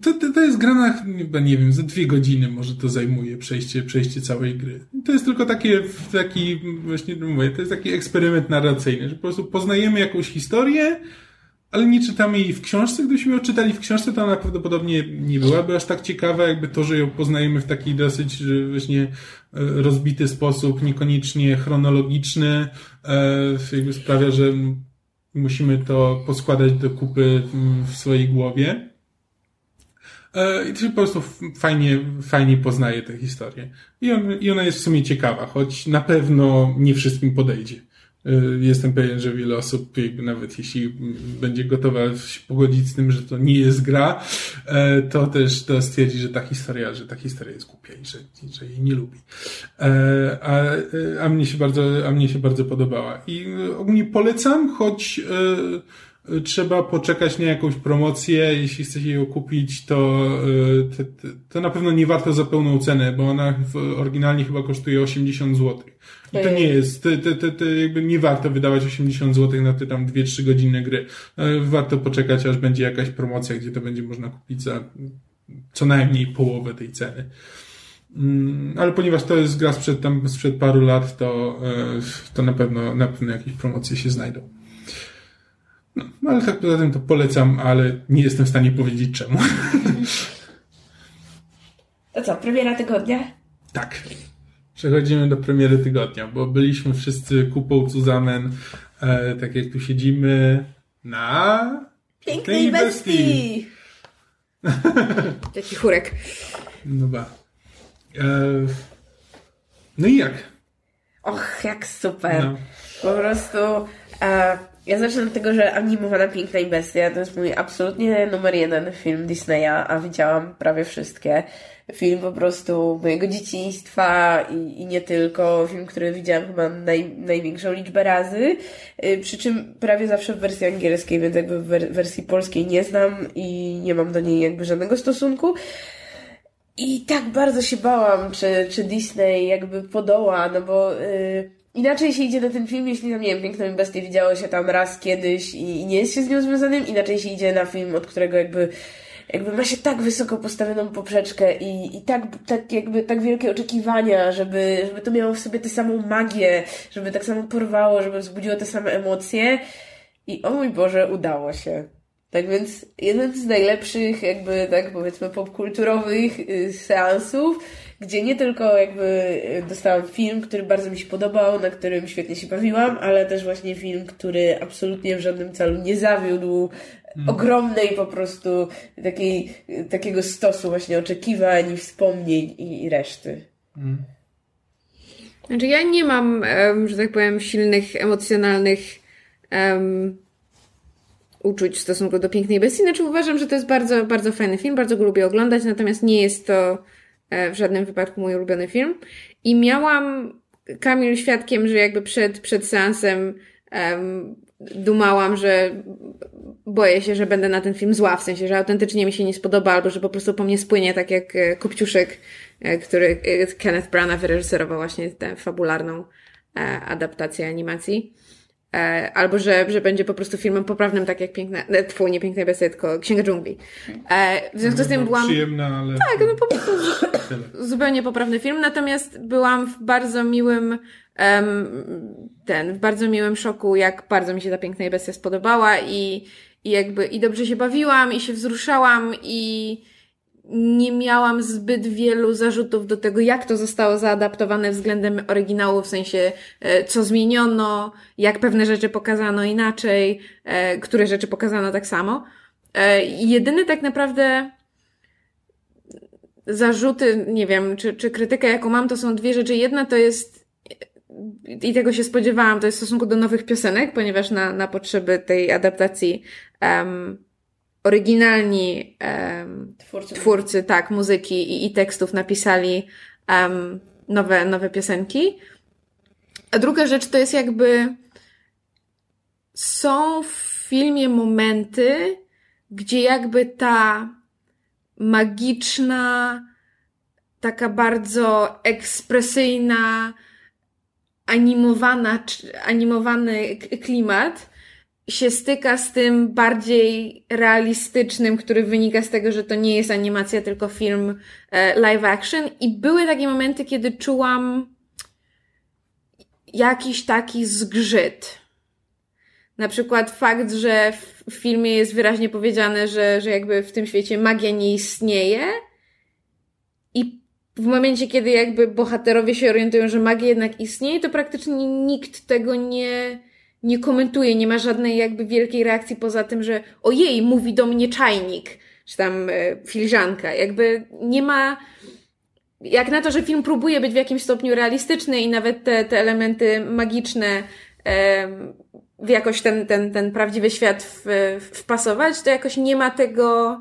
to, to, to jest gra na, chyba nie wiem, za dwie godziny może to zajmuje przejście, przejście całej gry. To jest tylko takie, taki, właśnie mówię, to jest taki eksperyment narracyjny, że po prostu poznajemy jakąś historię, ale nie czytamy jej w książce. Gdybyśmy ją czytali w książce, to ona prawdopodobnie nie byłaby aż tak ciekawa, jakby to, że ją poznajemy w taki dosyć właśnie e, rozbity sposób, niekoniecznie chronologiczny, e, jakby sprawia, że musimy to poskładać do kupy w swojej głowie. E, I to się po prostu fajnie, fajnie poznaje tę historię. I, on, I ona jest w sumie ciekawa, choć na pewno nie wszystkim podejdzie. E, jestem pewien, że wiele osób, nawet jeśli będzie gotowa się pogodzić z tym, że to nie jest gra, e, to też to stwierdzi, że ta historia, że ta historia jest głupia i że, że jej nie lubi. A, a mnie się bardzo, a mnie się bardzo podobała. I ogólnie polecam, choć trzeba poczekać na jakąś promocję. Jeśli chcecie ją kupić, to, to, to na pewno nie warto za pełną cenę, bo ona oryginalnie chyba kosztuje 80 zł. I to nie jest, to, to, to, jakby nie warto wydawać 80 zł na te tam 2-3 godziny gry. E, warto poczekać, aż będzie jakaś promocja, gdzie to będzie można kupić za co najmniej połowę tej ceny. Mm, ale ponieważ to jest gra sprzed, tam, sprzed paru lat, to, to na pewno, na pewno jakieś promocje się znajdą. No, ale tak poza tym to polecam, ale nie jestem w stanie powiedzieć czemu. To co, premiera tygodnia? Tak. Przechodzimy do premiery tygodnia, bo byliśmy wszyscy kupą Cuzamen, e, tak jak tu siedzimy, na... Pięknej bestii! Jaki chórek. No ba. E, no i jak? Och, jak super. No. Po prostu... E, ja zacznę od tego, że animowana Piękna i Bestia to jest mój absolutnie numer jeden film Disneya, a widziałam prawie wszystkie. Film po prostu mojego dzieciństwa i, i nie tylko. Film, który widziałam chyba naj, największą liczbę razy. Y, przy czym prawie zawsze w wersji angielskiej, więc jakby w wersji polskiej nie znam i nie mam do niej jakby żadnego stosunku. I tak bardzo się bałam, czy, czy Disney jakby podoła, no bo... Yy, Inaczej się idzie na ten film, jeśli tam, nie wiem, Piękną Bestię widziało się tam raz kiedyś i, i nie jest się z nią związanym. Inaczej się idzie na film, od którego jakby jakby ma się tak wysoko postawioną poprzeczkę i, i tak, tak jakby tak wielkie oczekiwania, żeby, żeby to miało w sobie tę samą magię, żeby tak samo porwało, żeby wzbudziło te same emocje. I o mój Boże, udało się. Tak więc jeden z najlepszych, jakby tak powiedzmy, popkulturowych y, seansów, gdzie nie tylko jakby y, dostałam film, który bardzo mi się podobał, na którym świetnie się bawiłam, ale też właśnie film, który absolutnie w żadnym celu nie zawiódł hmm. ogromnej po prostu takiej, takiego stosu właśnie oczekiwań, wspomnień i, i reszty. Hmm. Znaczy ja nie mam, że tak powiem, silnych, emocjonalnych um, uczuć w stosunku do Pięknej Bestii. Znaczy uważam, że to jest bardzo, bardzo fajny film, bardzo go lubię oglądać, natomiast nie jest to e, w żadnym wypadku mój ulubiony film. I miałam Kamil świadkiem, że jakby przed, przed seansem um, dumałam, że boję się, że będę na ten film zła, w sensie, że autentycznie mi się nie spodoba, albo że po prostu po mnie spłynie, tak jak e, Kopciuszek, e, który Kenneth Branagh wyreżyserował właśnie tę fabularną adaptację animacji. E, albo że, że będzie po prostu filmem poprawnym, tak jak piękne, e, twój, nie piękne bestie, tylko Księga Dżungli. E, w związku z tym byłam... Przyjemna, ale... Tak, no po prostu zupełnie poprawny film, natomiast byłam w bardzo miłym ten, w bardzo miłym szoku, jak bardzo mi się ta piękna bestia spodobała i, i jakby, i dobrze się bawiłam i się wzruszałam i nie miałam zbyt wielu zarzutów do tego, jak to zostało zaadaptowane względem oryginału, w sensie e, co zmieniono, jak pewne rzeczy pokazano inaczej, e, które rzeczy pokazano tak samo. E, jedyny tak naprawdę zarzuty, nie wiem, czy, czy krytyka, jaką mam, to są dwie rzeczy. Jedna to jest, i tego się spodziewałam, to jest w stosunku do nowych piosenek, ponieważ na, na potrzeby tej adaptacji um, oryginalni um, twórcy. twórcy, tak, muzyki i, i tekstów napisali um, nowe, nowe piosenki. A druga rzecz to jest jakby są w filmie momenty, gdzie jakby ta magiczna, taka bardzo ekspresyjna, animowana, animowany klimat się styka z tym bardziej realistycznym, który wynika z tego, że to nie jest animacja, tylko film e, live action. I były takie momenty, kiedy czułam jakiś taki zgrzyt. Na przykład fakt, że w filmie jest wyraźnie powiedziane, że, że jakby w tym świecie magia nie istnieje. I w momencie, kiedy jakby bohaterowie się orientują, że magia jednak istnieje, to praktycznie nikt tego nie, nie komentuje, nie ma żadnej jakby wielkiej reakcji poza tym, że ojej, mówi do mnie czajnik, czy tam e, filiżanka. Jakby nie ma, jak na to, że film próbuje być w jakimś stopniu realistyczny i nawet te, te elementy magiczne e, w jakoś ten, ten, ten prawdziwy świat w, wpasować, to jakoś nie ma tego,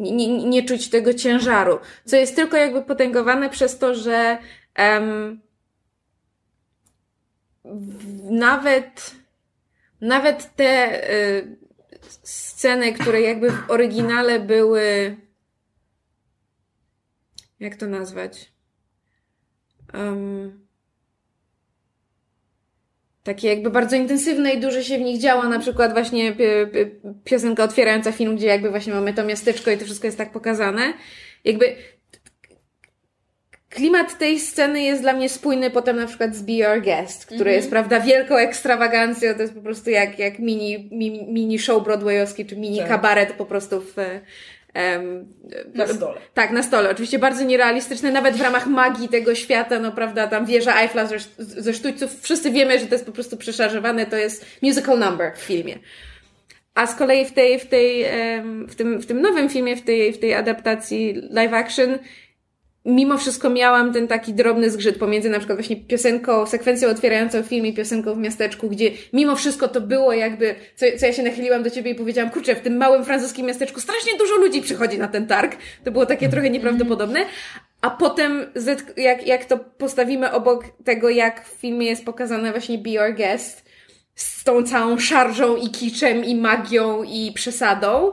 nie, nie, czuć tego ciężaru, co jest tylko jakby potęgowane przez to, że um, nawet, nawet te y, sceny, które jakby w oryginale były, jak to nazwać? Um, takie jakby bardzo intensywne i dużo się w nich działa, na przykład właśnie piosenka otwierająca film, gdzie jakby właśnie mamy to miasteczko i to wszystko jest tak pokazane. Jakby klimat tej sceny jest dla mnie spójny potem na przykład z Be Your Guest, który mm -hmm. jest, prawda, wielką ekstrawagancją, to jest po prostu jak, jak mini, mini, mini show broadwayowski, czy mini tak. kabaret po prostu w, Um, na stole. Tak, na stole. Oczywiście bardzo nierealistyczne, nawet w ramach magii tego świata, no prawda, tam wieża Eiffla ze, ze sztućców. Wszyscy wiemy, że to jest po prostu przeszarżowane, to jest musical number w filmie. A z kolei w tej, w tej, w tym, w tym nowym filmie, w tej, w tej adaptacji live action, mimo wszystko miałam ten taki drobny zgrzyt pomiędzy na przykład właśnie piosenką, sekwencją otwierającą film i piosenką w miasteczku, gdzie mimo wszystko to było jakby, co, co ja się nachyliłam do ciebie i powiedziałam, kurczę, w tym małym francuskim miasteczku strasznie dużo ludzi przychodzi na ten targ. To było takie trochę nieprawdopodobne. A potem, jak, jak to postawimy obok tego, jak w filmie jest pokazane właśnie Be Your Guest, z tą całą szarżą i kiczem i magią i przesadą,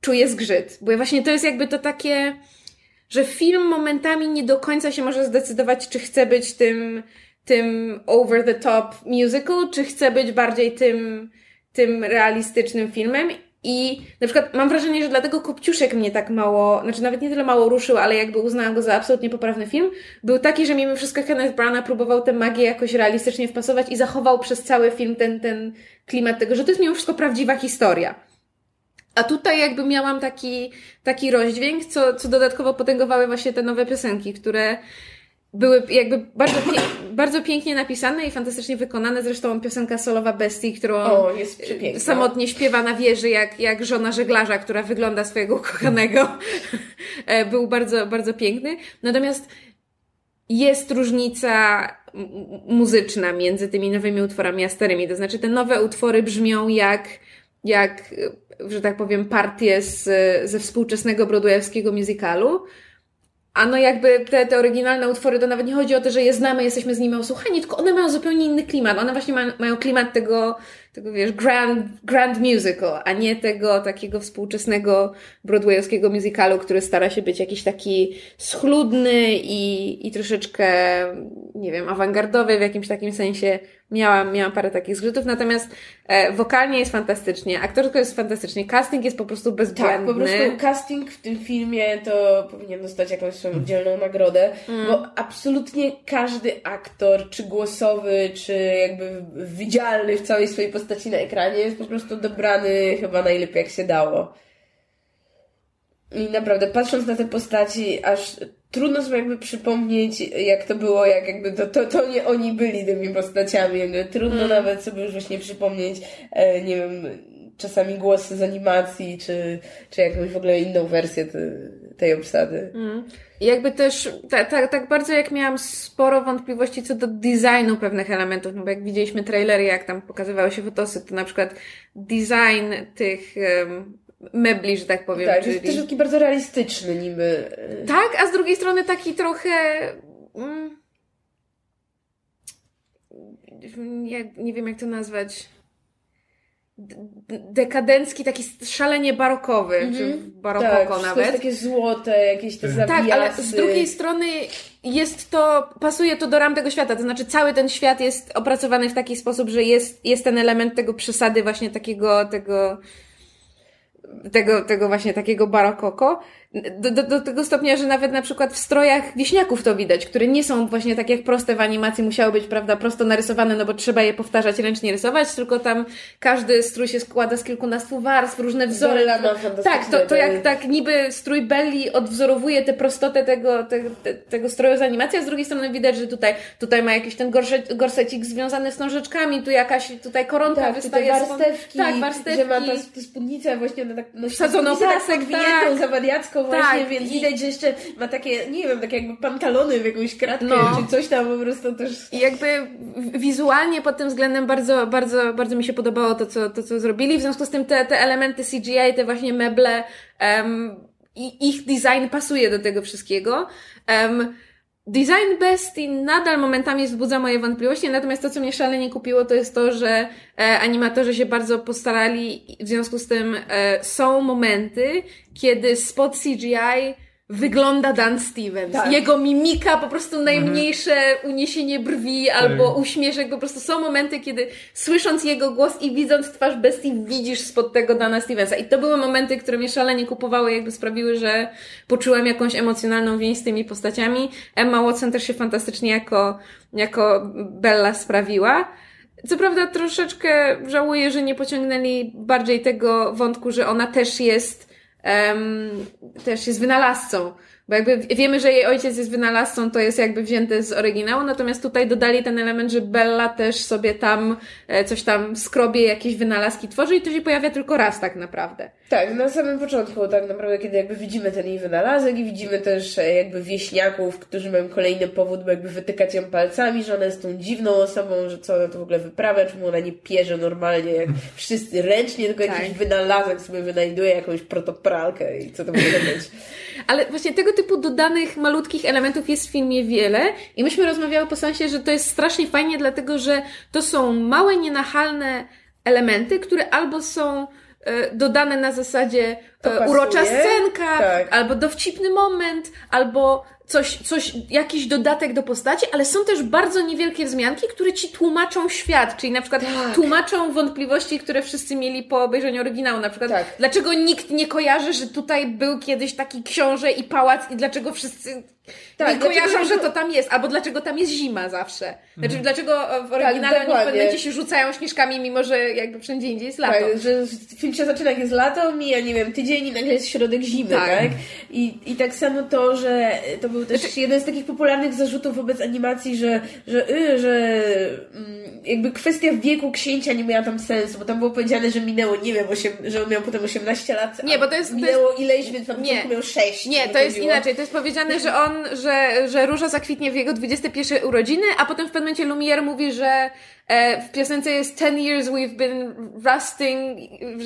czuję zgrzyt. Bo właśnie to jest jakby to takie, że film momentami nie do końca się może zdecydować, czy chce być tym, tym over the top musical, czy chce być bardziej tym, tym realistycznym filmem. I na przykład mam wrażenie, że dlatego Kopciuszek mnie tak mało, znaczy nawet nie tyle mało ruszył, ale jakby uznałam go za absolutnie poprawny film, był taki, że mimo wszystko Kenneth Branagh próbował tę magię jakoś realistycznie wpasować i zachował przez cały film ten, ten klimat tego, że to jest mimo wszystko prawdziwa historia. A tutaj jakby miałam taki, taki rozdźwięk, co, co dodatkowo potęgowały właśnie te nowe piosenki, które były jakby bardzo, pie bardzo pięknie napisane i fantastycznie wykonane. Zresztą piosenka solowa Bestii, którą o, przepiękna. samotnie śpiewa na wieży, jak, jak żona żeglarza, która wygląda swojego ukochanego, e, był bardzo, bardzo piękny. Natomiast jest różnica muzyczna między tymi nowymi utworami a starymi. To znaczy, te nowe utwory brzmią jak, jak że tak powiem, partie z, ze współczesnego broadwayowskiego musicalu, a no jakby te, te oryginalne utwory, to nawet nie chodzi o to, że je znamy, jesteśmy z nimi osłuchani, tylko one mają zupełnie inny klimat. One właśnie mają, mają klimat tego, tego wiesz, grand, grand musical, a nie tego takiego współczesnego broadwayowskiego musicalu, który stara się być jakiś taki schludny i, i troszeczkę, nie wiem, awangardowy w jakimś takim sensie. Miałam, miałam parę takich zgrzytów, natomiast e, wokalnie jest fantastycznie, aktorsko jest fantastycznie, casting jest po prostu bezbłędny. Tak, po prostu casting w tym filmie to powinien dostać jakąś swoją oddzielną nagrodę, mm. bo absolutnie każdy aktor, czy głosowy, czy jakby widzialny w całej swojej postaci na ekranie jest po prostu dobrany chyba najlepiej jak się dało. I naprawdę, patrząc na te postaci, aż trudno sobie jakby przypomnieć, jak to było, jak jakby to, to, to nie oni byli tymi postaciami. Trudno mm. nawet sobie już właśnie przypomnieć, e, nie wiem, czasami głosy z animacji, czy, czy jakąś w ogóle inną wersję tej obsady. Mm. I jakby też, tak, tak, tak bardzo jak miałam sporo wątpliwości co do designu pewnych elementów, no bo jak widzieliśmy trailery, jak tam pokazywały się fotosy, to na przykład design tych um, mebli, że tak powiem. Tak, czyli... jest też taki bardzo realistyczny niby. Tak, a z drugiej strony taki trochę... Mm, ja nie wiem jak to nazwać dekadencki, taki szalenie barokowy, mm -hmm. czy barokoko tak, nawet. Jest takie złote, jakieś te zawiasy. Tak, ale z drugiej strony jest to, pasuje to do ram tego świata, to znaczy cały ten świat jest opracowany w taki sposób, że jest, jest ten element tego przesady właśnie takiego, tego tego, tego właśnie takiego barokoko, do, do, do tego stopnia, że nawet na przykład w strojach wieśniaków to widać, które nie są właśnie tak jak proste w animacji, musiały być, prawda, prosto narysowane, no bo trzeba je powtarzać, ręcznie rysować, tylko tam każdy strój się składa z kilkunastu warstw, różne wzory. Tak, to, to jak tak niby strój Belli odwzorowuje tę prostotę tego, te, te, tego stroju z animacji, a z drugiej strony widać, że tutaj, tutaj ma jakiś ten gorset, gorsecik związany z nożyczkami, tu jakaś tutaj koronka tak, wystaje. Warstewki, tak, warstewki. Że ma ta, ta spódnica właśnie, ona tak, no, wsadzono pasek, tak, zawadiacką, właśnie, tak. więc I... widać, że jeszcze ma takie, nie wiem, takie jakby pantalony w jakąś kratkę, no. czy coś tam po prostu też. I jakby wizualnie pod tym względem bardzo, bardzo, bardzo mi się podobało to, co, to, co zrobili. W związku z tym te, te elementy CGI, te właśnie meble, um, i ich design pasuje do tego wszystkiego. Um, Design Bestii nadal momentami wzbudza moje wątpliwości, natomiast to, co mnie szalenie kupiło, to jest to, że e, animatorzy się bardzo postarali w związku z tym e, są momenty, kiedy spot CGI wygląda Dan Stevens. Tak. Jego mimika, po prostu najmniejsze mhm. uniesienie brwi albo tak. uśmieszek. Po prostu są momenty, kiedy słysząc jego głos i widząc twarz bestii, widzisz spod tego Dana Stevensa. I to były momenty, które mnie szalenie kupowały, jakby sprawiły, że poczułam jakąś emocjonalną więź z tymi postaciami. Emma Watson też się fantastycznie jako, jako Bella sprawiła. Co prawda troszeczkę żałuję, że nie pociągnęli bardziej tego wątku, że ona też jest um, też jest wynalazcą. Bo jakby wiemy, że jej ojciec jest wynalazcą, to jest jakby wzięte z oryginału, natomiast tutaj dodali ten element, że Bella też sobie tam e, coś tam skrobie, jakieś wynalazki tworzy i to się pojawia tylko raz tak naprawdę. Tak, na samym początku tak naprawdę, kiedy jakby widzimy ten jej wynalazek i widzimy też e, jakby wieśniaków, którzy mają kolejny powód, by jakby wytykać ją palcami, że ona jest tą dziwną osobą, że co ona to w ogóle wyprawia, czemu ona nie pierze normalnie, jak wszyscy ręcznie, tylko tak. jakiś wynalazek sobie wynajduje, jakąś protopralkę i co to może być. Ale właśnie tego typu dodanych malutkich elementów jest w filmie wiele i myśmy rozmawiały po sensie, że to jest strasznie fajnie, dlatego że to są małe, nienachalne elementy, które albo są dodane na zasadzie urocza scenka, tak. albo dowcipny moment, albo coś, coś, jakiś dodatek do postaci, ale są też bardzo niewielkie wzmianki, które ci tłumaczą świat, czyli na przykład Tak. tłumaczą wątpliwości, które wszyscy mieli po obejrzeniu oryginału, na przykład Tak. dlaczego nikt nie kojarzy, że tutaj był kiedyś taki książę i pałac i dlaczego wszyscy Tak, nie dlaczego- kojarzą, że to tam jest, albo dlaczego tam jest zima zawsze. Znaczy, Mhm. dlaczego e, w oryginale oni w Tak, pewnym momencie się rzucają śnieżkami, mimo że jakby wszędzie indziej jest lato. Tak, że film się zaczyna jak jest lato, mija, nie wiem, tydzień i nagle jest środek zimy, Tak. tak? I, I tak samo to, że to był też Znaczy- jeden z takich popularnych zarzutów wobec animacji, że, że, y, że mm, jakby kwestia wieku księcia nie miała tam sensu, bo tam było powiedziane, że minęło, nie wiem, 8, że on miał potem 18 lat, Nie, bo to jest- to minęło ileś, więc na początku miał 6. Nie, to jest inaczej. To jest powiedziane, że on, że, że róża zakwitnie w jego 21 urodziny, a potem w pewnym momencie Lumière mówi, że w piosence jest 10 years we've been rusting,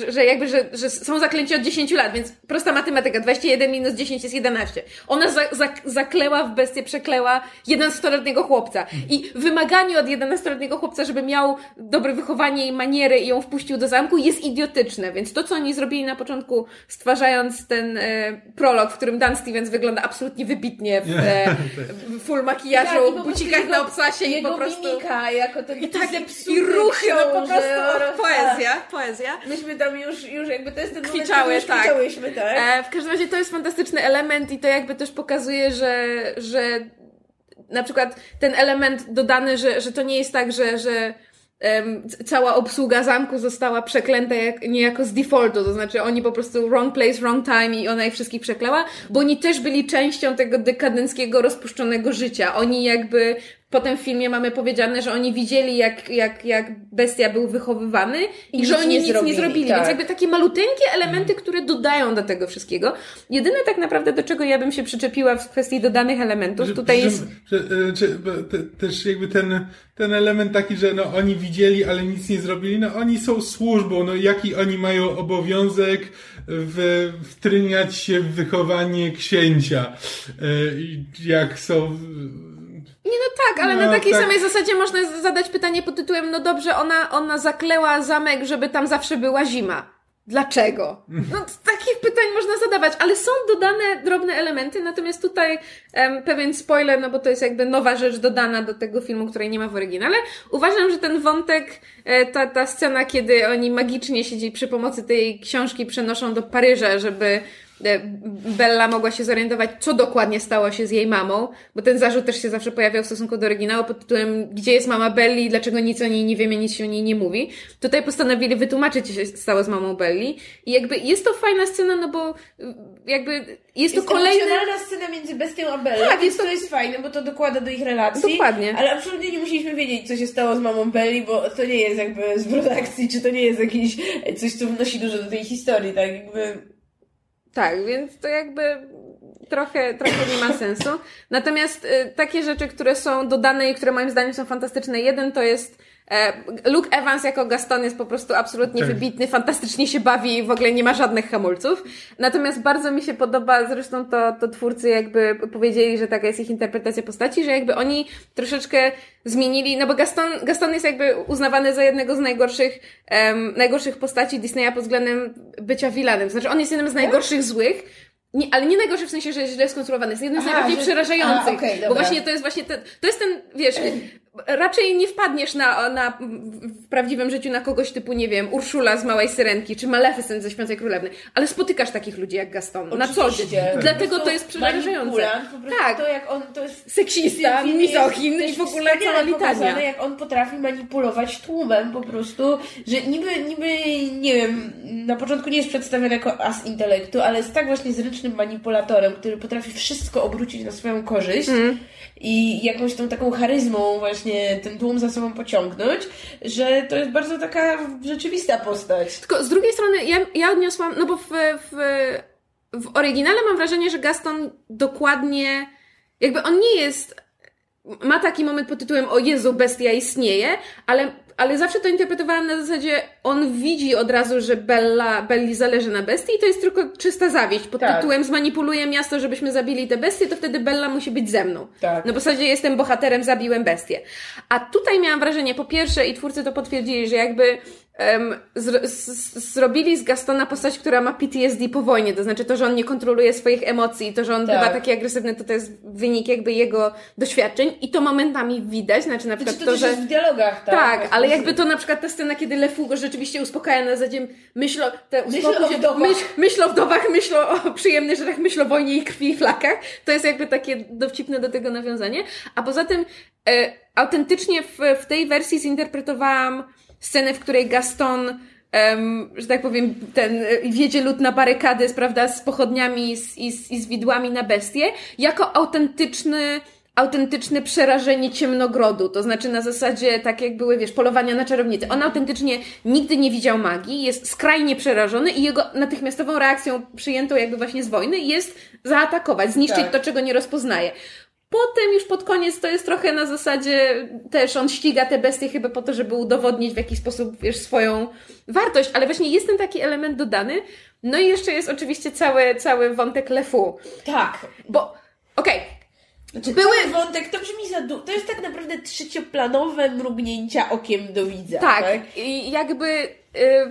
że- jakby, że, że są zaklęci od 10 lat, więc prosta matematyka, 21 minus 10 jest 11. Ona za, za, zakleła w bestię, przekleła 11-letniego chłopca. I wymaganie od 11-letniego chłopca, żeby miał dobre wychowanie i maniery i ją wpuścił do zamku jest idiotyczne, więc to, co oni zrobili na początku, stwarzając ten e, prolog, w którym Dan Stevens wygląda absolutnie wybitnie w, e, w full makijażu, Tak, bucikach jego- na obcasie i po prostu... mimika, jako ten I tak, zepsuty i ruchy, no po prostu oraz- poezja, poezja. Myśmy tam już, już jakby to jest ten moment, Kwiczały, już tak. kwiczałyśmy, tak? E, w każdym razie to jest fantastyczny element i to jakby też pokazuje, że, że na przykład ten element dodany, że, że to nie jest tak, że, że c- cała obsługa zamku została przeklęta jak, niejako z defaultu, to znaczy oni po prostu wrong place, wrong time i ona ich wszystkich przeklała, bo oni też byli częścią tego dekadenckiego, rozpuszczonego życia. Oni jakby potem w filmie mamy powiedziane, że oni widzieli jak, jak, jak bestia był wychowywany i, I że oni nie nic nie zrobili, zrobili, tak. więc jakby takie maluteńkie elementy, które dodają do tego wszystkiego. Jedyne tak naprawdę, do czego ja bym się przyczepiła w kwestii dodanych elementów, tutaj że, jest... Że, e, że, te, też jakby ten, ten element taki, że no oni widzieli, ale nic nie zrobili, no oni są służbą, no jaki oni mają obowiązek w, wtryniać się w wychowanie księcia. E, jak są... Nie, no tak, ale No, na takiej tak. samej zasadzie można zadać pytanie pod tytułem, no dobrze, ona, ona zakleła zamek, żeby tam zawsze była zima. Dlaczego? No takich pytań można zadawać, ale są dodane drobne elementy, natomiast tutaj em, pewien spoiler, no bo to jest jakby nowa rzecz dodana do tego filmu, której nie ma w oryginale. Uważam, że ten wątek, e, ta, ta scena, kiedy oni magicznie siedzi przy pomocy tej książki przenoszą do Paryża, żeby Bella mogła się zorientować, co dokładnie stało się z jej mamą, bo ten zarzut też się zawsze pojawiał w stosunku do oryginału pod tytułem Gdzie jest mama Belli, dlaczego nic o niej nie wiemy, nic się o niej nie mówi. Tutaj postanowili wytłumaczyć, co się stało z mamą Belli i jakby jest to fajna scena, no bo y, jakby jest to Jest kolejny... emocjonalna scena między bestią a Bellą, Tak, jest to... to- jest fajne, bo to dokłada do ich relacji. Dokładnie. Ale absolutnie nie musieliśmy wiedzieć, co się stało z mamą Belli, bo to nie jest jakby zwrot akcji, czy to nie jest jakieś coś, co wnosi dużo do tej historii, tak jakby... Tak, więc to jakby trochę, trochę nie ma sensu. Natomiast y, takie rzeczy, które są dodane i które moim zdaniem są fantastyczne. Jeden to jest Luke Evans jako Gaston jest po prostu absolutnie Tak. wybitny, fantastycznie się bawi i w ogóle nie ma żadnych hamulców. Natomiast bardzo mi się podoba, zresztą to, to twórcy jakby powiedzieli, że taka jest ich interpretacja postaci, że jakby oni troszeczkę zmienili, no bo Gaston, Gaston jest jakby uznawany za jednego z najgorszych, em, najgorszych postaci Disneya pod względem bycia vilanem. Znaczy on jest jednym z najgorszych złych, nie, ale nie najgorszy w sensie, że jest źle skonstruowany. Jest jednym z najbardziej że- przerażających. a, okej, bo właśnie to jest właśnie ten, to jest ten, wiesz, raczej nie wpadniesz na, na, w prawdziwym życiu na kogoś typu, nie wiem, Urszula z Małej Syrenki, czy Maleficent ze Śpiącej Królewny, ale spotykasz takich ludzi jak Gaston na co dzień. Dlatego to jest przerażające. Tak. to jak on, to jest... Seksista, to i w ogóle cała litania. jak on potrafi manipulować tłumem po prostu, że niby, niby, nie wiem, na początku nie jest przedstawiony jako as intelektu, ale jest tak właśnie zręcznym manipulatorem, który potrafi wszystko obrócić na swoją korzyść Mhm. i jakąś tą taką charyzmą właśnie ten tłum za sobą pociągnąć, że to jest bardzo taka rzeczywista postać. Tylko z drugiej strony ja, ja odniosłam, no bo w, w, w oryginale mam wrażenie, że Gaston dokładnie, jakby on nie jest, ma taki moment pod tytułem o Jezu, bestia istnieje, ale, ale zawsze to interpretowałam na zasadzie, on widzi od razu, że Bella, Belli zależy na bestii i to jest tylko czysta zawiść pod Tak. tytułem zmanipuluję miasto, żebyśmy zabili te bestie, to wtedy Bella musi być ze mną. Tak. Na zasadzie jestem bohaterem, zabiłem bestię. A tutaj miałam wrażenie, po pierwsze, i twórcy to potwierdzili, że jakby zrobili z Gastona postać, która ma PTSD po wojnie, to znaczy to, że on nie kontroluje swoich emocji, to, że on Tak. bywa taki agresywny, to to jest wynik jakby jego doświadczeń i to momentami widać, znaczy na przykład Znaczy, to, to, że... jest w dialogach, tak? Tak, ale jakby to na przykład ta scena, kiedy Lefu go rzeczywiście uspokaja na zasadzie myśl o, te, Myśl o wdowach. myśl, myśl o wdowach, myśl o przyjemnych rzeczach, myśl o wojnie i krwi i flakach. To jest jakby takie dowcipne do tego nawiązanie. A poza tym e, autentycznie w, w tej wersji zinterpretowałam scenę, w której Gaston em, że tak powiem, ten e, wiedzie lud na barykady, prawda, z pochodniami z, i, z, i z widłami na bestie, jako autentyczny autentyczne przerażenie ciemnogrodu, to znaczy na zasadzie tak jak były, wiesz, polowania na czarownicy. On autentycznie nigdy nie widział magii, jest skrajnie przerażony i jego natychmiastową reakcją przyjętą jakby właśnie z wojny jest zaatakować, zniszczyć Tak. to, czego nie rozpoznaje. Potem już pod koniec to jest trochę na zasadzie też on ściga te bestie chyba po to, żeby udowodnić w jakiś sposób, wiesz, swoją wartość, ale właśnie jest ten taki element dodany. No i jeszcze jest oczywiście cały, cały wątek Lefu. Tak. Bo, okej, Znaczy, Były- wątek, to brzmi za du- To jest tak naprawdę trzecioplanowe mrugnięcia okiem do widza. Tak, Tak. i jakby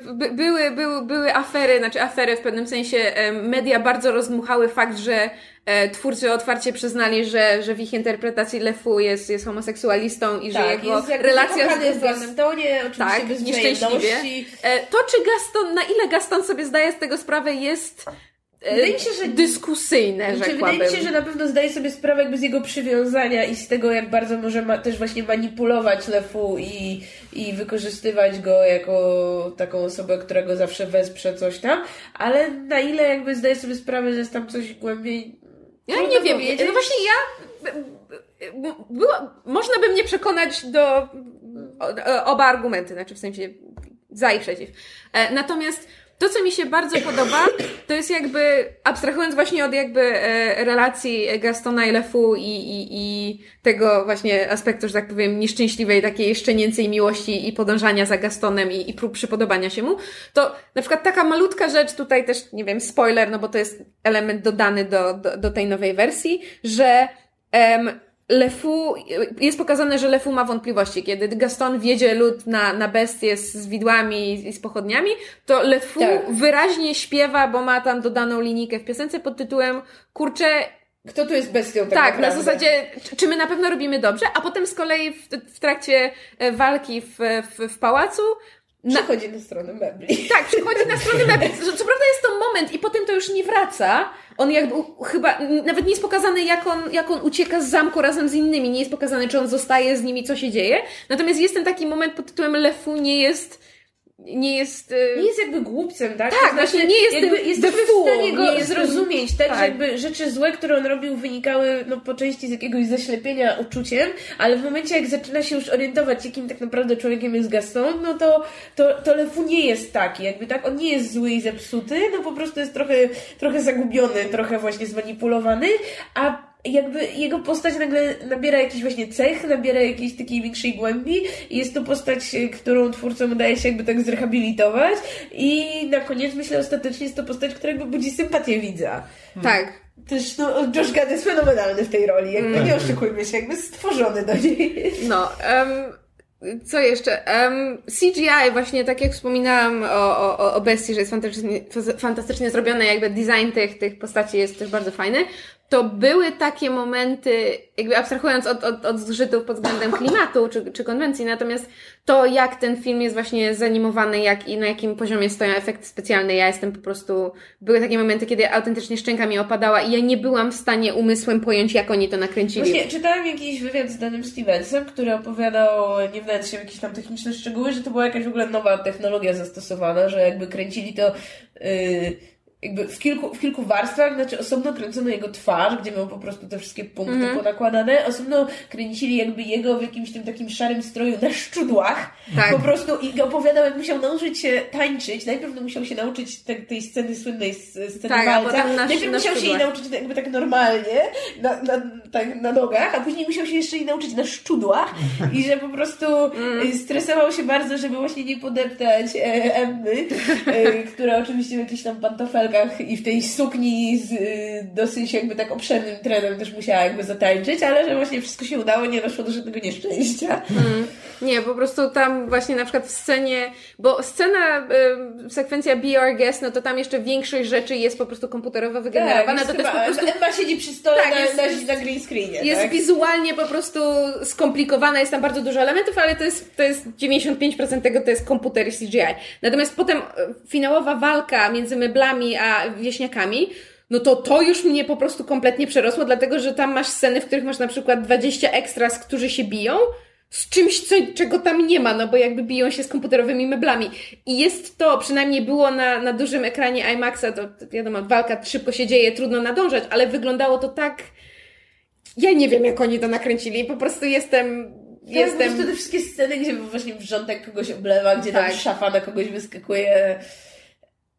by, były, były, były afery, znaczy afery w pewnym sensie e, media bardzo rozdmuchały fakt, że e, twórcy otwarcie przyznali, że, że w ich interpretacji Lefu jest, jest homoseksualistą i że Tak, jego jest relacja z. Gastonie, oczywiście Tak, bez nieszczęśliwie. E, To, czy Gaston, na ile Gaston sobie zdaje z tego sprawę, jest Wydaje mi się, że- dyskusyjne, Znaczy, rzekłabym. wydaje mi się, że na pewno zdaje sobie sprawę jakby z jego przywiązania i z tego, jak bardzo może ma, też właśnie manipulować Lefu i, i wykorzystywać go jako taką osobę, która go zawsze wesprze coś tam, ale na ile jakby zdaje sobie sprawę, że jest tam coś głębiej... Ja nie wiem. powiedzieć. No właśnie ja. Było, można by mnie przekonać do oba argumenty, znaczy w sensie za i przeciw. E, Natomiast to, co mi się bardzo podoba, to jest jakby, abstrahując właśnie od jakby e, relacji Gastona i Lefu i, i, i tego właśnie aspektu, że tak powiem, nieszczęśliwej, takiej szczenięcej miłości i podążania za Gastonem i, i prób przypodobania się mu, to na przykład taka malutka rzecz, tutaj też, nie wiem, spoiler, no bo to jest element dodany do, do, do tej nowej wersji, że em, Lefu, jest pokazane, że Lefu ma wątpliwości. Kiedy Gaston wiedzie lud na, na bestie z, widłami i z pochodniami, to Lefu Tak. wyraźnie śpiewa, bo ma tam dodaną linijkę w piosence pod tytułem Kurczę, Kto tu jest bestią tak, tak, na zasadzie, czy- my na pewno robimy dobrze, a potem z kolei w, w trakcie e, walki w, w, w pałacu Przechodzi na stronę mebli. tak, przychodzi na stronę mebli. Co, co prawda jest to moment i potem to już nie wraca. On jakby chyba, nawet nie jest pokazany jak on, jak on ucieka z zamku razem z innymi. Nie jest pokazane, czy on zostaje z nimi, co się dzieje. Natomiast jest ten taki moment pod tytułem Lefu nie jest, nie jest... e, Nie jest jakby głupcem, tak? Tak, właśnie nie jest jakby jesteśmy w stanie go jest zrozumieć, tak, tak. że jakby rzeczy złe, które on robił wynikały no, po części z jakiegoś zaślepienia uczuciem, ale w momencie jak zaczyna się już orientować, jakim tak naprawdę człowiekiem jest Gaston, no to, to, to Lefu nie jest taki, jakby tak, on nie jest zły i zepsuty, no po prostu jest trochę, trochę zagubiony, trochę właśnie zmanipulowany, a jakby jego postać nagle nabiera jakichś właśnie cech, nabiera jakiejś takiej większej głębi i jest to postać, y, którą twórcom udaje się jakby tak zrehabilitować i na koniec myślę ostatecznie jest to postać, która jakby budzi sympatię widza. Tak. Też no, Josh Gad jest fenomenalny w tej roli, jakby nie oszukujmy się, jakby stworzony do niej. No, em, co jeszcze? Em, CGI, właśnie tak jak wspominałam o, o, o bestii, że jest fantastycznie, fantastycznie zrobione, jakby design tych, tych postaci jest też bardzo fajny, to były takie momenty, jakby abstrahując od, od, od zgrzytów pod względem klimatu czy, czy konwencji, natomiast to, jak ten film jest właśnie zanimowany, jak i na jakim poziomie stoją efekty specjalne, ja jestem po prostu, były takie momenty, kiedy autentycznie szczęka mi opadała i ja nie byłam w stanie umysłem pojąć, jak oni to nakręcili. Właśnie czytałem jakiś wywiad z Danem Stevensem, który opowiadał, nie wdając się jakieś tam techniczne szczegóły, że to była jakaś w ogóle nowa technologia zastosowana, że jakby kręcili to yy, jakby w kilku, w kilku warstwach, znaczy osobno kręcono jego twarz, gdzie miał po prostu te wszystkie punkty Mhm. ponakładane, osobno kręcili jakby jego w jakimś tym takim szarym stroju na szczudłach, Tak. po prostu i opowiadał, jak musiał nauczyć się tańczyć, najpierw no musiał się nauczyć te, tej sceny słynnej sceny Tak, walca, na- najpierw na musiał się jej szczudłach. nauczyć jakby tak normalnie, na, na tak na nogach, a później musiał się jeszcze jej nauczyć na szczudłach i że po prostu mm. stresował się bardzo, żeby właśnie nie podeptać e, Emmy, e, która oczywiście w jakichś tam pantofelkach i w tej sukni z e, dosyć jakby tak obszernym trenem też musiała jakby zatańczyć, ale że właśnie wszystko się udało, nie doszło do żadnego nieszczęścia. Mm. Nie, po prostu tam właśnie na przykład w scenie, bo scena, y, sekwencja Our Guest, no to tam jeszcze większość rzeczy jest po prostu komputerowo wygenerowana. Tak, to też po prostu... Emma siedzi przy stole tak, na, jest, na, na green screenie. Jest tak? wizualnie po prostu skomplikowana, jest tam bardzo dużo elementów, ale to jest, to jest 95% tego to jest komputer i CGI. Natomiast potem y, finałowa walka między meblami a wieśniakami, no to to już mnie po prostu kompletnie przerosło, dlatego że tam masz sceny, w których masz na przykład 20 ekstras, którzy się biją, z czymś, co, czego tam nie ma, no bo jakby biją się z komputerowymi meblami. I jest to, przynajmniej było na, na dużym ekranie IMAXa, to wiadomo, walka szybko się dzieje, trudno nadążać, ale wyglądało to tak... Ja nie wiem, jak oni to nakręcili, po prostu jestem... Tak, jestem... po prostu te wszystkie sceny, gdzie właśnie wrzątek kogoś oblewa, gdzie tak. tam szafa na kogoś wyskakuje...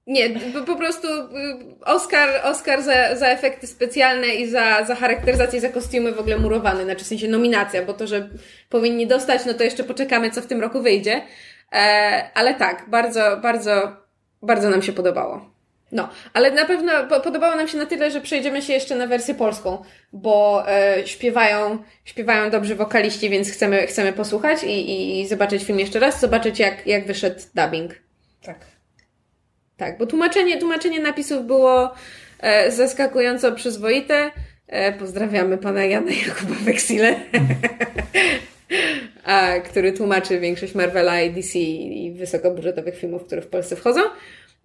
Nie, po prostu y, Oscar, Oscar za, za efekty specjalne i za, za charakteryzację, za kostiumy w ogóle murowany, znaczy w sensie nominacja, bo to, że powinni dostać, no to jeszcze poczekamy, co w tym roku wyjdzie. E, ale tak, bardzo, bardzo, bardzo nam się podobało. No, ale na pewno podobało nam się na tyle, że przejdziemy się jeszcze na wersję polską, bo e, śpiewają, śpiewają dobrzy wokaliści, więc chcemy, chcemy posłuchać i, i zobaczyć film jeszcze raz, zobaczyć jak, jak wyszedł dubbing. Tak. Tak, bo tłumaczenie, tłumaczenie napisów było e, zaskakująco przyzwoite. E, pozdrawiamy pana Jana Jakuba Weksile, a, który tłumaczy większość Marvela i DC i wysokobudżetowych filmów, które w Polsce wchodzą.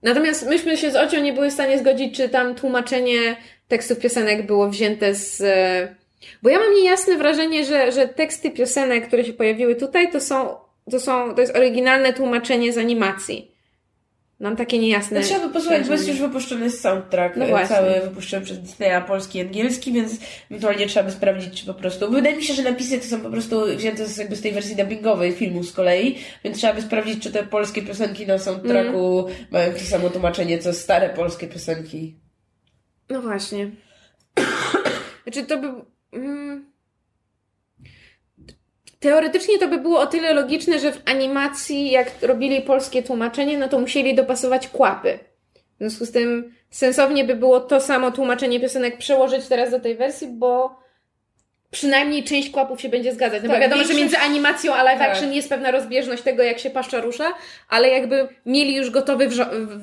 Natomiast myśmy się z Ocią nie były w stanie zgodzić, czy tam tłumaczenie tekstów piosenek było wzięte z... E, bo ja mam niejasne wrażenie, że, że teksty piosenek, które się pojawiły tutaj, to są, to są, to jest oryginalne tłumaczenie z animacji. Mam takie niejasne. No, trzeba by posłuchać, bo jest już wypuszczony soundtrack no właśnie. cały wypuszczony przez Disneya polski i angielski, więc ewentualnie trzeba by sprawdzić, czy po prostu. Wydaje mi się, że napisy to są po prostu wzięte z, jakby z tej wersji dubbingowej filmu z kolei, więc trzeba by sprawdzić, czy te polskie piosenki na soundtracku mm. mają to samo tłumaczenie, co stare polskie piosenki. No właśnie. znaczy to by. Mm Teoretycznie to by było o tyle logiczne, że w animacji, jak robili polskie tłumaczenie, no to musieli dopasować kłapy. W związku z tym sensownie by było to samo tłumaczenie piosenek przełożyć teraz do tej wersji, bo przynajmniej część kłapów się będzie zgadzać. No tak, bo wiadomo, większość... że między animacją a live tak. action jest pewna rozbieżność tego, jak się paszcza rusza, ale jakby mieli już gotowy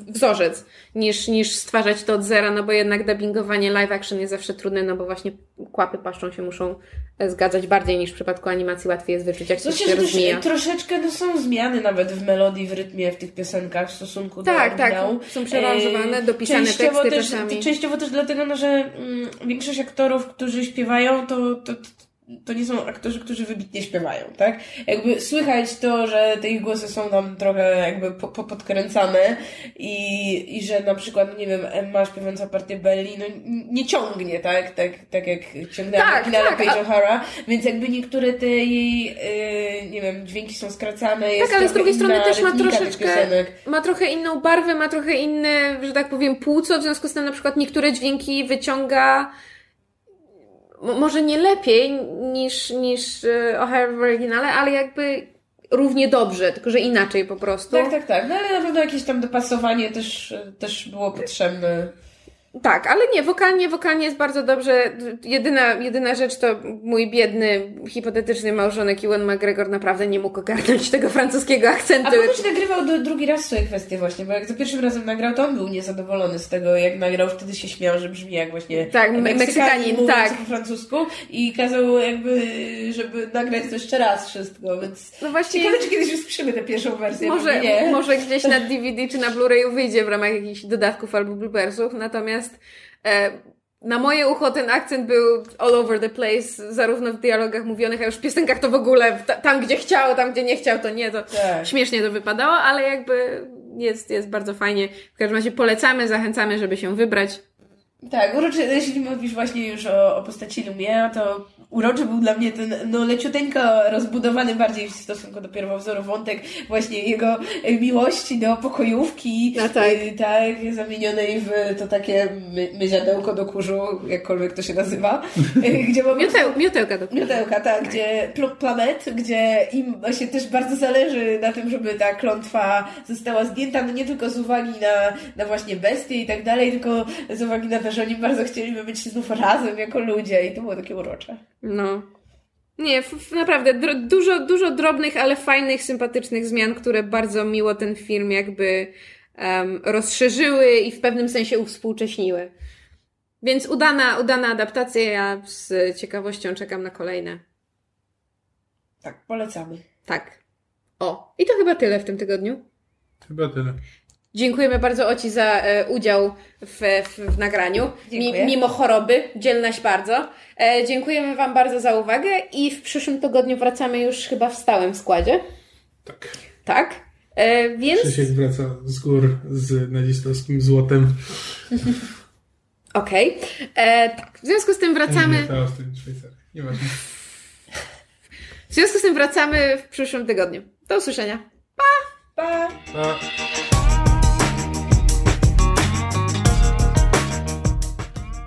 wzorzec, niż, niż stwarzać to od zera, no bo jednak dubbingowanie live action jest zawsze trudne, no bo właśnie kłapy paszczą się muszą e, zgadzać bardziej niż w przypadku animacji łatwiej jest wyczuć, jak coś się rozmija. Troszeczkę no, są zmiany nawet w melodii, w rytmie, w tych piosenkach w stosunku tak, do Tak, tak, są przearanżowane, dopisane częściowo teksty też, czasami. Częściowo też dlatego, no, że mm, większość aktorów, którzy śpiewają, to, to, to nie są aktorzy, którzy wybitnie śpiewają, tak? Jakby słychać to, że te ich głosy są tam trochę jakby po, po podkręcane i, i że na przykład, nie wiem, Emma śpiewająca partię Belli, no nie ciągnie, tak? Tak, tak jak ciągnęła tak, na finale tak, Page. O'Hara, więc jakby niektóre te jej, yy, nie wiem, dźwięki są skracane, jest Tak, ale z drugiej strony też ma troszeczkę, ma trochę inną barwę, ma trochę inne, że tak powiem, płuco, w związku z tym na przykład niektóre dźwięki wyciąga może nie lepiej niż, niż e, O'Hare w oryginale, ale jakby równie dobrze, tylko że inaczej po prostu. Tak, tak, tak. No ale na pewno jakieś tam dopasowanie też, też było potrzebne. Tak, ale nie, wokalnie, wokalnie jest bardzo dobrze. Jedyna, jedyna rzecz to mój biedny, hipotetyczny małżonek Ewan McGregor naprawdę nie mógł ogarnąć tego francuskiego akcentu. A ponoć nagrywał do, drugi raz swoje kwestie właśnie, bo jak za pierwszym razem nagrał, to on był niezadowolony z tego, jak nagrał, wtedy się śmiał, że brzmi jak właśnie tak, Meksykanin, Meksykanin tak. po francusku i kazał jakby, żeby nagrać to jeszcze raz wszystko, więc no właśnie, ciekawe, czy kiedyś usłyszymy tę pierwszą wersję. Może, może gdzieś na DVD czy na Blu-rayu wyjdzie w ramach jakichś dodatków albo bloopersów, natomiast e, na moje ucho ten akcent był all over the place, zarówno w dialogach mówionych, a już w piosenkach to w ogóle, tam gdzie chciał, tam gdzie nie chciał, to nie, to tak. śmiesznie to wypadało, ale jakby jest, jest bardzo fajnie. W każdym razie polecamy, zachęcamy, żeby się wybrać. Tak, uroczy, jeśli mówisz właśnie już o, o postaci Lumia, to uroczy był dla mnie ten, no leciuteńko rozbudowany bardziej w stosunku do pierwowzoru wątek właśnie jego e, miłości do pokojówki, A tak. e, tak, zamienionej w to takie my, myziadełko do kurzu, jakkolwiek to się nazywa, e, gdzie mamy Mioteł, miotełka do Miotełka, tak, gdzie pl- planet, gdzie im właśnie też bardzo zależy na tym, żeby ta klątwa została zdjęta, no nie tylko z uwagi na, na właśnie bestie i tak dalej, tylko z uwagi na to, że oni bardzo chcieliby być znów razem jako ludzie i to było takie urocze. No. Nie, naprawdę dużo, dużo drobnych, ale fajnych, sympatycznych zmian, które bardzo miło ten film jakby em, rozszerzyły i w pewnym sensie uwspółcześniły. Więc udana, udana adaptacja, ja z ciekawością czekam na kolejne. Tak, polecamy. Tak. O, i to chyba tyle w tym tygodniu. Chyba tyle. Dziękujemy bardzo Oci za e, udział w, w, w nagraniu. Dziękuję. mimo choroby, dzielnaś bardzo. E, dziękujemy Wam bardzo za uwagę i w przyszłym tygodniu wracamy już chyba w stałym składzie. Tak. Tak? E, więc. Krzysiek wraca z gór z nazistowskim złotem. Okej. E, tak. W związku z tym wracamy. Nie. Nieważne. W związku z tym wracamy w przyszłym tygodniu. Do usłyszenia. Pa! A...